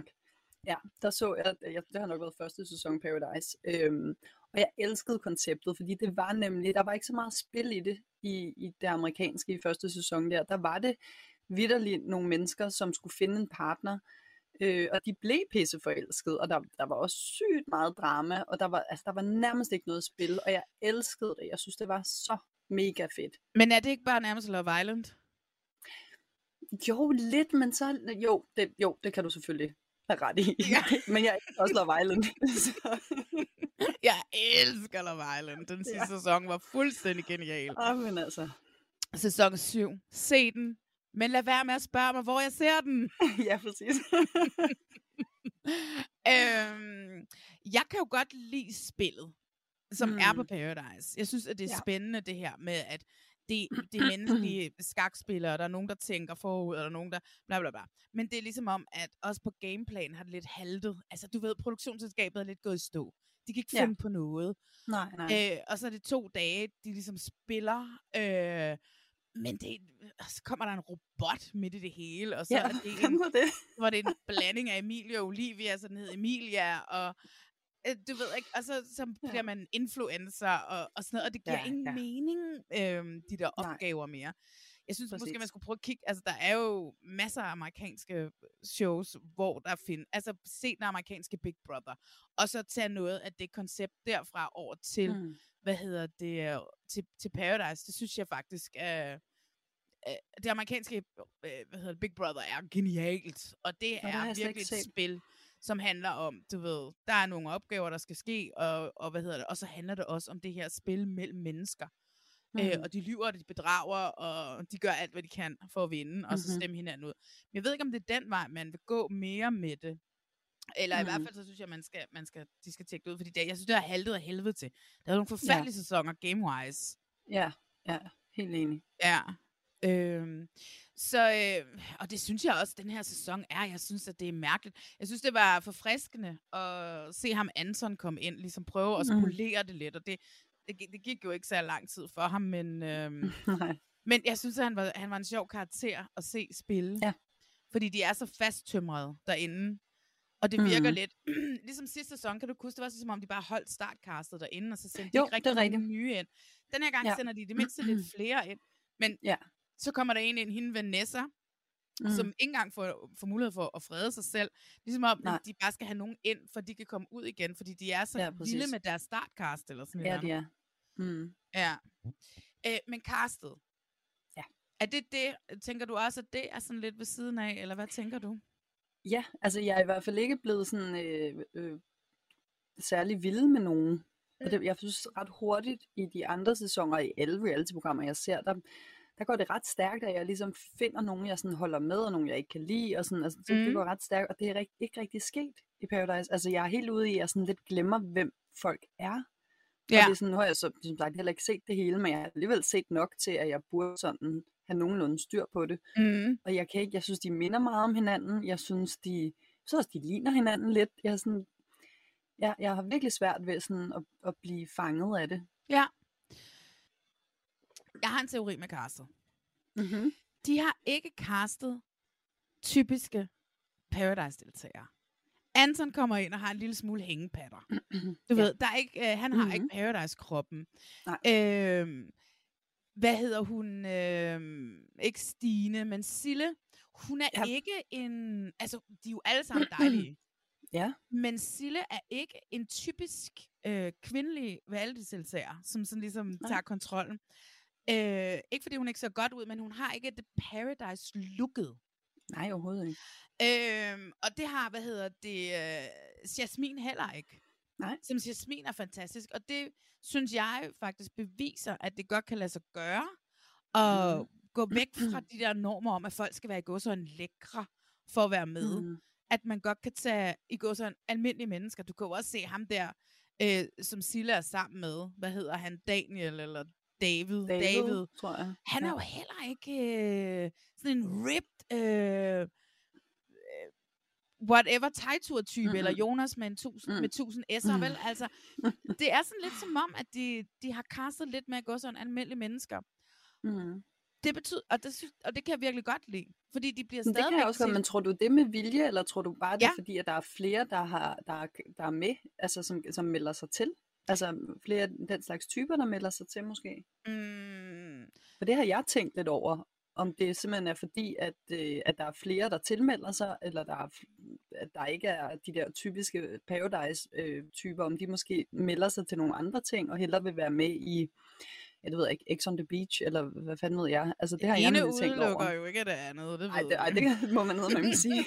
Speaker 2: Ja, der så jeg, jeg, det har nok været første sæson Paradise, øhm, og jeg elskede konceptet, fordi det var nemlig, der var ikke så meget spil i det, i, i det amerikanske i første sæson der, der var det vidderligt nogle mennesker, som skulle finde en partner, øh, og de blev pisseforelskede, og der, der var også sygt meget drama, og der var, altså, der var nærmest ikke noget spil, og jeg elskede det, jeg synes, det var så mega fedt.
Speaker 1: Men er det ikke bare nærmest Love Island?
Speaker 2: Jo, lidt, men så, jo, det, jo, det kan du selvfølgelig have ret i. Ja. men jeg elsker også Love Island. så.
Speaker 1: Jeg elsker Love Island. Den sidste ja. sæson var fuldstændig genial.
Speaker 2: Ah, men altså.
Speaker 1: Sæson 7. Se den. Men lad være med at spørge mig, hvor jeg ser den.
Speaker 2: ja, præcis.
Speaker 1: øhm, jeg kan jo godt lide spillet, som mm. er på
Speaker 2: Mm.
Speaker 1: Paradise. Jeg synes, at det er
Speaker 2: Ja.
Speaker 1: spændende, det her med, at det, det menneskelige skakspillere, der er nogen, der tænker forud, og der er nogen, der bla bla bla. Men det er ligesom om, at også på gameplan har det lidt haltet. Altså, du ved, produktionsselskabet er lidt gået i stå. De kan ikke
Speaker 2: Ja.
Speaker 1: finde på noget.
Speaker 2: Nej, nej.
Speaker 1: Øh, og så er det to dage, de ligesom spiller. Øh, men det, så kommer der en robot midt i det hele, og så
Speaker 2: Ja,
Speaker 1: er det en,
Speaker 2: det.
Speaker 1: hvor det er en blanding af Emilie og Olivia, så den hedder Emilia, og du ved ikke, og så, så
Speaker 2: Ja.
Speaker 1: bliver man influencer og, og sådan noget, og det giver
Speaker 2: Ja,
Speaker 1: ingen
Speaker 2: ja.
Speaker 1: mening, øh, de der
Speaker 2: Nej.
Speaker 1: opgaver mere. Jeg synes Præcis. måske, man skulle prøve at kigge, altså der er jo masser af amerikanske shows, hvor der findes, altså se den amerikanske Big Brother, og så tage noget af det koncept derfra over til,
Speaker 2: Mm.
Speaker 1: hvad hedder det, øh, til, til Paradise. Det synes jeg faktisk er, øh, det amerikanske øh, hvad hedder det, Big Brother er genialt, og det
Speaker 2: Nå,
Speaker 1: er virkelig et spil, som handler om, du ved, der er nogle opgaver, der skal ske, og, og hvad hedder det, og så handler det også om det her spil mellem mennesker. Mm. Øh, og de lyver, og de bedrager, og de gør alt, hvad de kan for at vinde, og så
Speaker 2: Mhm.
Speaker 1: stemme hinanden ud. Men jeg ved ikke, om det er den vej, man vil gå mere med det. Eller i hvert
Speaker 2: Mhm.
Speaker 1: fald, så synes jeg, man skal, man skal, de skal tjekke det ud, fordi det, jeg synes, det har haltet af helvede til. Der er nogle forfærdelige ja. sæsoner, game-wise.
Speaker 2: Ja, ja, helt enig.
Speaker 1: Ja. Øhm, så, øh, og det synes jeg også, den her sæson er. Jeg synes, at det er mærkeligt. Jeg synes, det var forfriskende at se ham Anton komme ind, ligesom prøve at
Speaker 2: Mm.
Speaker 1: spolere det lidt, og det, det, det gik jo ikke så lang tid for ham, men,
Speaker 2: Nej.
Speaker 1: men jeg synes, at han var, han var en sjov karakter at se spille.
Speaker 2: Ja.
Speaker 1: Fordi de er så fasttømrede derinde. Og det virker
Speaker 2: Mhm.
Speaker 1: lidt, ligesom sidste sæson, kan du huske, det var så, som om de bare holdt startcastet derinde, og så sendte de
Speaker 2: Jo,
Speaker 1: ikke
Speaker 2: det er
Speaker 1: rigtig
Speaker 2: rigtigt.
Speaker 1: nogen nye ind. Den her gang
Speaker 2: Ja.
Speaker 1: sender de det mindste lidt flere ind. Men
Speaker 2: Ja.
Speaker 1: Så kommer der en ind, hende Vanessa, mm. som ikke engang får, får mulighed for at frede sig selv. Ligesom om,
Speaker 2: Nej.
Speaker 1: at de bare skal have nogen ind, for de kan komme ud igen, fordi de er så
Speaker 2: Ja,
Speaker 1: ja,
Speaker 2: præcis.
Speaker 1: vilde med deres startcast, eller sådan
Speaker 2: Ja,
Speaker 1: noget.
Speaker 2: de er. Mm.
Speaker 1: Ja. Øh, men castet.
Speaker 2: Ja.
Speaker 1: Er det det, tænker du også, at det er sådan lidt ved siden af, eller hvad tænker du?
Speaker 2: Ja, altså jeg er i hvert fald ikke blevet sådan øh, øh, særlig vild med nogen. Og det, jeg synes ret hurtigt i de andre sæsoner, i alle reality-programmer, jeg ser, der, der går det ret stærkt, at jeg ligesom finder nogen, jeg sådan holder med, og nogen, jeg ikke kan lide, og sådan, altså, det, det
Speaker 1: Mm.
Speaker 2: går ret stærkt, og det er rigt, ikke rigtig sket i Paradise. Altså jeg er helt ude i, at jeg sådan lidt glemmer, hvem folk er. Og
Speaker 1: Ja.
Speaker 2: det er sådan, nu har jeg så som sagt heller ikke set det hele, men jeg har alligevel set nok til, at jeg burde sådan have nogenlunde styr på det.
Speaker 1: Mm.
Speaker 2: Og jeg kan ikke, jeg synes, de minder meget om hinanden. Jeg synes, de, synes også, de ligner hinanden lidt. Jeg, sådan, jeg, jeg har virkelig svært ved sådan at, at blive fanget af det.
Speaker 1: Ja. Jeg har en teori med castet.
Speaker 2: Mm-hmm.
Speaker 1: De har ikke castet typiske Paradise-deltagere. Anton kommer ind og har en lille smule hængepatter. Du ved, der er ikke, øh, han har mm-hmm. ikke Paradise-kroppen. Øhm, hvad hedder hun? Øhm, ikke Stine, men Sille. Hun er ja. ikke en... Altså, de er jo alle sammen dejlige.
Speaker 2: Ja.
Speaker 1: Men Sille er ikke en typisk øh, kvindelig reality-deltager, som sådan ligesom
Speaker 2: Nej.
Speaker 1: tager kontrollen. Øh, ikke fordi hun ikke ser godt ud, men hun har ikke det Paradise-looket.
Speaker 2: Nej, overhovedet ikke.
Speaker 1: Øhm, og det har, hvad hedder det, øh, Jasmin heller ikke.
Speaker 2: Nej.
Speaker 1: Som Jasmin er fantastisk, og det synes jeg faktisk beviser, at det godt kan lade sig gøre, og
Speaker 2: Mhm.
Speaker 1: gå væk fra de der normer om, at folk skal være i gåsøjne lækre for at være med.
Speaker 2: Mhm.
Speaker 1: At man godt kan tage i gåsøjne almindelige mennesker. Du kan jo også se ham der, øh, som Silla er sammen med. Hvad hedder han? Daniel eller David?
Speaker 2: David, tror jeg.
Speaker 1: Han er
Speaker 2: Ja.
Speaker 1: jo heller ikke øh, sådan en ripped, øh, øh, whatever tegtur-type, mm-hmm. eller Jonas med, en tusind, mm. med tusind S'er,
Speaker 2: Mm.
Speaker 1: vel? Altså, det er sådan lidt som om, at de, de har castet lidt med at gå sådan almindelige mennesker.
Speaker 2: Mm.
Speaker 1: Det betyder, og det, og det kan jeg virkelig godt lide, fordi de bliver
Speaker 2: Men det kan jeg også
Speaker 1: til-
Speaker 2: men tror du det med vilje, eller tror du bare det
Speaker 1: Ja.
Speaker 2: fordi, at der er flere, der, har, der, er, der er med, altså som, som melder sig til? Altså flere af den slags typer, der melder sig til måske?
Speaker 1: Mm.
Speaker 2: For det har jeg tænkt lidt over, om det simpelthen er fordi, at, øh, at der er flere, der tilmelder sig, eller der er, at der ikke er de der typiske Paradise-typer, om de måske melder sig til nogle andre ting, og hellere vil være med i, jeg ved ikke, X on the Beach, eller hvad fanden ved jeg. Altså det har jeg
Speaker 1: ene
Speaker 2: nemlig tænkt over.
Speaker 1: udelukker jo ikke det andet, det
Speaker 2: Ej,
Speaker 1: ved
Speaker 2: det, ej, det må man ned med sige.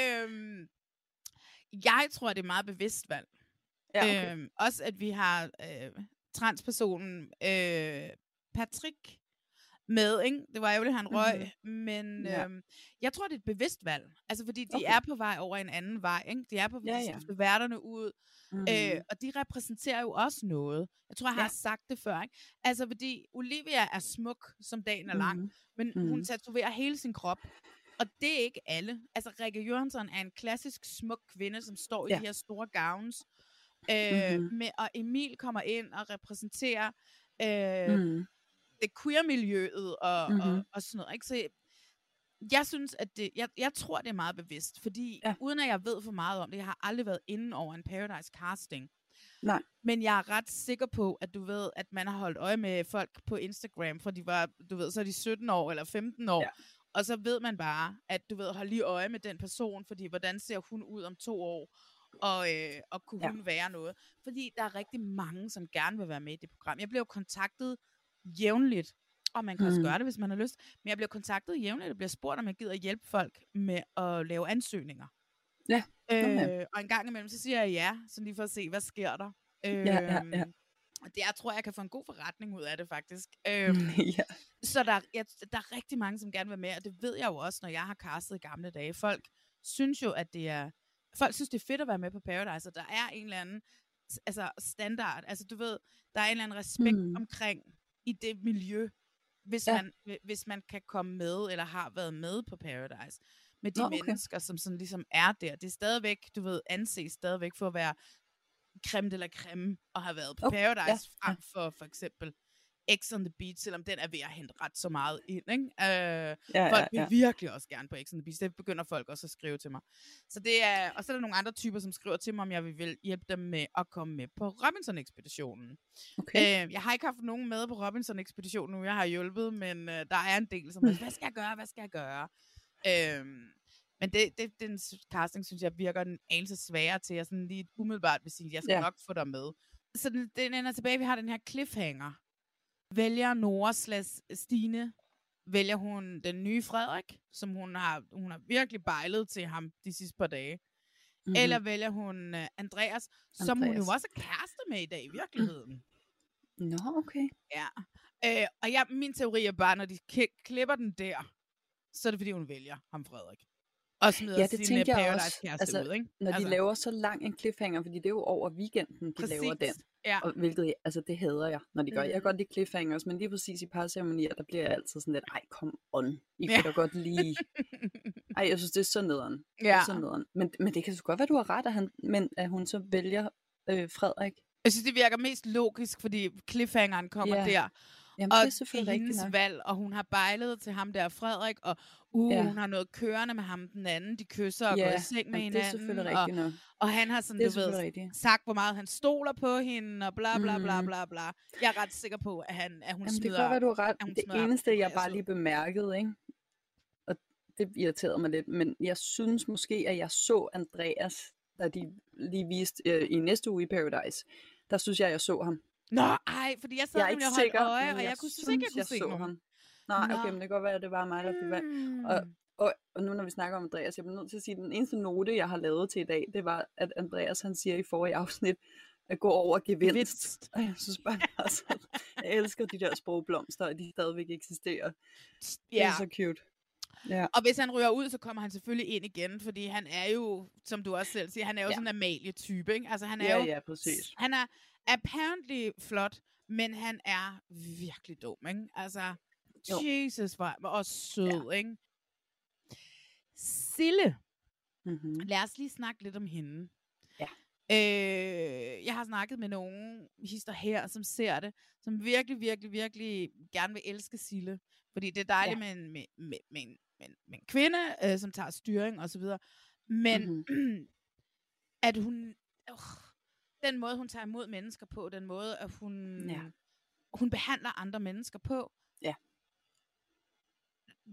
Speaker 1: øhm, jeg tror, det er meget bevidst valg.
Speaker 2: Ja, okay.
Speaker 1: øhm, også at vi har øh, transpersonen øh, Patrick med, ikke? Det var ærgerligt, han røg, mm-hmm. men
Speaker 2: Ja.
Speaker 1: øhm, jeg tror, det er et bevidst valg. Altså, fordi de
Speaker 2: Okay.
Speaker 1: er på vej over en anden vej, ikke? De er på
Speaker 2: Ja,
Speaker 1: ja,
Speaker 2: ja.
Speaker 1: værterne ud,
Speaker 2: Mhm.
Speaker 1: øh, og de repræsenterer jo også noget. Jeg tror, jeg har
Speaker 2: Ja.
Speaker 1: sagt det før, ikke? Altså, fordi Olivia er smuk, som dagen er lang,
Speaker 2: Mhm.
Speaker 1: men
Speaker 2: Mhm.
Speaker 1: hun tatoverer hele sin krop. Og det er ikke alle. Altså, Rikke Jørgensen er en klassisk smuk kvinde, som står i
Speaker 2: Ja.
Speaker 1: de her store gowns. Øh,
Speaker 2: Mhm.
Speaker 1: med, og Emil kommer ind og repræsenterer øh,
Speaker 2: Mhm.
Speaker 1: det queer-miljøet og, mm-hmm.
Speaker 2: Mhm.
Speaker 1: og, og sådan noget. Ikke? Så jeg synes, at det, jeg, jeg tror, det er meget bevidst, fordi ja. uden at jeg ved for meget om det, jeg har aldrig været inde over en Paradise casting,
Speaker 2: Nej.
Speaker 1: men jeg er ret sikker på, at du ved, at man har holdt øje med folk på Instagram, for de var, du ved, så er de 17 år eller 15 år,
Speaker 2: Ja.
Speaker 1: Og så ved man bare, at du ved, hold lige øje med den person, fordi hvordan ser hun ud om to år, og, øh, og kunne
Speaker 2: Ja.
Speaker 1: hun være noget? Fordi der er rigtig mange, som gerne vil være med i det program. Jeg blev kontaktet jævnligt. Og man kan også
Speaker 2: Mm.
Speaker 1: gøre det, hvis man har lyst. Men jeg bliver kontaktet jævnligt, og bliver spurgt, om jeg gider hjælpe folk med at lave ansøgninger.
Speaker 2: Ja.
Speaker 1: Øh,
Speaker 2: Okay.
Speaker 1: og en gang imellem, så siger jeg ja, så lige for at se, hvad sker der. Øh,
Speaker 2: Ja, ja, ja.
Speaker 1: Og det, jeg tror, jeg kan få en god forretning ud af det, faktisk. Øhm,
Speaker 2: ja.
Speaker 1: så der, jeg, der er rigtig mange, som gerne vil være med, og det ved jeg jo også, når jeg har castet i gamle dage. Folk synes jo, at det er... Folk synes, det er fedt at være med på Paradise, og der er en eller anden altså standard. Altså, du ved, der er en eller anden respekt
Speaker 2: Mm.
Speaker 1: omkring i det miljø, hvis,
Speaker 2: Ja.
Speaker 1: man, hvi- hvis man kan komme med, eller har været med på Paradise. Med de
Speaker 2: Nå, okay.
Speaker 1: mennesker, som sådan ligesom er der. Det er stadigvæk, du ved, anses stadigvæk for at være creme de la creme, og har været på
Speaker 2: Okay,
Speaker 1: Paradise
Speaker 2: ja,
Speaker 1: frem for for eksempel X on the Beach, selvom den er ved at hente ret så meget ind. Ikke? Øh,
Speaker 2: Ja,
Speaker 1: folk
Speaker 2: ja,
Speaker 1: vil
Speaker 2: ja.
Speaker 1: virkelig også gerne på X on the Beach. Det begynder folk også at skrive til mig. Så det er, og så er der nogle andre typer, som skriver til mig, om jeg vil hjælpe dem med at komme med på Robinson-ekspeditionen.
Speaker 2: Okay.
Speaker 1: Øh, jeg har ikke haft nogen med på Robinson-ekspeditionen nu, jeg har hjulpet, men øh, der er en del, som er, hvad skal jeg gøre, hvad skal jeg gøre? Øh, men det, det, den casting, synes jeg, virker en anelse sværere til, jeg sådan lige umiddelbart vil sige, at jeg skal
Speaker 2: Ja.
Speaker 1: ja. nok få dig med. Så den, den ender tilbage, vi har den her cliffhanger. Vælger Nora slash Stine, vælger hun den nye Frederik, som hun har, hun har virkelig bejlet til ham de sidste par dage.
Speaker 2: Mhm.
Speaker 1: Mm. Eller vælger hun uh, Andreas, som hun jo
Speaker 2: Andreas.
Speaker 1: også er kæreste med i dag i virkeligheden.
Speaker 2: Nå, okay.
Speaker 1: Ja. Øh, og jeg, min teori er bare, når de klipper den der, så er det fordi, hun vælger ham Frederik. Og smider
Speaker 2: Ja, det
Speaker 1: sin
Speaker 2: tænker jeg også.
Speaker 1: Paradise-kæreste
Speaker 2: Altså,
Speaker 1: ud, ikke?
Speaker 2: når de
Speaker 1: Altså.
Speaker 2: laver så lang en cliffhanger, fordi det er jo over weekenden, de
Speaker 1: Præcis.
Speaker 2: laver den.
Speaker 1: Ja.
Speaker 2: Og hvilket, altså det hader jeg, når de gør. Jeg kan
Speaker 1: Mhm.
Speaker 2: godt lide cliffhangers, men lige præcis i parceremonier, der bliver jeg altid sådan lidt, ej, kom on. I
Speaker 1: Ja.
Speaker 2: kan da godt lige... Ej, jeg synes, det er så nederen. Det er
Speaker 1: Ja.
Speaker 2: så nederen. Men, men det kan så godt være, du har ret, at, han, men, at hun så vælger øh, Frederik.
Speaker 1: Jeg synes, det virker mest logisk, fordi cliffhangeren kommer
Speaker 2: Ja.
Speaker 1: der.
Speaker 2: Jamen,
Speaker 1: og
Speaker 2: det er selvfølgelig
Speaker 1: hendes valg, og hun har bejlet til ham der, Frederik, og uh,
Speaker 2: Ja.
Speaker 1: hun har noget kørende med ham den anden, de kysser og
Speaker 2: Ja,
Speaker 1: går i seng med
Speaker 2: jamen, det er
Speaker 1: hinanden.
Speaker 2: selvfølgelig
Speaker 1: og,
Speaker 2: rigtigt nok.
Speaker 1: og han har sådan,
Speaker 2: Det
Speaker 1: du ved,
Speaker 2: rigtigt.
Speaker 1: sagt, hvor meget han stoler på hende, og bla bla bla
Speaker 2: Mhm.
Speaker 1: bla bla. Jeg er ret sikker på, at, han, at hun
Speaker 2: Jamen, det
Speaker 1: smider...
Speaker 2: kan godt være, du ret.
Speaker 1: at
Speaker 2: Det eneste, jeg bare lige bemærkede, ikke? og det irriterede mig lidt, men jeg synes måske, at jeg så Andreas, da de lige viste øh, i næste uge i Paradise. Der synes jeg, jeg så ham.
Speaker 1: Nå, ej, fordi jeg sad
Speaker 2: jeg
Speaker 1: nemlig og holdt øje, og jeg, kunne synes ikke, jeg kunne
Speaker 2: jeg
Speaker 1: se
Speaker 2: ham. Nej,
Speaker 1: Nå.
Speaker 2: okay, men det kan godt være, at det var mig, der fik valg. Og, og, og nu når vi snakker om Andreas, jeg bliver nødt til at sige, at den eneste note, jeg har lavet til i dag, det var, at Andreas han siger i forrige afsnit, at gå over gevinst.
Speaker 1: Gevinst.
Speaker 2: Og jeg synes bare, det er så, jeg elsker de der sprogblomster, og de stadigvæk eksisterer. Det er
Speaker 1: Ja.
Speaker 2: så cute. Ja.
Speaker 1: Og hvis han ryger ud, så kommer han selvfølgelig ind igen, fordi han er jo, som du også selv siger, han er jo
Speaker 2: Ja.
Speaker 1: ja. sådan en Amalie-type, ikke? Altså han er
Speaker 2: Ja,
Speaker 1: jo,
Speaker 2: ja, præcis.
Speaker 1: Han er apparently flot, men han er virkelig dum, ikke? Altså,
Speaker 2: Jo.
Speaker 1: Jesus, hvor også sød, ja. ikke? Sille,
Speaker 2: Mm-hmm.
Speaker 1: lad os lige snakke lidt om hende.
Speaker 2: Ja.
Speaker 1: Øh, jeg har snakket med nogle hister her, som ser det, som virkelig, virkelig, virkelig gerne vil elske Sille. Fordi det er dejligt
Speaker 2: Ja.
Speaker 1: med, en, med, med, med, en, med, med en kvinde, øh, som tager styring og så videre. Men mm-hmm. at hun... Øh, den måde, hun tager imod mennesker på, den måde, at hun,
Speaker 2: Ja.
Speaker 1: hun behandler andre mennesker på.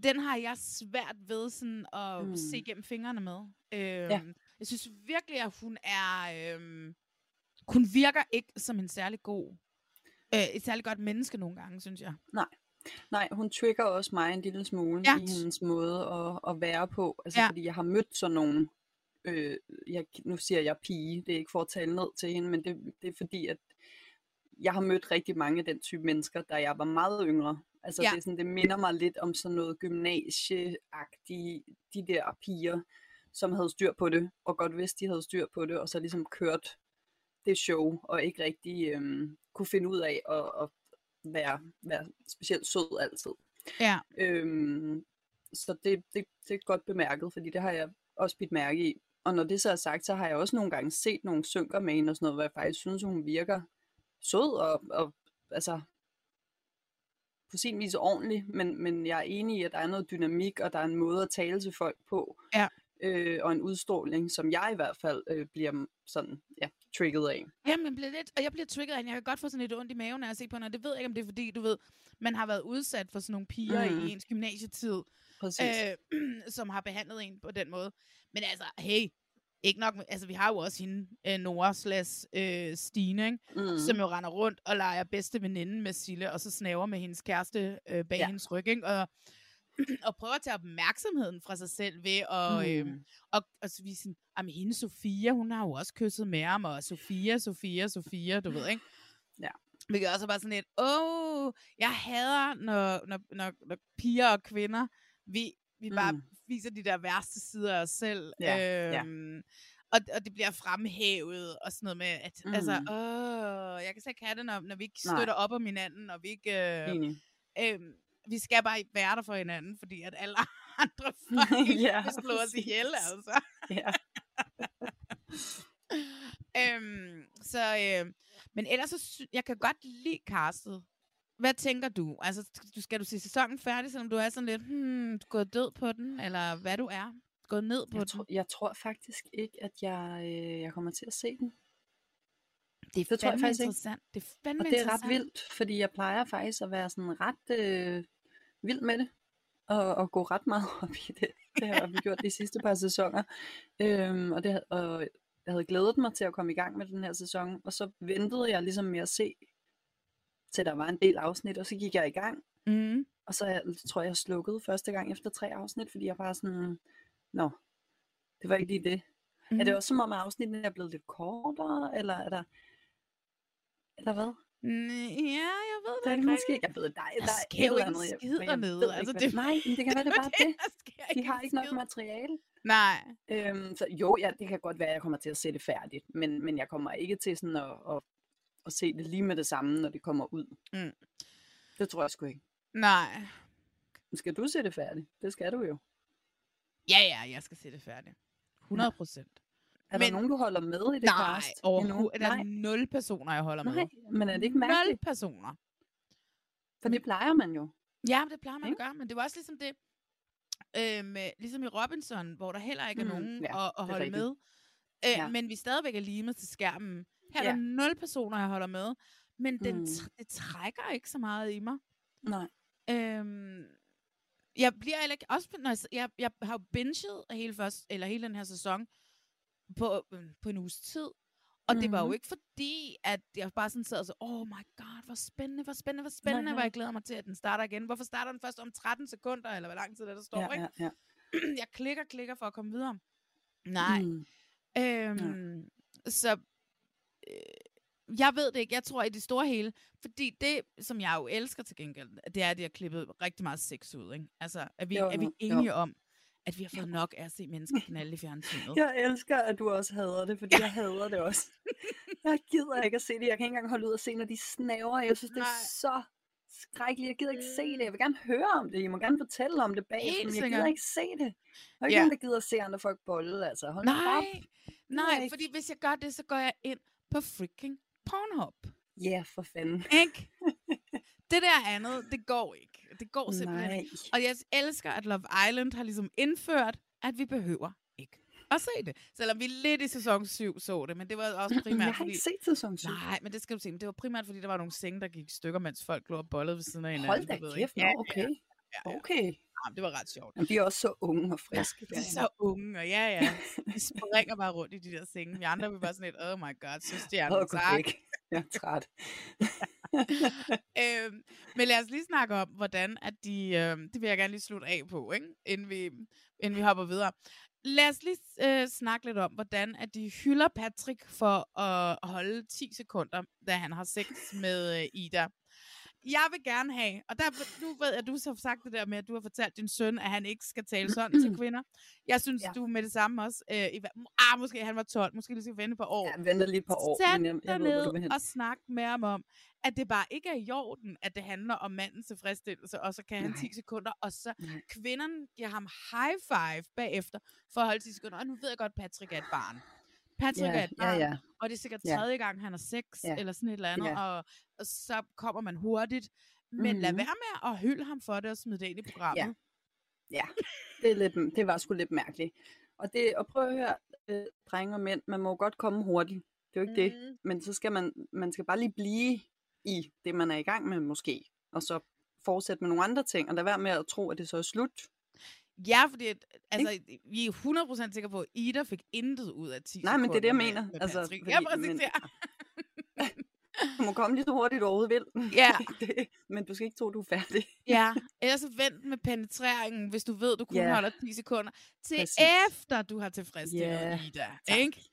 Speaker 1: Den har jeg svært ved sådan at
Speaker 2: Mm.
Speaker 1: se gennem fingrene med. Øhm, Jeg synes virkelig, at hun er... Øhm, hun virker ikke som en særlig god... Øh, et særlig godt menneske nogle gange, synes jeg.
Speaker 2: Nej. Nej, hun trigger også mig en lille smule
Speaker 1: Ja.
Speaker 2: i hendes måde at, at være på. Altså,
Speaker 1: Ja.
Speaker 2: fordi jeg har mødt sådan nogle, øh, jeg, nu siger jeg pige, det er ikke for at tale ned til hende, men det, det er fordi, at jeg har mødt rigtig mange af den type mennesker, da jeg var meget yngre. Altså,
Speaker 1: Ja.
Speaker 2: det, er sådan, det minder mig lidt om sådan noget gymnasieagtigt, de der piger, som havde styr på det, og godt vidste, de havde styr på det, og så ligesom kørt det show, og ikke rigtig øhm, kunne finde ud af at, at være, være specielt sød altid.
Speaker 1: Ja.
Speaker 2: Øhm, så det, det, det er godt bemærket, fordi det har jeg også bidt mærke i. Og når det så er sagt, så har jeg også nogle gange set nogle synker med hende og sådan noget, hvor jeg faktisk synes, hun virker sød og, og altså på sin vis ordentlig, men, men jeg er enig i, at der er noget dynamik, og der er en måde at tale til folk på,
Speaker 1: Ja.
Speaker 2: øh, og en udstråling, som jeg i hvert fald øh, bliver sådan, ja, trigget af.
Speaker 1: Jamen, jeg bliver lidt, og jeg bliver trigget af. Jeg kan godt få sådan lidt ondt i maven, når jeg ser på hende, og det ved jeg ikke, om det er fordi, du ved, man har været udsat for sådan nogle piger
Speaker 2: mm.
Speaker 1: i ens gymnasietid,
Speaker 2: Præcis.
Speaker 1: øh, som har behandlet en på den måde. Men altså, hey, ikke nok, altså vi har jo også hende, øh, Nora slash øh, Stine, ikke?
Speaker 2: Mm.
Speaker 1: som jo render rundt og leger bedste veninde med Sille, og så snaver med hendes kæreste øh, bag ja. Hendes ryg, ikke? Og, og prøver at tage opmærksomheden fra sig selv ved at,
Speaker 2: Mm.
Speaker 1: øh, og, og så vise sådan, at hende Sofia, hun har jo også kysset med ham, og Sofia, Sofia, Sofia, du ved, ikke?
Speaker 2: Ja.
Speaker 1: Hvilket også er bare sådan et, åh, jeg hader, når, når, når, når piger og kvinder, vi, vi bare
Speaker 2: Mm.
Speaker 1: viser de der værste sider af os selv.
Speaker 2: Ja, ja.
Speaker 1: øhm, og, og det bliver fremhævet, og sådan noget med, at mm. altså,
Speaker 2: Mm.
Speaker 1: åh, jeg kan slet ikke have det, når, når vi ikke
Speaker 2: Nej.
Speaker 1: støtter op om hinanden, og vi ikke... Øh,
Speaker 2: Enig.
Speaker 1: øhm, vi skal bare være der for hinanden, fordi at alle andre fucking
Speaker 2: Ja,
Speaker 1: vil slå os ihjel, altså.
Speaker 2: Ja.
Speaker 1: øhm, så, øh, men ellers, så, jeg kan godt lide castet. Hvad tænker du? Altså, du- skal du se sæsonen færdig, selvom du er sådan lidt, hmm, gået død på den, eller hvad du er? Gået ned på
Speaker 2: Jeg,
Speaker 1: den?
Speaker 2: tror, jeg tror faktisk ikke, at jeg, øh, jeg kommer til at se den.
Speaker 1: Det er
Speaker 2: det tror jeg faktisk ikke.
Speaker 1: interessant. Det er fandme
Speaker 2: Og det er ret vildt, fordi jeg plejer faktisk at være sådan ret øh, vild med det. Og, og gå ret meget op i det. Det har vi gjort de sidste par sæsoner. Øhm, og, det, og jeg havde glædet mig til at komme i gang med den her sæson. Og så ventede jeg ligesom med at se, til der var en del afsnit. Og så gik jeg i gang.
Speaker 1: Mm.
Speaker 2: Og så jeg, tror jeg, jeg slukkede første gang efter tre afsnit, fordi jeg bare sådan, nå, det var ikke lige det. Mm. Er det
Speaker 1: Mhm.
Speaker 2: også som om, at afsnittene er blevet lidt kortere, eller er der, eller hvad?
Speaker 1: Mm, ja, jeg ved
Speaker 2: Der er
Speaker 1: ikke
Speaker 2: det måske, jeg ved, der, er-
Speaker 1: Der
Speaker 2: der er
Speaker 1: sker jo ikke
Speaker 2: jeg-
Speaker 1: skid dernede, altså, det-
Speaker 2: Nej, det kan være, det er bare det.
Speaker 1: Sker
Speaker 2: De har ikke nok materiale.
Speaker 1: Nej.
Speaker 2: Øhm, så jo, ja, det kan godt være, at jeg kommer til at se det færdigt, men, men jeg kommer ikke til sådan at, at, at se det lige med det samme, når det kommer ud.
Speaker 1: Mm.
Speaker 2: Det tror jeg sgu ikke.
Speaker 1: Nej.
Speaker 2: Skal du se det færdigt? Det skal du jo.
Speaker 1: Ja, ja, jeg skal se det færdigt. 100 procent.
Speaker 2: Er der nogen, du holder med i det
Speaker 1: Nej,
Speaker 2: cast?
Speaker 1: overhovedet. Der
Speaker 2: Nej.
Speaker 1: er nul personer, jeg holder med.
Speaker 2: Nej, men er det ikke
Speaker 1: Nul
Speaker 2: mærkeligt?
Speaker 1: personer.
Speaker 2: For det plejer man jo.
Speaker 1: Ja, det plejer man at gøre, men det var også ligesom det, øh, med, ligesom i Robinson, hvor der heller ikke er
Speaker 2: Mm,
Speaker 1: nogen
Speaker 2: ja,
Speaker 1: at,
Speaker 2: er
Speaker 1: at holde med. Øh,
Speaker 2: Ja.
Speaker 1: Men vi stadigvæk er limet til skærmen. Her er
Speaker 2: Ja.
Speaker 1: der nul personer, jeg holder med, men den,
Speaker 2: Mm.
Speaker 1: det trækker ikke så meget i mig.
Speaker 2: Nej.
Speaker 1: Øhm, jeg bliver heller ikke, også når jeg, jeg, jeg har jo binget hele, først, eller hele den her sæson på, øh, på en uges tid. Og det var jo
Speaker 2: Mhm.
Speaker 1: ikke fordi, at jeg bare sådan sad og så, oh my god, hvor spændende, hvor spændende, hvor spændende,
Speaker 2: Nej,
Speaker 1: hvor jeg glæder mig til, at den starter igen. Hvorfor starter den først om 13 sekunder, eller hvor lang tid der, der står,
Speaker 2: Ja,
Speaker 1: ikke?
Speaker 2: ja, ja.
Speaker 1: jeg klikker, klikker for at komme videre. Nej.
Speaker 2: Mm.
Speaker 1: Øhm, Så øh, jeg ved det ikke. Jeg tror i det store hele. Fordi det, som jeg jo elsker til gengæld, det er, at de har klippet rigtig meget sex ud. Ikke? Altså, er vi,
Speaker 2: Jo,
Speaker 1: er vi enige
Speaker 2: jo.
Speaker 1: om, at vi har fået nok af at se mennesker knalde i fjernsynet?
Speaker 2: Jeg elsker, at du også hader det, fordi jeg hader det også. Jeg gider ikke at se det. Jeg kan ikke engang holde ud og se, når de snaver. Jeg synes, det er
Speaker 1: Nej.
Speaker 2: så skrækkeligt. Jeg gider ikke se det. Jeg vil gerne høre om det. I må gerne fortælle om det bagefter, men jeg gider ikke se det. Der er ikke
Speaker 1: Ja.
Speaker 2: nogen, der gider at se andre folk bolle, altså. Hold
Speaker 1: Nej, nej, fordi hvis jeg gør det, så går jeg ind på freaking Pornhub.
Speaker 2: Ja, for fanden.
Speaker 1: Ikke? det der andet, det går ikke. Det går simpelthen
Speaker 2: Nej.
Speaker 1: ikke. Og jeg elsker, at Love Island har ligesom indført, at vi behøver ikke at se det. Selvom vi lidt i sæson 7 så det, men det var også primært
Speaker 2: Jeg har
Speaker 1: fordi...
Speaker 2: ikke set sæson 7.
Speaker 1: Nej, men det skal du se. Men det var primært, fordi der var nogle senge, der gik i stykker, mens folk lå og bollede ved siden af hinanden.
Speaker 2: Hold da kæft, nå, okay. Okay.
Speaker 1: Ja, det var ret sjovt.
Speaker 2: Jamen, de er også så unge og friske.
Speaker 1: De er så unge, og ja, ja. De springer bare rundt i de der senge. Vi andre vil bare sådan lidt, oh my god, søstjernen,
Speaker 2: Åh,
Speaker 1: oh, tak.
Speaker 2: Jeg er træt.
Speaker 1: øhm, men lad os lige snakke om, hvordan at de, øhm, det vil jeg gerne lige slutte af på, ikke? Inden, vi, inden vi hopper videre. Lad os lige øh, snakke lidt om, hvordan at de hylder Patrick for at holde 10 sekunder, da han har sex med øh, Ida. Jeg vil gerne have, og der, nu ved jeg, at du har sagt det der med, at du har fortalt din søn, at han ikke skal tale sådan til kvinder. Jeg synes, ja. du med det samme også, øh, i, ah, måske han var 12, måske lige skal vente på år.
Speaker 2: Ja, venter lige par år,
Speaker 1: Sæt
Speaker 2: men jeg- jeg
Speaker 1: dig
Speaker 2: ved,
Speaker 1: ned
Speaker 2: hen.
Speaker 1: og snak med ham om, at det bare ikke er i orden, at det handler om mandens tilfredsstillelse, og så kan han 10 sekunder, og så kvinderne giver ham high five bagefter, for at holde 10 sekunder. Og nu ved jeg godt, Patrick er et barn. Patrick
Speaker 2: Ja,
Speaker 1: er et barn,
Speaker 2: ja.
Speaker 1: og det er sikkert
Speaker 2: Ja.
Speaker 1: tredje gang, han har sex,
Speaker 2: Ja.
Speaker 1: eller sådan et eller andet,
Speaker 2: Ja.
Speaker 1: og, og så kommer man hurtigt. Men lad
Speaker 2: Mhm.
Speaker 1: være med at hylde ham for det og smide det ind i programmet.
Speaker 2: Ja, det, er lidt, det var sgu lidt mærkeligt. Og, det, og prøv at høre, øh, drenge og mænd, man må godt komme hurtigt. Det er jo ikke mm. det. Men så skal man, man skal bare lige blive i det, man er i gang med måske. Og så fortsætte med nogle andre ting, og lad være med at tro, at det så er slut.
Speaker 1: Ja, fordi at, altså, vi er 100% sikre på, at Ida fik intet ud af 10
Speaker 2: Nej, men det er det, jeg mener.
Speaker 1: Med,
Speaker 2: Altså, fordi-
Speaker 1: ja, præcis,
Speaker 2: men-
Speaker 1: ja.
Speaker 2: Du må komme lige så hurtigt, du overhovedet vil.
Speaker 1: Ja.
Speaker 2: det, men du skal ikke tro, du er færdig.
Speaker 1: Ja, ellers så vent med penetreringen, hvis du ved, du kun
Speaker 2: Ja.
Speaker 1: holder 10 sekunder, til
Speaker 2: Præcis.
Speaker 1: efter du har tilfredsstillet
Speaker 2: Ja,
Speaker 1: Ida.
Speaker 2: tak.
Speaker 1: Ikke?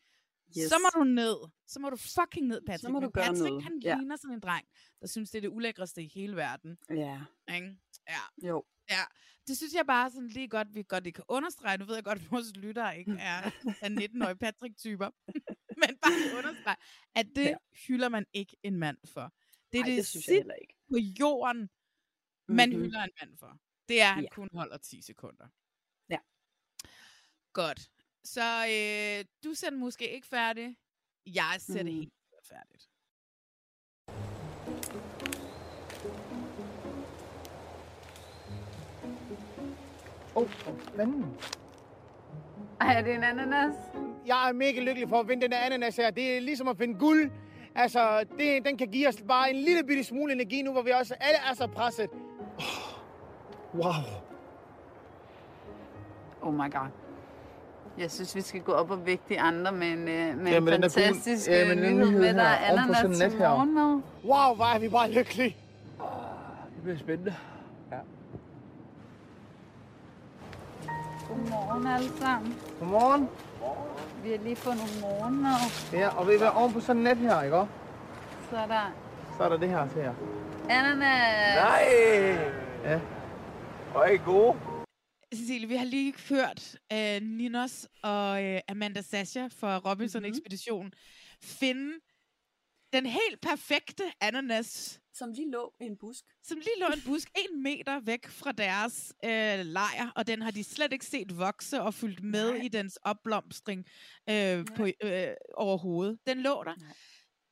Speaker 2: Yes.
Speaker 1: Så må du ned. Så må du fucking ned, Patrick.
Speaker 2: må du gøre
Speaker 1: Patrick,
Speaker 2: noget.
Speaker 1: han
Speaker 2: Ja.
Speaker 1: ligner sådan en dreng, der synes, det er det ulækreste i hele verden.
Speaker 2: Ja.
Speaker 1: Ikke? Ja.
Speaker 2: Jo.
Speaker 1: Ja, det synes jeg bare sådan lige godt, vi godt det kan understrege. Nu ved jeg godt, at vores lyttere ikke er, er 19-årige Patrick-typer. Men bare understrege, at det
Speaker 2: Ja.
Speaker 1: hylder man ikke en mand for. Det er
Speaker 2: Ej,
Speaker 1: det,
Speaker 2: det synes jeg heller ikke.
Speaker 1: på jorden, man
Speaker 2: Mhm.
Speaker 1: hylder en mand for. Det er, at han
Speaker 2: Ja.
Speaker 1: kun holder 10 sekunder.
Speaker 2: Ja.
Speaker 1: Godt. Så øh, du ser den måske ikke færdig. Jeg ser det
Speaker 2: Mm.
Speaker 1: helt færdigt.
Speaker 23: Åh, oh, fanden.
Speaker 24: Ej, er det en ananas?
Speaker 23: Jeg er mega lykkelig for at vinde den der ananas her. Det er ligesom at finde guld. Altså, det, den kan give os bare en lille bitte smule energi nu, hvor vi også alle er så presset. Oh, wow.
Speaker 24: Oh my god. Jeg synes, vi skal gå op og vægte de andre med en, øh, med
Speaker 23: Ja,
Speaker 24: en
Speaker 23: med den der gul-
Speaker 24: fantastisk
Speaker 23: ja, med den
Speaker 24: nyhed
Speaker 23: nyhed
Speaker 24: med, der er
Speaker 23: her,
Speaker 24: ananas til
Speaker 23: her.
Speaker 24: morgenmad.
Speaker 23: Wow, hvor er vi bare lykkelige. Det bliver spændende.
Speaker 24: Godmorgen alle sammen.
Speaker 23: Godmorgen.
Speaker 24: Vi har lige fået nogle morgenmad.
Speaker 23: Ja, og ved I hvad, oven på sådan en net her, ikke også?
Speaker 24: Så er der
Speaker 23: Så er der det her til jer.
Speaker 24: ananas.
Speaker 23: Nej! Ja. Og er I gode?
Speaker 1: Cecilie, vi har lige hørt uh, Ninos og uh, Amanda Sasha fra Robinson
Speaker 2: Mhm.
Speaker 1: Ekspedition finde den helt perfekte ananas,
Speaker 2: Som lige lå i en busk.
Speaker 1: som lige lå i en busk en meter væk fra deres øh, lejr, og den har de slet ikke set vokse og fyldt med
Speaker 2: Nej.
Speaker 1: i dens opblomstring øh, på, øh, overhovedet. Den lå der.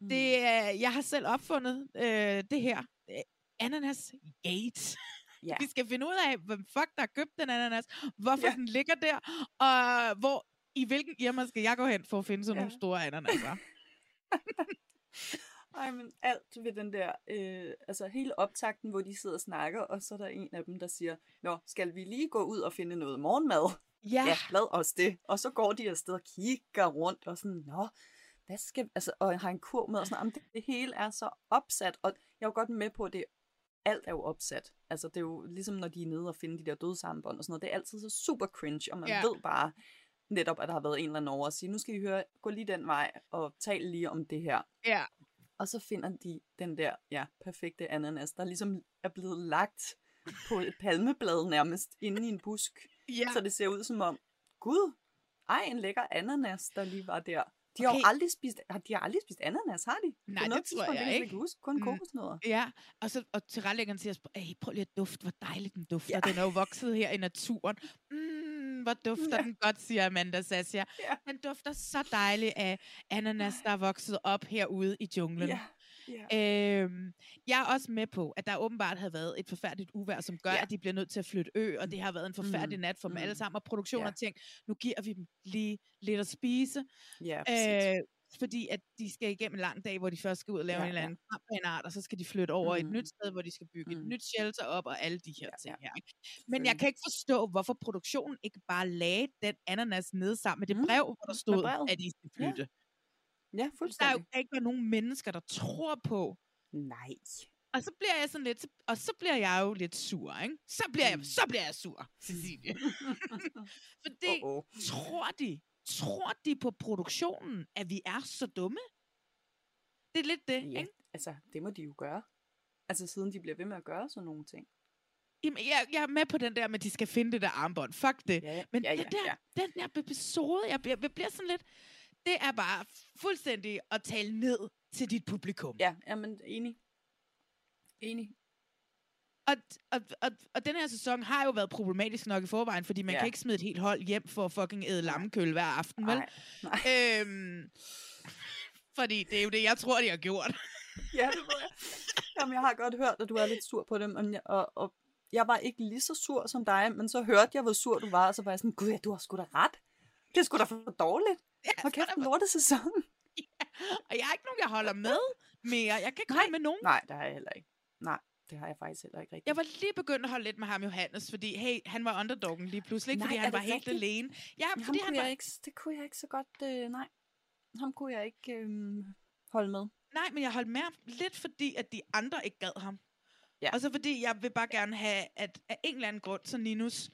Speaker 2: Mm.
Speaker 1: Det, øh, jeg har selv opfundet øh, det her. Øh, ananas Gate.
Speaker 2: Ja.
Speaker 1: Vi skal finde ud af, hvem fuck der har købt den ananas, hvorfor
Speaker 2: Ja.
Speaker 1: den ligger der, og hvor, i hvilken Irma skal jeg gå hen for at finde sådan
Speaker 2: Ja.
Speaker 1: nogle store ananaser.
Speaker 2: Ej, men alt ved den der, øh, altså hele optakten, hvor de sidder og snakker, og så er der en af dem, der siger, Nå, skal vi lige gå ud og finde noget morgenmad?
Speaker 1: Ja.
Speaker 2: ja lad os det. Og så går de afsted og kigger rundt, og sådan, Nå, hvad skal, altså, og har en kur med, og sådan, "Jamen, det, det hele er så opsat, og jeg er jo godt med på, at det alt er jo opsat. Altså, det er jo ligesom, når de er nede og finder de der dødsarmbånd og sådan noget. Det er altid så super cringe, og man
Speaker 1: Ja.
Speaker 2: ved bare netop, at der har været en eller anden over og sige, nu skal I høre, gå lige den vej, og tal lige om det her.
Speaker 1: Ja.
Speaker 2: Og så finder de den der, ja, perfekte ananas, der ligesom er blevet lagt på et palmeblad nærmest, inde i en busk.
Speaker 1: Ja.
Speaker 2: Så det ser ud som om, gud, ej, en lækker ananas, der lige var der. De har
Speaker 1: Okay.
Speaker 2: jo aldrig spist, har- de har aldrig spist ananas, har de?
Speaker 1: Nej, det tror jeg
Speaker 2: kan
Speaker 1: ikke.
Speaker 2: huske. Kun
Speaker 1: Mm.
Speaker 2: kokosnødder.
Speaker 1: Ja, og, så, og tilrettelæggeren siger, hey, prøv lige at dufte, hvor dejligt den dufter. Ja. Den er jo vokset her i naturen. Mm, hvor dufter ja. den godt, siger Amanda Sassia.
Speaker 2: Ja.
Speaker 1: Den dufter så dejligt af ananas, der er vokset op herude i junglen.
Speaker 2: Ja.
Speaker 1: Øhm, jeg er også med på, at der åbenbart havde været et forfærdeligt uvejr, som gør, ja. at de bliver nødt til at flytte ø, og det har været en forfærdelig
Speaker 2: Mm.
Speaker 1: nat for dem
Speaker 2: Mm.
Speaker 1: alle sammen, og produktionen
Speaker 2: Ja.
Speaker 1: har tænkt, nu giver vi dem lige lidt at spise.
Speaker 2: Ja, præcis.
Speaker 1: øh, fordi at de skal igennem en lang dag, hvor de først skal ud og lave
Speaker 2: Ja,
Speaker 1: en eller
Speaker 2: ja.
Speaker 1: anden kamp af en art, og så skal de flytte over mm. et
Speaker 2: Mm.
Speaker 1: nyt sted, hvor de skal bygge mm. et nyt shelter op, og alle de her
Speaker 2: Ja,
Speaker 1: ting
Speaker 2: ja.
Speaker 1: her. Men jeg kan ikke forstå, hvorfor produktionen ikke bare lagde den ananas ned sammen med det
Speaker 2: Mm.
Speaker 1: brev, hvor der stod,
Speaker 2: brevet.
Speaker 1: at de skal
Speaker 2: Ja.
Speaker 1: flytte.
Speaker 2: Ja,
Speaker 1: Der er jo
Speaker 2: fuldstændig.
Speaker 1: ikke være nogen mennesker, der tror på.
Speaker 2: Nej.
Speaker 1: Og så bliver jeg sådan lidt, og så bliver jeg jo lidt sur, ikke? Så bliver
Speaker 2: Mm.
Speaker 1: jeg, så bliver jeg sur, Cecilie. Fordi,
Speaker 2: Uh-oh.
Speaker 1: tror de, tror de på produktionen, at vi er så dumme? Det er lidt det,
Speaker 2: Ja,
Speaker 1: ikke?
Speaker 2: altså, det må de jo gøre. Altså, siden de bliver ved med at gøre sådan nogle ting.
Speaker 1: Jamen, jeg, jeg er med på den der med, at de skal finde det der armbånd. Fuck det.
Speaker 2: Ja, ja.
Speaker 1: Men
Speaker 2: Ja,
Speaker 1: den,
Speaker 2: ja,
Speaker 1: der,
Speaker 2: ja.
Speaker 1: den der episode, jeg, bliver- jeg bliver sådan lidt... Det er bare fuldstændig at tale ned til dit publikum.
Speaker 2: Ja, jamen, enig. Enig.
Speaker 1: Og, og, og, og den her sæson har jo været problematisk nok i forvejen, fordi man
Speaker 2: Ja.
Speaker 1: kan ikke smide et helt hold hjem for at fucking æde lammekøl hver aften, vel?
Speaker 2: Nej, nej.
Speaker 1: Øhm, fordi det er jo det, jeg tror, de har gjort.
Speaker 2: Ja, det ved jeg. Jamen, jeg har godt hørt, at du er lidt sur på dem, og, jeg- og, og jeg var ikke lige så sur som dig, men så hørte jeg, hvor sur du var, og så var jeg sådan, gud, ja, du har sgu da ret. Det er sgu da for dårligt. Hvor kæft en lortesæson.
Speaker 1: Og jeg er ikke nogen, jeg holder med mere. Jeg kan ikke holde med nogen.
Speaker 2: Nej, det har jeg heller ikke. Nej. Det har jeg faktisk heller ikke rigtigt.
Speaker 1: Jeg var lige begyndt at holde lidt med ham, Johannes, fordi hey, han var underdoggen lige pludselig, ikke
Speaker 2: Nej,
Speaker 1: fordi han var helt
Speaker 2: rigtigt?
Speaker 1: alene. Ja,
Speaker 2: Men
Speaker 1: fordi
Speaker 2: ham
Speaker 1: han var...
Speaker 2: ikke, det kunne jeg ikke så godt, øh, nej. Ham kunne jeg ikke øh, holde med.
Speaker 1: Nej, men jeg holdt med ham lidt, fordi at de andre ikke gad ham.
Speaker 2: Ja.
Speaker 1: Og så fordi jeg vil bare gerne have, at af en eller anden grund, så Ninus,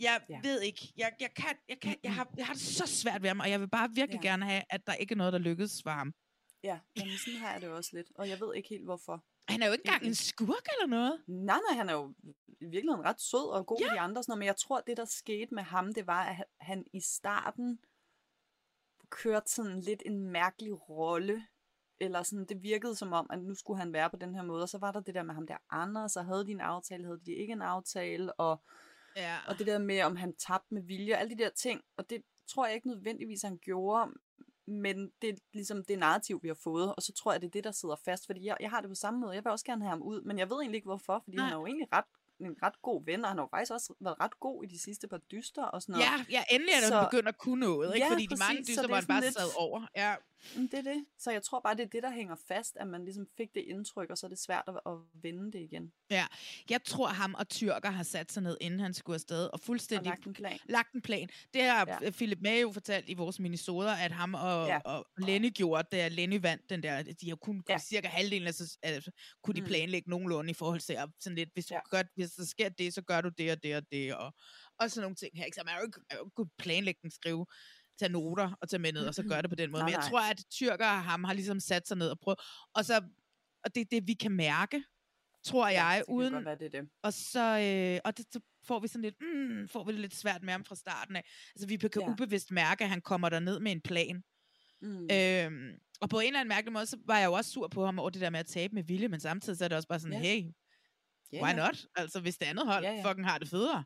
Speaker 1: jeg ja. ved ikke, jeg, jeg, kan, jeg, kan, jeg, har, jeg har det så svært ved ham, og jeg vil bare virkelig
Speaker 2: Ja.
Speaker 1: gerne have, at der ikke er noget, der lykkes for ham.
Speaker 2: Ja, jamen sådan har jeg det også lidt, og jeg ved ikke helt hvorfor.
Speaker 1: Han er jo ikke engang en skurk eller noget.
Speaker 2: Nej, nej, han er jo i virkeligheden ret sød og god ja. med de andre, og sådan noget, men jeg tror, det der skete med ham, det var, at han- i starten kørte sådan lidt en mærkelig rolle, eller sådan, det virkede som om, at nu skulle han være på den her måde, og så var der det der med ham der Anders, og havde de en aftale, havde de ikke en aftale, og,
Speaker 1: ja.
Speaker 2: og det der med, om han tabte med vilje, alle de der ting, og det tror jeg ikke nødvendigvis, han gjorde, men det er ligesom det narrativ, vi har fået, og så tror jeg, det er det, der sidder fast, fordi jeg, jeg har det på samme måde, jeg vil også gerne have ham ud, men jeg ved egentlig ikke hvorfor, fordi Nej. han er jo egentlig ret en ret god ven, og han har jo faktisk også været ret god i de sidste par dyster og sådan noget.
Speaker 1: Ja, ja, endelig er så... begyndt at kunne noget, ikke?
Speaker 2: Ja,
Speaker 1: fordi de mange
Speaker 2: præcis,
Speaker 1: dyster, hvor han bare
Speaker 2: sådan
Speaker 1: sad over. Ja.
Speaker 2: Mm, Det er det. Så jeg tror bare, det er det, der hænger fast, at man ligesom fik det indtryk, og så er det svært at, at vende det igen.
Speaker 1: Ja, jeg tror, ham og Tyrker har sat sig ned, inden han skulle afsted, og fuldstændig
Speaker 2: Og lagt en plan.
Speaker 1: Lagt en plan. Det har
Speaker 2: Ja.
Speaker 1: Philip May jo fortalt i vores minisoder, at ham og,
Speaker 2: Ja.
Speaker 1: og Lenny gjorde, da Lenny vandt den der, de har kun ja. cirka halvdelen af, så, af kunne de
Speaker 2: Mm.
Speaker 1: planlægge nogenlunde i forhold til, at sådan lidt, hvis, du
Speaker 2: Ja.
Speaker 1: gør, hvis der sker det, så gør du det og det og det, og, og sådan nogle ting her. Ikke? Så man er jo ikke, man er jo ikke kunne planlægge den, skrive, tage noter og tage med ned, og så gøre det på den måde.
Speaker 2: Nej,
Speaker 1: Men jeg
Speaker 2: nej.
Speaker 1: tror, at Tyrker og ham har ligesom sat sig ned og prøvet, og så, og det er det, vi kan mærke, tror jeg,
Speaker 2: det
Speaker 1: uden,
Speaker 2: godt være, det det.
Speaker 1: og så, øh, og det, så får vi sådan lidt, mm, får vi det lidt svært med ham fra starten af. Altså, vi kan
Speaker 2: Ja.
Speaker 1: ja. ubevidst mærke, at han kommer der ned med en plan.
Speaker 2: Mm.
Speaker 1: Øhm, og på en eller anden mærkelig måde, så var jeg jo også sur på ham over det der med at tabe med vilje, men samtidig så er det også bare sådan,
Speaker 2: Ja.
Speaker 1: hey,
Speaker 2: Ja,
Speaker 1: why not? Altså, hvis det andet hold
Speaker 2: Ja, ja.
Speaker 1: fucking har det federe.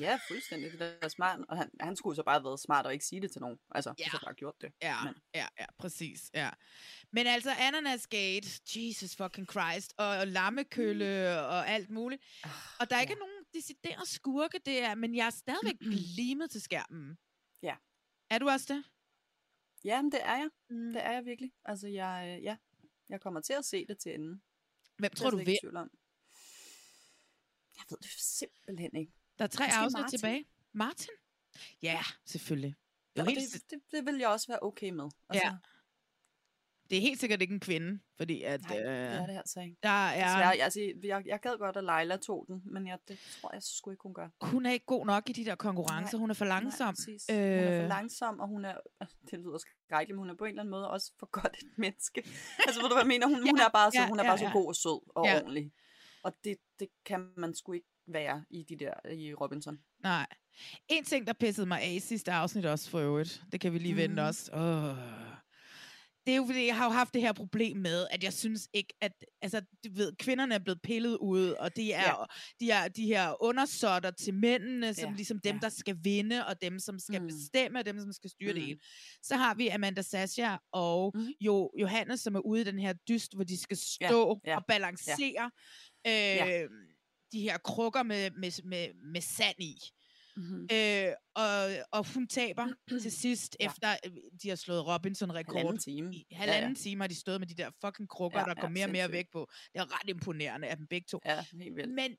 Speaker 2: Ja, fuldstændig. Det der er smart. Og han, han skulle så bare have været smart og ikke sige det til nogen. Altså, ja. Så bare gjort det.
Speaker 1: Ja,
Speaker 2: Men,
Speaker 1: ja, ja, præcis, ja. Men altså, Ananasgate, Jesus fucking Christ, og, og lammekølle og alt muligt. Og der er ikke
Speaker 2: ja.
Speaker 1: nogen decideret skurke, det er, men jeg er stadigvæk limet til skærmen.
Speaker 2: Ja.
Speaker 1: Er du også det?
Speaker 2: ja, men det er jeg.
Speaker 1: Mm.
Speaker 2: Det er jeg virkelig. Altså, jeg, øh, ja, jeg kommer til at se det til enden.
Speaker 1: Hvem tror du
Speaker 2: slet ikke
Speaker 1: vil?
Speaker 2: i tvivl om. Jeg ved det simpelthen ikke.
Speaker 1: Der er tre
Speaker 2: Måske
Speaker 1: afsnit
Speaker 2: Martin.
Speaker 1: tilbage. Martin? Ja, selvfølgelig. Det helt,
Speaker 2: det, det, det vil jeg også være okay med. Altså,
Speaker 1: Ja. det er helt sikkert ikke en kvinde, fordi at
Speaker 2: Nej,
Speaker 1: øh,
Speaker 2: det er det altså ikke.
Speaker 1: der er,
Speaker 2: Desværre, altså, jeg, jeg gad godt, at Leila tog den, men jeg, det tror jeg sgu ikke, hun gør.
Speaker 1: hun er ikke god nok i de der konkurrencer.
Speaker 2: Nej,
Speaker 1: hun er for langsom.
Speaker 2: Nej, præcis. Hun er for
Speaker 1: Øh,
Speaker 2: langsom, og hun er, det lyder skrækkeligt, men hun er på en eller anden måde også for godt et menneske. altså, ved du, hvad jeg mener? Hun, hun
Speaker 1: Ja,
Speaker 2: er bare så,
Speaker 1: ja,
Speaker 2: hun er
Speaker 1: ja,
Speaker 2: bare så
Speaker 1: ja.
Speaker 2: god og sød og
Speaker 1: Ja.
Speaker 2: ordentlig. Og det, det kan man sgu ikke være i de der i Robinson.
Speaker 1: Nej. En ting, der pissede mig af i sidste afsnit også for øvrigt, det kan vi lige vente
Speaker 2: Mhm.
Speaker 1: også. Oh. Det er jo fordi, jeg har jo haft det her problem med, at jeg synes ikke, at altså, du ved, kvinderne er blevet pillet ud, og de er,
Speaker 2: Ja.
Speaker 1: ja. de er de her undersåtter til mændene, som
Speaker 2: Ja,
Speaker 1: ligesom dem,
Speaker 2: ja.
Speaker 1: der skal vinde, og dem, som skal
Speaker 2: Mm.
Speaker 1: bestemme, og dem, som skal styre det
Speaker 2: Mm.
Speaker 1: hele. Så har vi Amanda Sasha og
Speaker 2: Mhm.
Speaker 1: jo Johannes, som er ude i den her dyst, hvor de skal
Speaker 2: Ja,
Speaker 1: stå
Speaker 2: ja,
Speaker 1: og balancere øh,
Speaker 2: Ja.
Speaker 1: de her krukker med, med, med, med sand i.
Speaker 2: Mm-hmm.
Speaker 1: Øh, og, og hun taber til sidst,
Speaker 2: Ja.
Speaker 1: ja. efter øh, de har slået Robinson-rekord.
Speaker 2: Halvanden time.
Speaker 1: I halvanden
Speaker 2: Ja,
Speaker 1: ja,
Speaker 2: ja.
Speaker 1: ja. time har de stået med de der fucking krukker,
Speaker 2: Ja,
Speaker 1: ja, der
Speaker 2: ja,
Speaker 1: går mere og mere væk på. Det er ret imponerende af dem begge to.
Speaker 2: Ja, helt vildt.
Speaker 1: Men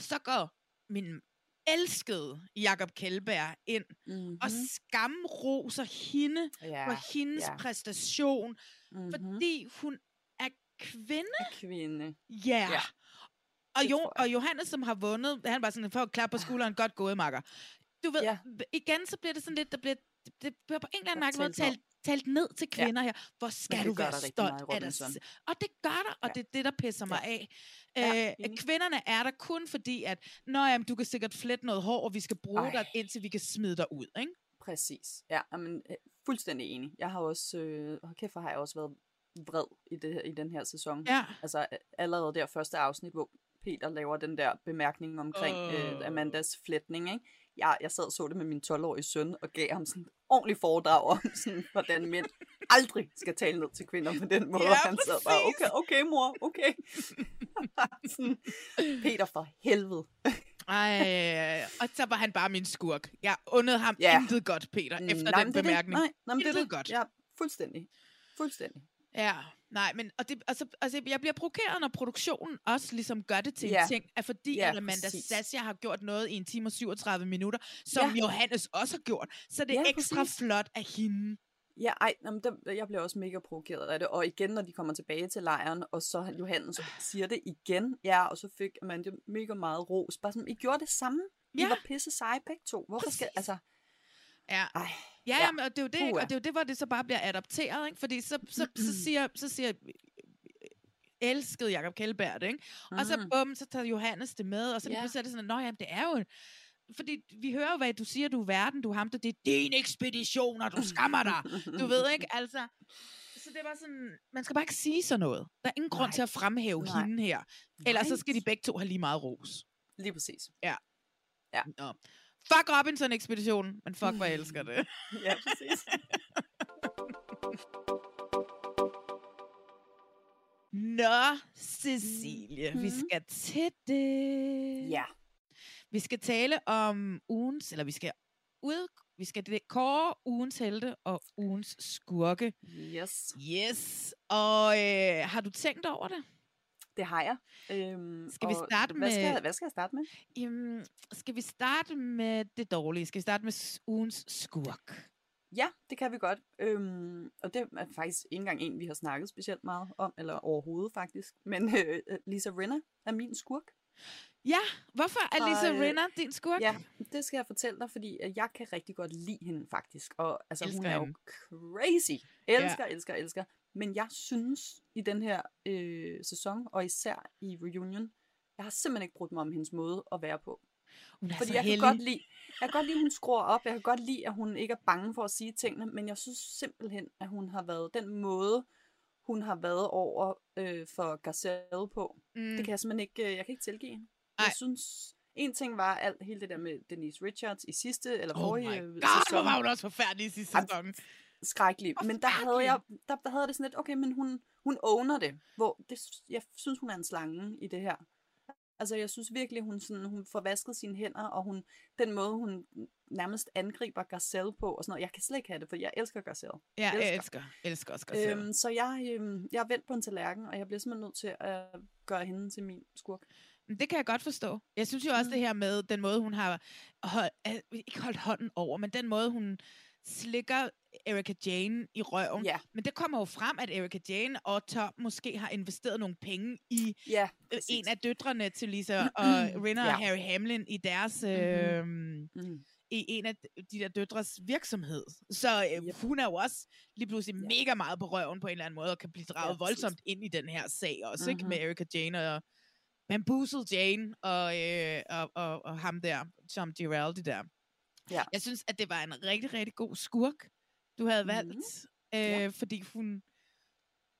Speaker 1: så går min elskede Jakob Kjellberg ind
Speaker 2: mm-hmm.
Speaker 1: og skamroser hende
Speaker 2: ja,
Speaker 1: for hendes
Speaker 2: ja.
Speaker 1: præstation,
Speaker 2: mm-hmm.
Speaker 1: fordi hun er kvinde.
Speaker 2: Kvinde.
Speaker 1: Ja.
Speaker 2: Ja.
Speaker 1: Og, jo, og Johannes, som har vundet, han var sådan, for at klappe på skulderen, godt gået, makker. Du ved,
Speaker 2: Ja.
Speaker 1: ja. igen, så bliver det sådan lidt, der bliver, det, bliver på en eller anden måde talt, talt ned til
Speaker 2: Ja.
Speaker 1: kvinder her. Hvor skal du være stolt af dig? Og det gør der, og
Speaker 2: Ja.
Speaker 1: det er det, der pisser mig af.
Speaker 2: Ja,
Speaker 1: Øh, kvinderne er der kun fordi, at Nå, jamen, du kan sikkert flette noget hår, og vi skal bruge
Speaker 2: Ej.
Speaker 1: dig, indtil vi kan smide dig ud. Ikke?
Speaker 2: Præcis. Ja, men fuldstændig enig. Jeg har også, øh, kæft, har jeg også været vred i, det, her- i den her sæson.
Speaker 1: Ja.
Speaker 2: Altså øh, allerede der første afsnit, hvor Peter laver den der bemærkning omkring
Speaker 1: Åh.
Speaker 2: øh, Amandas flætning, ikke? Jeg, jeg sad og så det med min 12-årige søn, og gav ham sådan en ordentlig foredrag om, sådan, hvordan mænd aldrig skal tale ned til kvinder på den måde.
Speaker 1: Ja,
Speaker 2: han sad bare, okay, okay mor, okay. sådan, Peter for helvede.
Speaker 1: Ej, og så var han bare min skurk. Jeg undede ham
Speaker 2: Ja.
Speaker 1: intet godt, Peter, efter
Speaker 2: Nej,
Speaker 1: den
Speaker 2: men det
Speaker 1: bemærkning.
Speaker 2: Nej, nej, det er det.
Speaker 1: godt.
Speaker 2: Ja, fuldstændig. Fuldstændig.
Speaker 1: Ja, nej, men og det, altså, altså, jeg bliver provokeret, når produktionen også ligesom gør det til
Speaker 2: Ja.
Speaker 1: en ting, at fordi
Speaker 2: ja,
Speaker 1: Amanda
Speaker 2: præcis.
Speaker 1: Sasha har gjort noget i en time og 37 minutter, som
Speaker 2: ja.
Speaker 1: Johannes også har gjort, så det er
Speaker 2: ja,
Speaker 1: ekstra
Speaker 2: præcis.
Speaker 1: flot af hende.
Speaker 2: Ja, ej, jamen, der, jeg bliver også mega provokeret af det. Og igen, når de kommer tilbage til lejren, og så Johannes siger det igen, ja, og så fik Amanda mega meget ros. Bare sådan, I gjorde det samme. I
Speaker 1: Ja.
Speaker 2: var pisse seje begge to. Hvorfor skal, altså,
Speaker 1: Ja.
Speaker 2: Ej,
Speaker 1: Ja,
Speaker 2: ja.
Speaker 1: ja. Men, og det er jo det, ikke? Og det er jo det, hvor det så bare bliver adopteret, ikke? Fordi så, så, så siger, så siger elskede Jacob Kjellberg det, ikke? Og så
Speaker 2: Mhm.
Speaker 1: bum, så tager Johannes det med, og så pludselig er det sådan, at, Nå, jamen, det er jo... Fordi vi hører jo, hvad du siger, du er verden, du er ham, det er din ekspedition, og du skammer dig. Du ved ikke, altså... Så det var sådan, man skal bare ikke sige sådan noget. Der er ingen grund
Speaker 2: Nej.
Speaker 1: til at fremhæve
Speaker 2: Nej.
Speaker 1: hende her. Ellers så skal de begge to have lige meget ros.
Speaker 2: Lige præcis.
Speaker 1: Ja.
Speaker 2: Ja.
Speaker 1: Nå. Fuck Robinson-ekspeditionen, men fuck, hvor jeg elsker det.
Speaker 2: ja, præcis.
Speaker 1: Nå, Cecilie, mm. vi skal til det.
Speaker 2: Ja.
Speaker 1: Vi skal tale om ugens, eller vi skal ud, vi skal det- kåre ugens helte og ugens skurke.
Speaker 2: Yes.
Speaker 1: Yes. Og øh, har du tænkt over det?
Speaker 2: Det har jeg. Øhm,
Speaker 1: Skal vi starte
Speaker 2: hvad
Speaker 1: med...
Speaker 2: Skal, jeg- hvad skal jeg starte med?
Speaker 1: Jamen, skal vi starte med det dårlige? Skal vi starte med ugens skurk?
Speaker 2: Ja, det kan vi godt. Øhm, og det er faktisk ikke engang en, vi har snakket specielt meget om, eller overhovedet faktisk. Men øh, Lisa Rinna er min skurk.
Speaker 1: Ja, hvorfor er Lisa
Speaker 2: Og, øh,
Speaker 1: Rinna din skurk?
Speaker 2: Ja, det skal jeg fortælle dig, fordi at jeg kan rigtig godt lide hende faktisk. Og altså, hun
Speaker 1: Elsker
Speaker 2: er jo
Speaker 1: hende.
Speaker 2: crazy. Elsker, ja. elsker, elsker. Men jeg synes i den her øh, sæson, og især i Reunion, jeg har simpelthen ikke brugt mig om hendes måde at være på.
Speaker 1: Hun er
Speaker 2: Fordi
Speaker 1: så
Speaker 2: jeg
Speaker 1: heldig.
Speaker 2: kan, godt lide, jeg kan godt lide, at hun skruer op. Jeg kan godt lide, at hun ikke er bange for at sige tingene. Men jeg synes simpelthen, at hun har været den måde, hun har været over øh, for Garcelle på.
Speaker 1: Mm.
Speaker 2: Det kan jeg simpelthen ikke, øh, jeg kan ikke tilgive hende. Jeg synes, en ting var alt, hele det der med Denise Richards i sidste, eller
Speaker 1: Oh
Speaker 2: forrige
Speaker 1: my
Speaker 2: øh,
Speaker 1: god,
Speaker 2: sæson.
Speaker 1: hvor var hun også forfærdelig i sidste sæson.
Speaker 2: Skrækkelig. Men der havde, jeg, der, der havde det sådan lidt, okay, men hun, hun owner det. Hvor det, jeg synes, hun er en slange i det her. Altså, jeg synes virkelig, hun, sådan, hun får vasket sine hænder, og hun, den måde, hun nærmest angriber Garcelle på, og sådan noget. Jeg kan slet ikke have det, for jeg elsker Garcelle.
Speaker 1: Ja, jeg elsker, elsker også Garcelle.
Speaker 2: Øhm, så jeg, øhm, jeg er vendt på en tallerken, og jeg bliver simpelthen nødt til at gøre hende til min skurk.
Speaker 1: Det kan jeg godt forstå. Jeg synes jo også det her med den måde, hun har holdt, øh, ikke holdt hånden over, men den måde, hun slikker Erika Jane i røven.
Speaker 2: Ja.
Speaker 1: Men det kommer jo frem, at Erika Jane og Tom måske har investeret nogle penge i
Speaker 2: ja,
Speaker 1: øh, en af døtrene til Lisa og Rinna
Speaker 2: Ja.
Speaker 1: og Harry Hamlin i deres... Øh, mm-hmm. i en af de der døtres virksomhed. Så øh, yep. hun er jo også lige pludselig ja. mega meget på røven på en eller anden måde, og kan blive draget
Speaker 2: Ja,
Speaker 1: ja,
Speaker 2: præcis.
Speaker 1: voldsomt ind i den her sag også, mm-hmm. ikke?
Speaker 2: Mhm.
Speaker 1: Med Erika Jane og Bamboozle Jane og, øh, og, og, og ham der, Tom Giraldi der.
Speaker 2: Ja.
Speaker 1: Jeg synes, at det var en rigtig, rigtig god skurk, du havde valgt, mm-hmm. øh,
Speaker 2: Ja.
Speaker 1: fordi hun,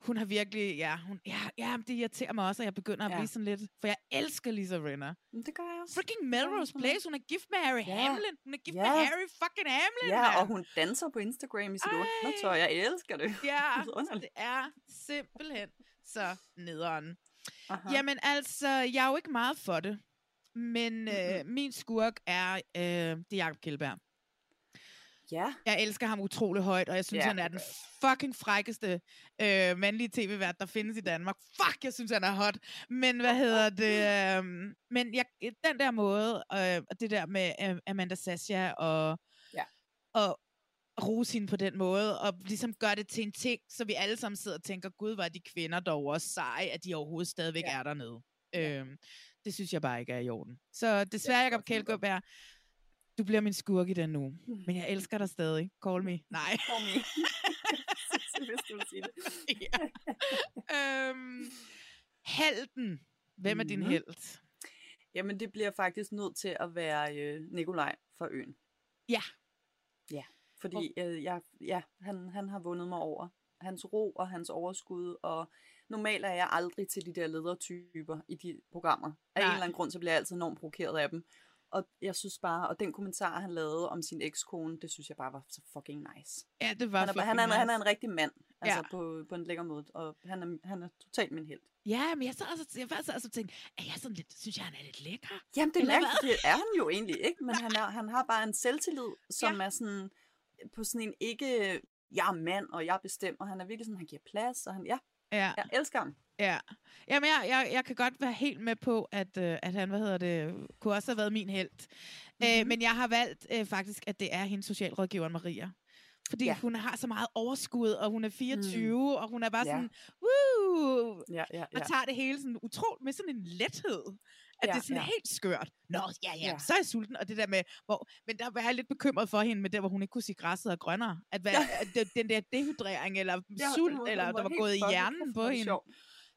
Speaker 1: hun har virkelig, ja, hun, ja, ja, det irriterer mig også, at jeg begynder at
Speaker 2: Ja.
Speaker 1: blive sådan lidt, for jeg elsker Lisa Rinna.
Speaker 2: Men det gør jeg også.
Speaker 1: Freaking Melrose Place, hun er gift med Harry
Speaker 2: Ja.
Speaker 1: Hamlin. Hun er gift
Speaker 2: Ja.
Speaker 1: med Harry fucking Hamlin,
Speaker 2: Ja,
Speaker 1: mand.
Speaker 2: og hun danser på Instagram i sit undertøj. Jeg elsker det.
Speaker 1: Ja,
Speaker 2: Vidunderligt.
Speaker 1: det er simpelthen så nederen.
Speaker 2: Aha.
Speaker 1: Jamen altså, jeg er jo ikke meget for det. Men øh, min skurk er, øh, det er Jacob Kjellberg.
Speaker 2: Ja.
Speaker 1: Jeg elsker ham utrolig højt, og jeg synes,
Speaker 2: Ja,
Speaker 1: ja, han er den fucking frækkeste øh, mandlige tv-vært, der findes i Danmark. Fuck, jeg synes, han er hot. Men hvad hedder det? Øh, men jeg, den der måde, øh, og det der med øh, Amanda Sasha og,
Speaker 2: ja.
Speaker 1: og rose hende på den måde, og ligesom gøre det til en ting, så vi alle sammen sidder og tænker, gud, var de kvinder dog også seje, at de overhovedet stadigvæk ja. er dernede. Ja. Øhm, det synes jeg bare ikke er i orden. Så desværre, Jacob Kjeldgaard, du bliver min skurk i den nu. Men jeg elsker dig stadig. Call me. Nej.
Speaker 2: Call me. Hvis du vil sige det.
Speaker 1: ja. øhm, helten. Hvem er din
Speaker 2: Mhm.
Speaker 1: held?
Speaker 2: Jamen, det bliver faktisk nødt til at være øh, Nikolaj fra øen.
Speaker 1: Ja.
Speaker 2: Ja, fordi øh, jeg, ja, han, han har vundet mig over. Hans ro og hans overskud, og normalt er jeg aldrig til de der ledertyper i de programmer. Af
Speaker 1: Nej.
Speaker 2: en eller anden grund, så bliver jeg altid enormt provokeret af dem. Og jeg synes bare, og den kommentar, han lavede om sin ekskone, det synes jeg bare var så fucking nice.
Speaker 1: Ja, det var
Speaker 2: han er,
Speaker 1: fucking
Speaker 2: han, er,
Speaker 1: nice.
Speaker 2: han er en rigtig mand, altså
Speaker 1: Ja.
Speaker 2: på, på en lækker måde, og han er, han er totalt min held.
Speaker 1: Ja, men jeg så også, jeg var så også tænkt, er jeg sådan lidt, synes jeg, han er lidt lækker?
Speaker 2: Jamen, det, er,
Speaker 1: hvad?
Speaker 2: det er han jo egentlig ikke, men han, er, han har bare en selvtillid, som ja. er sådan på sådan en ikke jeg er mand, og jeg bestemmer. Han er virkelig sådan, han giver plads, og han, ja,
Speaker 1: Ja.
Speaker 2: jeg elsker ham.
Speaker 1: Ja. Jamen, jeg, jeg, jeg kan godt være helt med på, at, øh, at han, hvad hedder det, kunne også have været min held. Mm-hmm. Øh, men jeg har valgt øh, faktisk, at det er hendes socialrådgiveren Maria. Fordi ja.
Speaker 2: Ja.
Speaker 1: hun har så meget overskud, og hun er 24, mm. og hun er bare
Speaker 2: Ja.
Speaker 1: sådan, woo!
Speaker 2: Ja, ja,
Speaker 1: Og
Speaker 2: ja.
Speaker 1: tager det hele sådan utroligt med sådan en lethed. At
Speaker 2: Ja,
Speaker 1: det er sådan
Speaker 2: ja.
Speaker 1: helt skørt. Nå, ja, ja,
Speaker 2: Ja.
Speaker 1: så er jeg sulten. Og det der med, hvor, men der var jeg lidt bekymret for hende med der, hvor hun ikke kunne sige, græsset er grønnere. At, hvad,
Speaker 2: Ja.
Speaker 1: at den der dehydrering, eller
Speaker 2: Ja,
Speaker 1: sult,
Speaker 2: hun var-
Speaker 1: eller
Speaker 2: hun
Speaker 1: der
Speaker 2: var
Speaker 1: var gået i hjernen på hende.
Speaker 2: sjovt.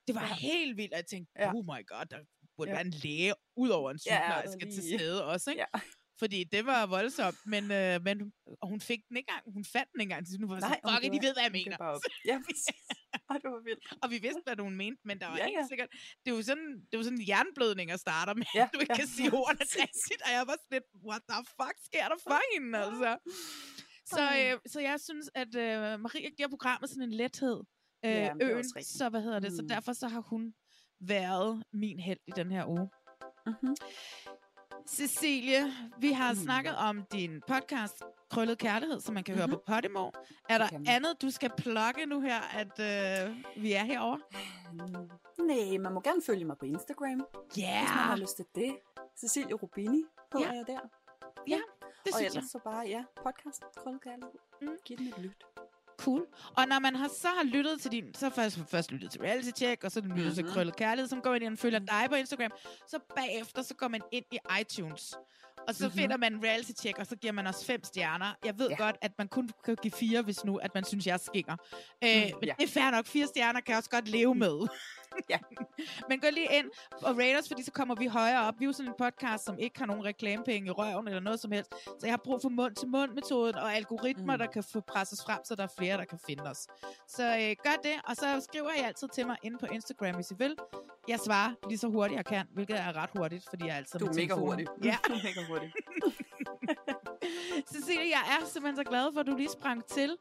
Speaker 1: Det var
Speaker 2: Ja.
Speaker 1: helt vildt, og jeg tænkte,
Speaker 2: Ja.
Speaker 1: oh my god, der burde
Speaker 2: Ja.
Speaker 1: være en læge ud over en
Speaker 2: Ja,
Speaker 1: sygeplejerske til
Speaker 2: lige.
Speaker 1: stede også, ikke?
Speaker 2: Ja.
Speaker 1: Fordi det var voldsomt, men, øh, men og hun fik den ikke engang, hun fandt den ikke engang, til nu var
Speaker 2: Nej,
Speaker 1: sådan, fuck, de ved, hvad jeg mener.
Speaker 2: bare op. Ja. Ej, det var vildt.
Speaker 1: og vi vidste, hvad hun mente, men der var
Speaker 2: Ja,
Speaker 1: ja, helt sikkert, det er jo sådan, det er jo sådan en jernblødning, at starter med,
Speaker 2: Ja,
Speaker 1: du ikke
Speaker 2: ja.
Speaker 1: kan sige ordene rigtigt, og jeg var sådan lidt, what the fuck sker der for hende, altså? Så, øh, så jeg synes, at øh, Maria giver programmet sådan en lethed, øh,
Speaker 2: Ja,
Speaker 1: øen, så hvad hedder det, så
Speaker 2: Mm.
Speaker 1: derfor så har hun været min held i den her uge.
Speaker 2: Mm-hmm.
Speaker 1: Cecilie, vi har
Speaker 2: Mm.
Speaker 1: snakket om din podcast, Krøllet Kærlighed, som man kan høre
Speaker 2: Mhm.
Speaker 1: på Podimo. Er der
Speaker 2: kan man.
Speaker 1: andet, du skal plukke nu her, at øh, vi er herovre?
Speaker 2: Nej, man må gerne følge mig på Instagram.
Speaker 1: Ja.
Speaker 2: Hvis man har lyst til det. Cecilie Rubini hedder
Speaker 1: Ja.
Speaker 2: jeg der.
Speaker 1: Ja, det
Speaker 2: og
Speaker 1: synes
Speaker 2: ellers
Speaker 1: jeg.
Speaker 2: så bare, ja, podcast, krøllet kærlighed.
Speaker 1: Mm.
Speaker 2: Giv den et lyt.
Speaker 1: Cool. Og når man har, så har lyttet til din, så først, først lyttet til Reality Check, og så lyttet mm-hmm. til
Speaker 2: Mhm.
Speaker 1: Krøllet Kærlighed, som går ind og følger dig på Instagram. Så bagefter, så går man ind i iTunes. Og så
Speaker 2: Mhm.
Speaker 1: mm-hmm. finder man Reality Check, og så giver man os fem stjerner. Jeg ved
Speaker 2: Ja.
Speaker 1: godt, at man kun kan give fire, hvis nu, at man synes, jeg er skinger. Øh,
Speaker 2: Mm,
Speaker 1: men
Speaker 2: ja.
Speaker 1: det er fair nok. Fire stjerner kan jeg også godt leve med.
Speaker 2: ja.
Speaker 1: Men gå lige ind og rate os, fordi så kommer vi højere op. Vi er jo sådan en podcast, som ikke har nogen reklamepenge i røven eller noget som helst. Så jeg har brug for mund-til-mund-metoden og algoritmer, mm. der kan få presses frem, så der er flere, der kan finde os. Så øh, gør det, og så skriver I altid til mig inde på Instagram, hvis I vil. Jeg svarer lige så hurtigt jeg kan, hvilket er ret hurtigt, fordi jeg altid
Speaker 2: Du er mega
Speaker 1: telefon.
Speaker 2: hurtig.
Speaker 1: Ja.
Speaker 2: Du er mega hurtig.
Speaker 1: Cecilie, jeg er simpelthen så glad for, at du lige sprang til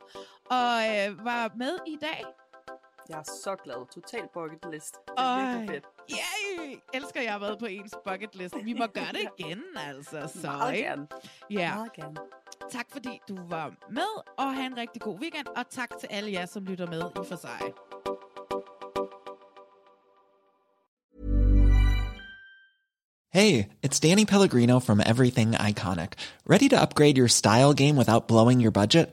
Speaker 1: og øh, var med i dag.
Speaker 2: Jeg er så glad. Total bucket list. Det er
Speaker 1: Ej.
Speaker 2: virkelig fedt.
Speaker 1: Yay! Elsker, jeg har været på ens bucket list. Vi må gøre det igen, altså. Så,
Speaker 2: Meget
Speaker 1: ikke?
Speaker 2: gerne.
Speaker 1: Ja.
Speaker 2: Meget gerne.
Speaker 1: Tak fordi du var med, og have en rigtig god weekend. Og tak til alle jer, som lytter med i for sig.
Speaker 25: Hey, it's Danny Pellegrino from Everything Iconic. Ready to upgrade your style game without blowing your budget?